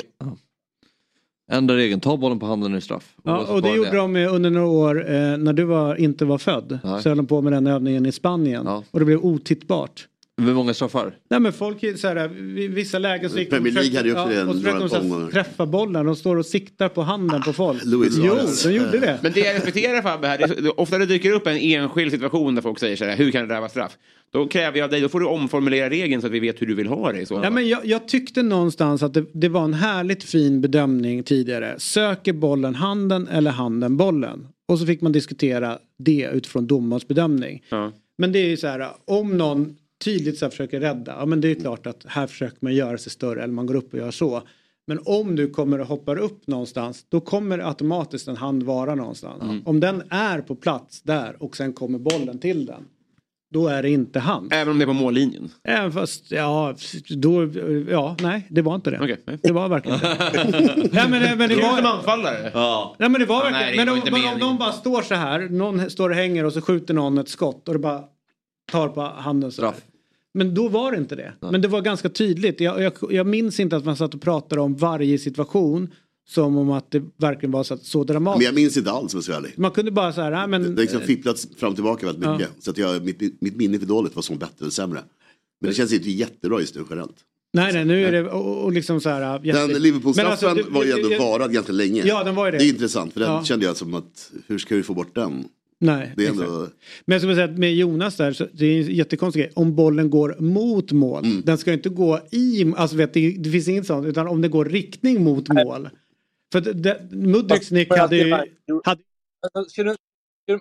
Ändra regeln, ta bollen på handen i straff. Ja, så och det gjorde de med under några år eh, när du var, inte var född. Nej. Så höll de på med den övningen i Spanien. Och det blev otittbart. Hur många straffar? Nej men folk så här, vissa lägen så gick Premier League hade ju också det och så försökte de så träffa bollen. De står och siktar på handen på folk. Luis jo, de gjorde det. Men det jag respekterar Fabbe här, det är, ofta det dyker upp en enskild situation där folk säger så här, hur kan det där vara straff? Då kräver jag av dig, då får du omformulera regeln så att vi vet hur du vill ha det så. Ja, men jag, jag tyckte någonstans att det, det var en härligt fin bedömning tidigare. Söker bollen handen eller handen bollen? Och så fick man diskutera det utifrån domarens bedömning. Ja. Men det är ju så här, om någon tydligt så här försöker rädda, ja men det är klart att här försöker man göra sig större eller man går upp och gör så. Men om du kommer och hoppar upp någonstans, då kommer automatiskt en hand vara någonstans. Mm. Om den är på plats där och sen kommer bollen till den, då är det inte hand. Även om det är på mållinjen? Även fast, ja, då, ja, nej, det var inte det. Nej. Det var verkligen inte Nej, men, men det Det är var... som anfallare. Ja. Nej men det var Ja, verkligen, nej, det men var om, men om meningen. någon bara står så här, någon står och hänger och så skjuter någon ett skott och det bara tar på handen så här. Men då var det inte det. Men det var ganska tydligt. Jag, jag, jag minns inte att man satt och pratade om varje situation som om att det verkligen var så, så Men dramatiskt. jag minns inte alls om jag ska vara ärlig. Man kunde bara så här, nej, men... Det har liksom fipplats fram och tillbaka väldigt mycket. Så att jag, mitt, mitt minne för dåligt vad som bättre eller sämre. Men det känns inte jättebra just nu generellt. Nej, nej, nu är det och, och liksom så här... Den Liverpool-straffen Men alltså, var ju ändå jag- varad ganska länge. Ja, den var ju det. Det är intressant för den Ja. kände jag som att hur ska vi få bort den? Nej, Det är exakt. ändå... Men jag skulle säga att med Jonas där, så det är en jättekonstig grej. Om bollen går mot mål, Mm. den ska inte gå i, alltså vet, det, det finns inget sånt, utan om det går riktning mot mål. För Mudriks nick Men hade ju... Hade,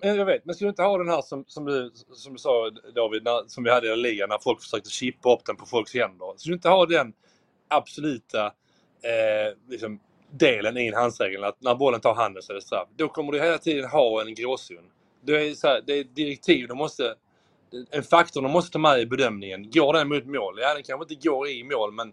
jag vet, men ska du inte ha den här som, som, du, som du sa David, när, som vi hade i ligan när folk försökte chippa upp den på folks händer. Ska du inte ha den absoluta eh, liksom, delen i en handsregel att när bollen tar handen så är det straff. Då kommer du hela tiden ha en gråzon. Det är, så här, det är direktiv, de måste, en faktor de måste ta med i bedömningen. Går den mot mål? Ja, den kanske inte går i mål men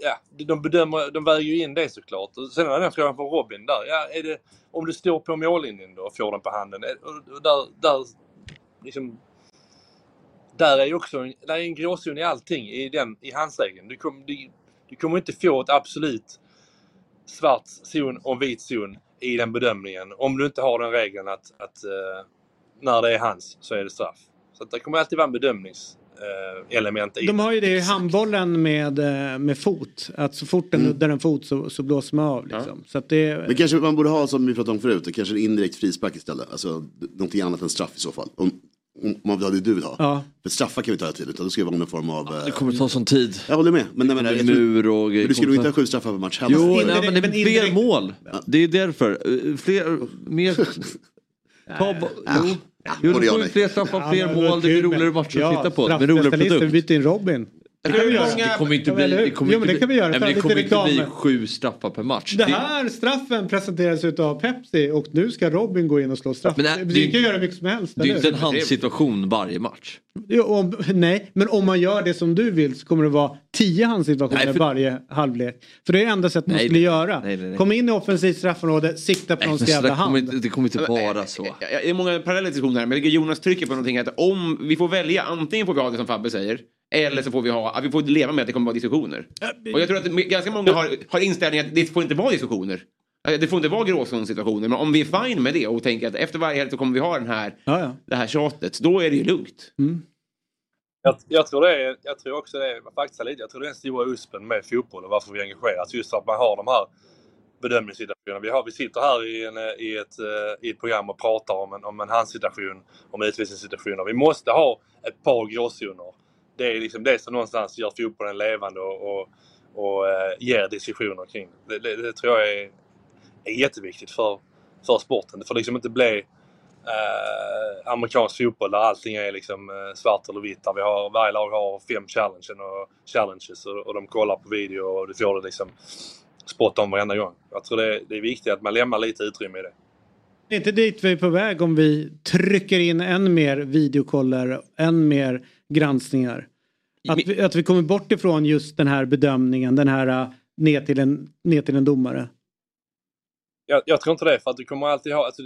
ja, de bedömer, de väger ju in det såklart. Och sen är den frågan från Robin där. Ja, är det, om du står på mållinjen då och får den på handen. är- Och, där, där, liksom, där är ju också en, där är en gråzon i allting i, den, i handsregeln. Du, kom, du, du kommer inte få ett absolut svart zon och vit zon i den bedömningen om du inte har den regeln att, att eh, när det är hans så är det straff. Så att det kommer alltid vara en bedömningselement eh, element i de har ju det i handbollen med, eh, med fot. Att så fort den Mm. nuddar en fot så, så blåser man av. Liksom. Så att det, Men kanske man borde ha som vi pratade om förut, kanske en indirekt frispark istället. Alltså någonting annat än straff i så fall. Om, om man vill ha det du vill ha. Ja. För straffar kan vi inte ha till utan då ska det vara någon form av... Det kommer ta sån tid. Jag håller med. Men, nej, men, jag mur och men du skulle nog inte ha sju straffar per match heller. Jo, nej, men det men är fler mål. Det är därför. Eh, Fler, mer... Ta, jo. Jo, jag får ju fler straffar, fler mål, det blir roligare matcher att titta på. Det blir roligare produkt. byter in Robin. Det kan vi göra. Det kommer inte bli, det kommer Jo, men det kan vi göra. Nej, men det kommer inte bli sju straffar per match. Det här straffen presenteras utav Pepsi och nu ska Robin gå in och slå straff. Men det- vi det- kan göra mycket som helst. Det är inte en handsituation varje match. Jo, om, nej, men om man gör det som du vill så kommer det vara tio handsituationer Nej, för- varje halvlek. För det är det enda sättet man Nej, skulle nej. göra. Nej, nej, nej. Kom in i offensivt straffområde, sikta på Nej, någons jävla hand. inte, det kommer inte vara så. Ja, Det är många parallella diskussioner här, men Jonas trycker på någonting att om vi får välja, antingen får vi ha det som Fabbe säger, eller så får vi ha, vi får leva med att det kommer vara diskussioner. Och jag tror att ganska många har, har inställningen att det får inte vara diskussioner. Eh, Det får inte vara gråzonssituationer, men om vi är fine med det och tänker att efter varje helg så kommer vi ha den här, Ja, ja. det här tjatet, då är det ju lugnt. Jag, jag, tror det är, jag tror också det är faktiskt lite, jag tror det är den stora uspen med fotboll och varför vi engageras. Just att man har de här bedömningssituationerna. Vi, har, vi sitter här i, en, eh, i, ett, eh, i ett program och pratar om en, om en handsituation, om utvisningssituationer. Vi måste ha ett par gråzoner. Det är liksom det som någonstans gör fotbollen levande och, och, och eh, ger diskussioner kring det. Det, det, det tror jag är, är jätteviktigt för, för sporten. Det får liksom inte bli eh, amerikansk fotboll där allting är liksom eh, svart eller vitt. Där vi har, varje lag har fem challenges och, challenges och, och de kollar på video och du får det liksom spot on varenda gång. Jag tror det är, det är viktigt att man lämnar lite utrymme i det. Det är inte dit vi är på väg om vi trycker in än mer videokoller, än mer granskningar. Att vi, att vi kommer bort ifrån just den här bedömningen, den här uh, ner till en, ner till en domare. Jag, jag tror inte det för att du kommer alltid ha, alltså,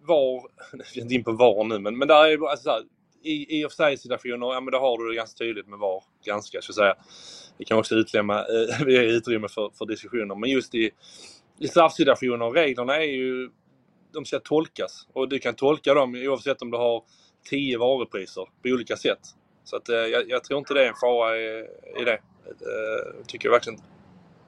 var, jag ska inte in på var nu, men, men där är, alltså, så här, i, i offside-situationer, ja men då har du det ganska tydligt med VAR. Ganska, ska jag säga. Det kan också utlämna eh, ge utrymme för, för diskussioner. Men just i, i straffsituationer, reglerna är ju, de ska tolkas. Och du kan tolka dem oavsett om du har 10 varupriser på olika sätt. Så att, eh, jag, jag tror inte det är en fara i, i det. Eh, tycker jag verkligen inte.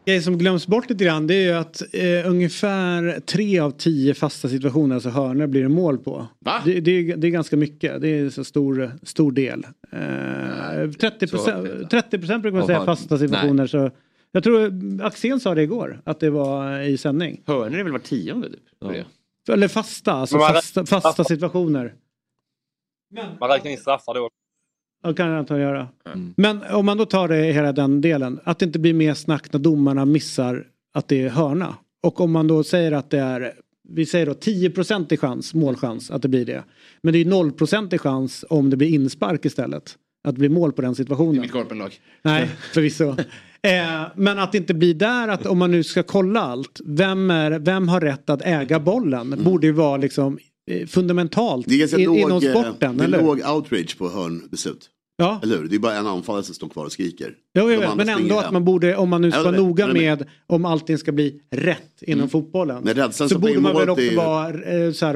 grej som glöms bort lite grann det är ju att eh, ungefär tre av tio fasta situationer, alltså hörnor, blir det mål på. Det, det, är, det är ganska mycket, det är så stor, stor del. Eh, 30 procent 30 brukar man Ja, säga fasta situationer. Så jag tror Axén sa det igår, att det var i sändning. Hörnor är väl var tionde typ? det. Eller fasta, alltså fasta, fasta situationer. Man räknar in straffar då. Ja, kan jag antagligen göra. Men om man då tar det hela den delen. Att det inte blir mer snack när domarna missar att det är hörna. Och om man då säger att det är, vi säger då 10% i chans, målchans att det blir det. Men det är 0% i chans om det blir inspark istället. Att det blir mål på den situationen. Mitt korpenlag. Nej, förvisso. eh, men att det inte blir där att om man nu ska kolla allt. Vem, är, vem har rätt att äga bollen? Borde ju vara liksom fundamentalt Det är in, låg, inom eh, sporten. det är eller? låg outrage på hörnbeslut. Ja. Eller hur? Det är bara en anfallare som står kvar och skriker. Jo, andra men ändå att man borde, om man nu ska vara noga med om allting ska bli rätt inom fotbollen. Men rädslan så borde man väl också är vara, eh, så här,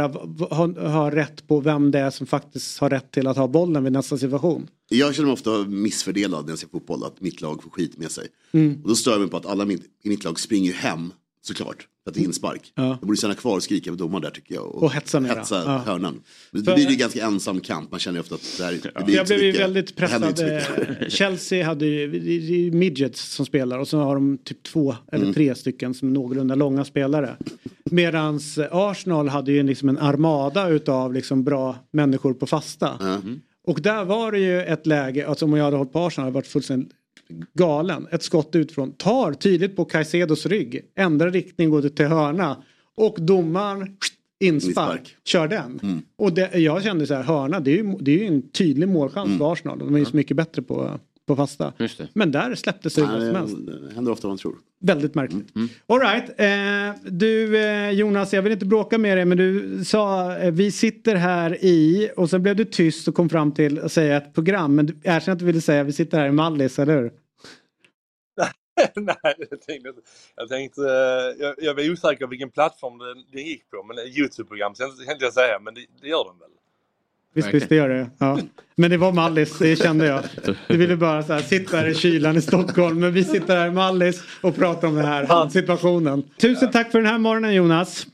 ha, ha rätt på vem det är som faktiskt har rätt till att ha bollen vid nästa situation. Jag känner mig ofta missfördelad när jag ser fotboll, att mitt lag får skit med sig. Mm. Och då stör jag mig på att alla mitt, i mitt lag springer hem, såklart, för att det är inspark. Ja. De borde stanna kvar och skrika på domaren där tycker jag. Och hetsa mera. hetsa Ja. hörnan. Men det blir ju ganska ensam kamp, man känner ju ofta att det här det blir jag blev ju väldigt pressad. Eh, Chelsea hade ju midgets som spelar och så har de typ två eller Mm. tre stycken som är någorlunda långa spelare. Medans Arsenal hade ju liksom en armada utav liksom bra människor på fasta. Och där var det ju ett läge, alltså om jag hade hållit på Arsenal hade jag varit fullständigt galen. Ett skott utifrån, tar tydligt på Caicedos rygg, ändrar riktning, går till hörna och domaren inspark, kör den. Mm. Och det, jag kände så här, hörna det är ju, det är ju en tydlig målchans Mm. för Arsenal. De är ju så mycket bättre på, på fasta. Just det. Men där släpptes det hur som helst. det händer ofta vad man tror. Väldigt märkligt. All right. Eh, du eh, Jonas, jag vill inte bråka med dig men du sa eh, vi sitter här i och sen blev du tyst och kom fram till att säga ett program. Men du erkänn att du ville säga vi sitter här i Mallis, eller hur? Nej, jag tänkte, jag, tänkte eh, jag, jag var osäker på vilken plattform den, den gick på. Men Youtube-program inte jag säga, men det, det gör den väl? Visst, visst det gör det. Ja. Men det var Mallis, det kände jag. Du ville bara så här, sitta här i kylan i Stockholm. Men vi sitter här i Mallis och pratar om den här situationen. Tusen tack för den här morgonen Jonas.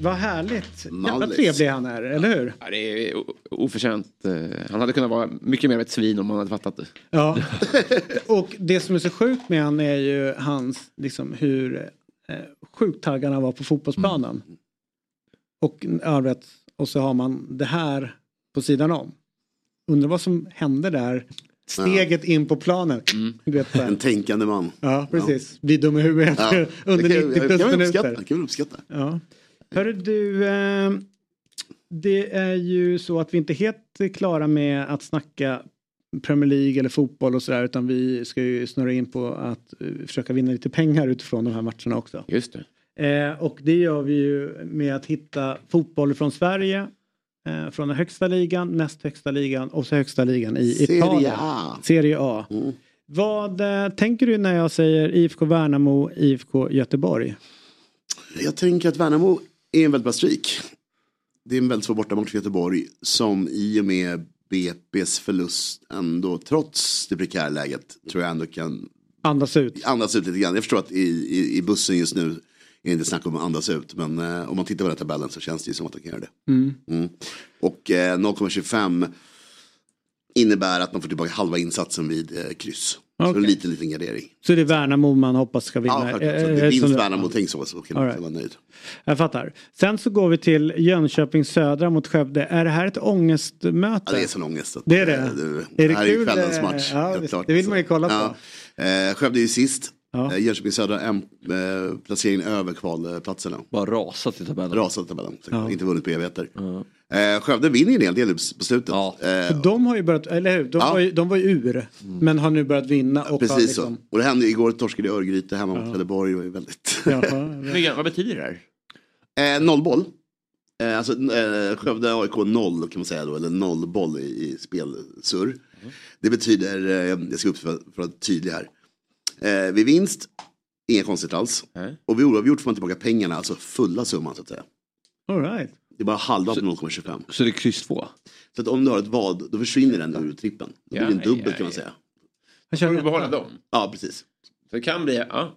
Vad härligt. Jävla trevlig han är, eller hur? Ja, det är oförtjänt. eh, Han hade kunnat vara mycket mer av ett svin om han hade fattat det. Ja. och det som är så sjukt med han är ju hans, liksom hur eh, sjukt taggad han var på fotbollsplanen. Och, ja, vet, och så har man det här på sidan om. Undrar vad som hände där. Steget in på så här. En tänkande man. Ja, precis. Bli dum i huvudet Ja. under Det kan- 90 plus minuter. uppskatta, kan man uppskatta. Ja. Hörru du, eh, det är ju så att vi inte är helt klara med att snacka Premier League eller fotboll och sådär utan vi ska ju snurra in på att eh, försöka vinna lite pengar utifrån de här matcherna också. Just det. Eh, och det gör vi ju med att hitta fotboll från Sverige, eh, från den högsta ligan, näst högsta ligan och så högsta ligan i Serie Italien. A. Serie A. Mm. Vad eh, tänker du när jag säger IFK Värnamo, IFK Göteborg? Jag tänker att Värnamo är en väldigt bra streak. Det är en väldigt svår bortamatch för Göteborg som i och med BP's förlust ändå, trots det prekära läget, tror jag ändå kan Andas ut. andas ut lite grann. Jag förstår att i, i, i bussen just nu är det inte snack om att andas ut, men eh, om man tittar på den här tabellen så känns det ju som att de kan göra det. Mm. Mm. Och eh, 0,25 innebär att man får tillbaka halva insatsen vid eh, kryss. Så Okej. en liten, liten gardering. Så det är Värnamo man hoppas ska vinna? Ja, självklart. Eh, Så eh, det vinst som- Värnamo, tänk så, så kan man right. vara nöjd. Jag fattar. Sen så går vi till Jönköping Södra mot Skövde. Är det här ett ångestmöte? Ja, det är sån ångest. Det är det? eh, Är det det här är ju kul, kvällens eh, match. ja. Det vill man ju kolla på. Ja. Eh, Skövde är ju sist. Ja. Eh, Jönköping Södra en eh, placering över kvalplatserna. Bara rasat i tabellen. Rasat i tabellen. Ja. Inte vunnit på evigheter. Eh, Skövde vinner ju en hel del på slutet. Eh, För de har ju börjat, eller hur? De, Ja. var, ju, de var ju ur. Men har nu börjat vinna. Och Precis liksom, så. Och det hände igår, torskade i Örgryte hemma mot Trelleborg. Var ju väldigt... Jaha, vad betyder det här? eh, nollboll. Eh, alltså eh, Skövde AIK 0 kan man säga då, eller nollboll i, i spelsurr. Det betyder, eh, jag ska upp för, för att vara tydlig här. Eh, vid vinst, inga konstigt alls. Och vid oavgjort får man tillbaka pengarna, alltså fulla summan så att säga. All right. Det är bara halva på 0,25. Så det är kryss 2? Så att om du har ett vad, då försvinner den ur trippen. Då blir det en Ja, dubbel ja, kan man ja. säga. Jag Får du känner, behålla dem? Ja, precis. Så det kan bli, ja.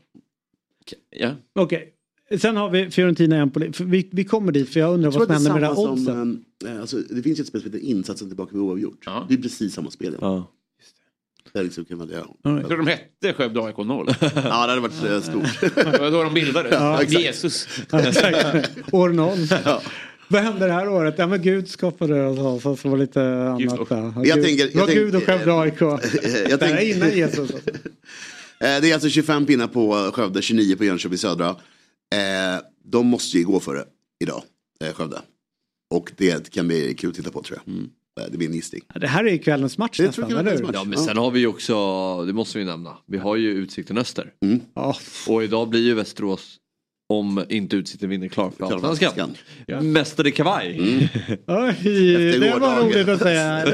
ja. Okej. Sen har vi Fiorentina Empoli. För Vi, vi kommer dit för jag undrar Jag vad att som det är händer med samma det här som, oddsen. eh, alltså, det finns ju ett spel som heter Insatsen tillbaka vid oavgjort. Det är precis samma spel. Ja. Det är liksom kan man, ja. Jag tror de hette Skövde AIK 0. ja, det hade varit eh, stort. Det var då de bildades. Ja, exakt. Jesus. Ja. År noll. Vad hände det här året? Ja men Gud skapade och så, så, var det lite annat där. Ja, Jag Gud, tänker- det var jag Gud och tänker- Skövde AIK. jag Det här är tänker- innan Jesus. alltså. Eh, Det är alltså 25 pinnar på Skövde, 29 på Jönköping Södra. Eh, De måste ju gå för det idag, eh, Skövde. Och det kan bli kul att titta på tror jag. Mm. Det blir en gissning. Ja, Det här är ju kvällens match Det tror nästan, eller hur? Ja men sen har vi ju också, det måste vi nämna, vi har ju Utsikten Öster. Ja. Och idag blir ju Västerås, om inte Utsikten vinner, klar för Allsvenskan. Allsvenskan. Mästare i kavaj. Oj, Efter det var roligt att säga.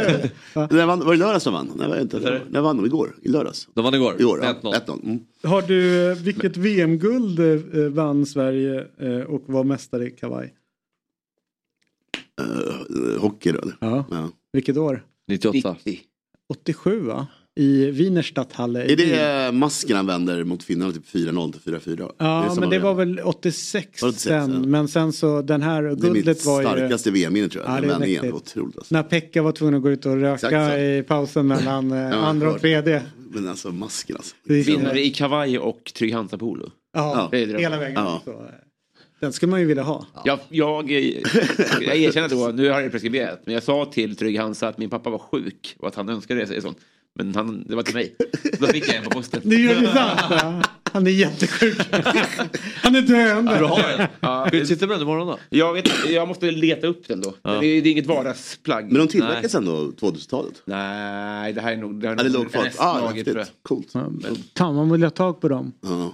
När vann, var det lördags de vann? Nej, inte. När vann de? Igår? I lördags? De vann igår. Igår, ja. 1-0. 1-0. Mm. Har du, vilket VM-guld eh, vann Sverige eh, och var mästare i kavaj? Eh, hockey då? Ja. Ja. Vilket år? 98. 87 va? I Wienerstadthalle. Är det eh, masken han vänder mot finnarna typ 4-0 till 4-4? Ja, samma men det var väl 86 Var det 86, sen. ja. Men sen så den här Det är mitt guldet var ju... starkaste VM-minne tror jag. Ja, Den det är var mäktigt. otroligt. Alltså. När Pekka var tvungen att gå ut och röka i pausen mellan eh, Ja, andra och tredje. Men alltså masken alltså. Det är så- Vinner i kavaj och Trygg Polo. Ja, Det är hela vägen. Ja. Så, eh, den skulle man ju vilja ha. Jag, jag, jag erkänner då, nu har det preskriberat, men jag sa till Trygg Hansa att min pappa var sjuk och att han önskade sig sånt. Men han, det var till mig. Då fick jag en på posten. Det gör det sant. Ja. Han är jättesjuk. Han är döende. Du har en. Ja, med den imorgon då? jag, vet, jag måste leta upp den då. Det, är, det är inget vardagsplagg. Men de tillverkas ändå 2000-talet? Nej, det här är nog... Det här Ja, det är låg kvar. Ah, jag. häftigt. Coolt. Fan, man vill ha tag på dem. Ja.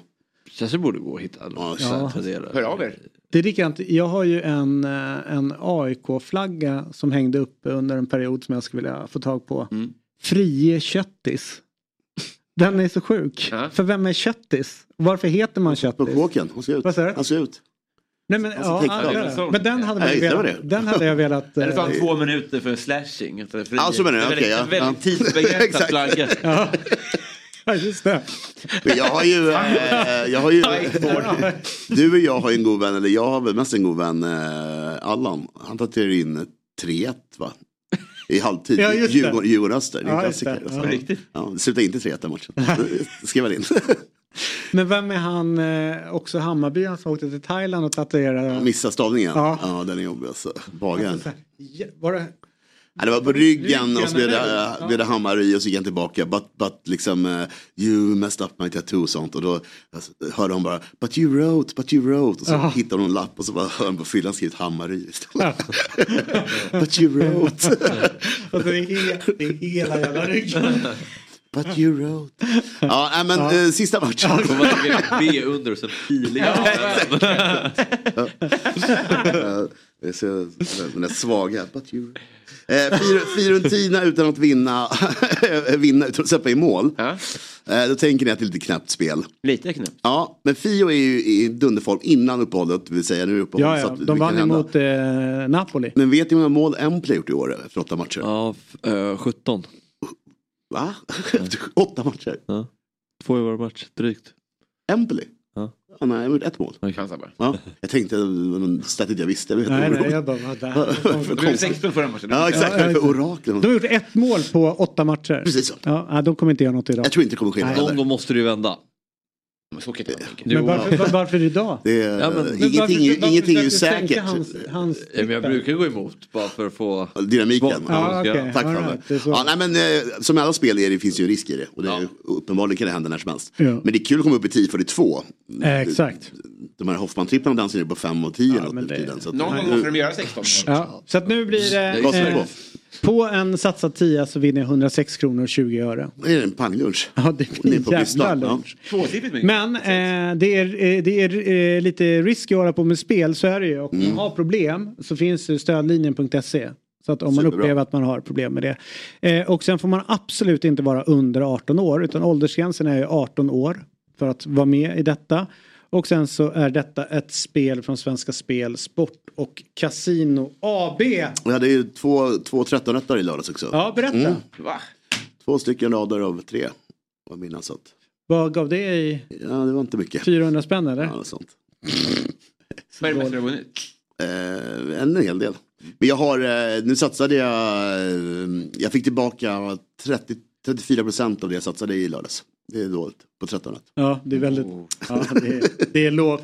Kanske borde gå att hitta. Ja, Ja. Hör av er. Det är likadant. Jag har ju en, eh, en AIK-flagga som hängde uppe under en period som jag skulle vilja få tag på. Mm. Frie Köttis. Den är så sjuk. Ja. För vem är Köttis? Varför heter man På Köttis? kåken, han ser ut. Vad du? Han ser ut. Nej, men, Alltså, ja, tecknad. ja, ja. men den hade, gissar velat, det. den hade jag velat... Eller fan eh, två minuter för slashing. Alltså, för Ja, så menar du, en väldigt, ja. tidsbegränsad flagga. ja. just det. Men jag har ju, eh, jag har ju, du och jag har ju en god vän, eller jag har väl mest en god vän, eh, Allan. Han tatuerade in 3-1 va? I halvtid. Ja. Djurgården, Djurgården Öster, det är en klassiker. Ja. Riktigt. Ja, det slutade inte 3-1 den matchen. Det skrev han in. Men vem är han, eh, också Hammarby, han som åkte till Thailand och tatuerade? Missa stavningen. Ja. Ja. den är jobbig alltså. Bagaren. Var det? Ja, det var på ryggen, Ryggen, och så blev det, Ja. blev det Hammarby och så gick han tillbaka. But, but liksom, eh, you messed up my tattoo och sånt. Och då alltså, hörde hon bara, but you wrote, but you wrote. Och så Ja. hittade hon en lapp och så bara hörde hon på fyllan skrivit Hammarby istället. but you wrote. Alltså, det, är det är hela jävla ryggen. but you wrote. Ja, men Ja. Eh, sista matchen. Får man lägga B under och sen i Ja, det är så, den där svaga. But you... Eh, Fiorentina utan att vinna, vinna utan att släppa i mål. Ja. Eh, då tänker ni att det är lite knäppt spel. Lite knäppt. Ja, men Fio är ju i dunderform innan uppehållet, vill säga nu är det uppehåll. Ja, så ja. att De vann hända. emot eh, Napoli. Men vet ni hur många mål Empoli har gjort i år efter åtta matcher? Ja, f- eh, 17. Va? Efter åtta matcher? Ja. Två i var match, drygt. Empoli? Jag har gjort ett mål. Bara. Ja, jag tänkte, det var någon statistik jag visste. Jag Nej, nej, jag bara, där? Det blev 16 förra matchen. Ja, exakt. Ja, För oraklen. De har gjort ett mål på åtta matcher. Precis så. Ja, de kommer inte göra något idag. Jag tror inte det kommer ske. Någon gång måste ju vända. Men Så kan vara. Men varför, var- varför idag? Det är, Ja, men- Men ingenting, varför- varför ingenting är ju du säkert. Hans, hans men jag brukar gå emot bara för att få... Dynamiken. Ja, Ja, okej. Tack för right, det. Ja, nej, men, eh, som i alla spel är det, finns ju en risk i det. Och det är, Ja. Uppenbarligen kan det hända när som helst. Ja. Men det är kul att komma upp i 10-42. Eh, exakt. De här Hoffman-tripplarna dansar ju på 5 och 10 Ja, något det- tiden. Så att- Någon gång måste de göra 16 mål. Ja, så att nu blir det... Eh? På en satsad 10 så vinner jag 106 kronor och 20 öre. Det är en panglunch. Ja, det blir är en jävla ja. lunch. Mycket. Men eh, det är, eh, det är eh, lite risk att hålla på med spel, så är det ju. Och om Mm. man har problem så finns det stödlinjen.se. Så att om man Superbra. upplever att man har problem med det. Eh, och sen får man absolut inte vara under 18 år utan åldersgränsen är ju 18 år för att vara med i detta. Och sen så är detta ett spel från Svenska Spel, Sport och Casino AB. Vi hade ju två, två 13 i lördags också. Ja, berätta. Mm. Va? Två stycken rader av tre. Vad minnas att. Vad gav det i Ja, det var inte mycket. 400 spänn eller? Ja, något sånt. Vad är det mesta du har vunnit? Eh, en hel del. Men jag har, eh, nu satsade jag, eh, jag fick tillbaka 30, 34 procent av det jag satsade i lördags. Det är dåligt på 13 Ja, det är väldigt... Ja, det, är, det är lågt.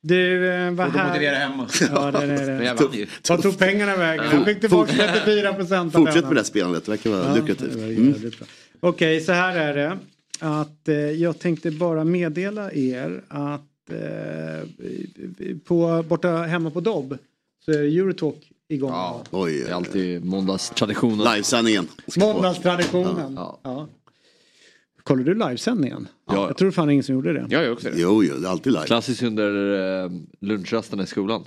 Du, eh, vad Får de här... motivera hemma. Ja, det det. vann ju. Vad tog pengarna vägen? Jag fick tillbaka 34 procent av Fortsätt med det här spelandet, det verkar vara Ja, lukrativt. det var Mm. Okej, så här är det. Att eh, jag tänkte bara meddela er att eh, på, borta hemma på Dobb så är Eurotalk igång. Ja, Oj, det är alltid måndagstraditionen. Livesändningen. Måndagstraditionen. Ja. Ja. Kollar du livesändningen? Ja. Jag tror fan ingen som gjorde det. Jag gör också det. Jo, jo, det är alltid live. Klassiskt under eh, lunchrasten i skolan.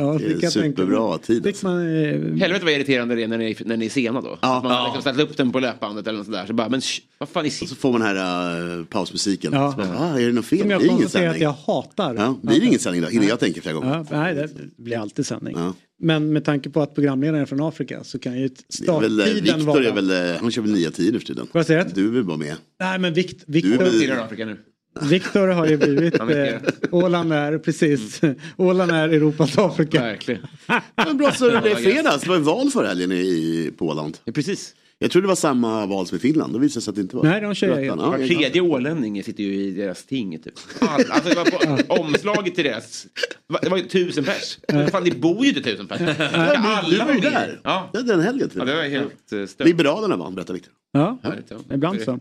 Ja, Det är superbra tid. Fick man, eh, Helvete vad irriterande det är när ni, när ni är sena då. Ja. Man har liksom ställt upp den på löpbandet eller något sådär. Så bara, men sh, vad fan är Och så får man den här uh, pausmusiken. Ja. Så bara, ah, är det något fel? som Det jag är ingen konstaterar att sändning. jag hatar. Ja, blir det ingen sändning då? Hinner jag tänka flera gånger? Ja, nej, det blir alltid sändning. Men med tanke på att programledaren är från Afrika så kan ju är väl, eh, starttiden Viktor vara... är väl, eh, han kör väl nya tider nu för tiden. Vad säger du? Du är väl bara med? Nej men Vikt, Du är väl- Afrika nu. Viktor har ju blivit... Eh, Åland är, precis. Åland är Europas Afrika. Verkligen. Men bra så det blev fredags, det var ju val förra helgen i på Åland. Ja, precis. Jag trodde det var samma val som i Finland, det visade sig att det inte var. Nej, de kör Rättan, eget. ja, Var tredje ålänning sitter ju i deras ting. Typ. All, alltså det var på omslaget till deras... Det var ju tusen pers. Fan det bor ju inte tusen pers. Men du var ju där. Ja. Det är den helgen. ja, det var helt uh, stört. Liberalerna vann, berättar Viktor. Ja. ibland så.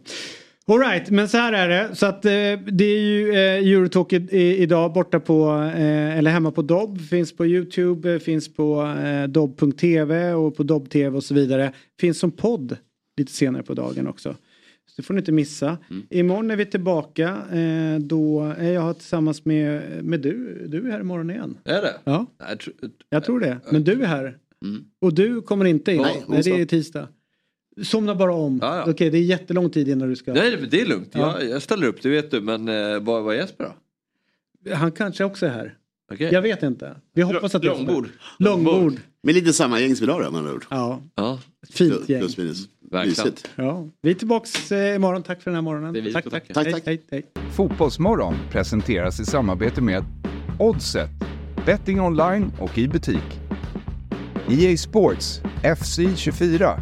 Alright, men så här är det. Så att eh, det är ju eh, Eurotalk i, i, idag borta på, eh, eller hemma på Dobb. Finns på YouTube, eh, finns på eh, dobb.tv och på Dobb-tv och så vidare. Finns som podd lite senare på dagen också. Så det får ni inte missa. Imorgon är vi tillbaka. Eh, då är jag tillsammans med, med du. Du är här imorgon igen. Är det? Ja, jag tror- det. Men du är här. Och du kommer inte in. Nej, Nej, det är tisdag. Somna bara om. Ja, ja. Okej, det är jättelång tid innan du ska... Nej, det är lugnt. Ja. Jag, jag ställer upp, det vet du. Men eh, vad, är Jesper då? Han kanske också är här. Okej. Jag vet inte. Vi hoppas att det är så. Långbord. Långbord. Men lite samma gäng som idag då, med andra ord. Ja, Ja, fint gäng. Plus minus. Verkligen. Ja. Vi är tillbaks eh, imorgon. Tack för den här morgonen. Det är vi tack, tack. tackar. Tack, Hej, tack. hej, hej. Fotbollsmorgon presenteras i samarbete med Oddset, betting online och i butik. EA Sports, FC 24.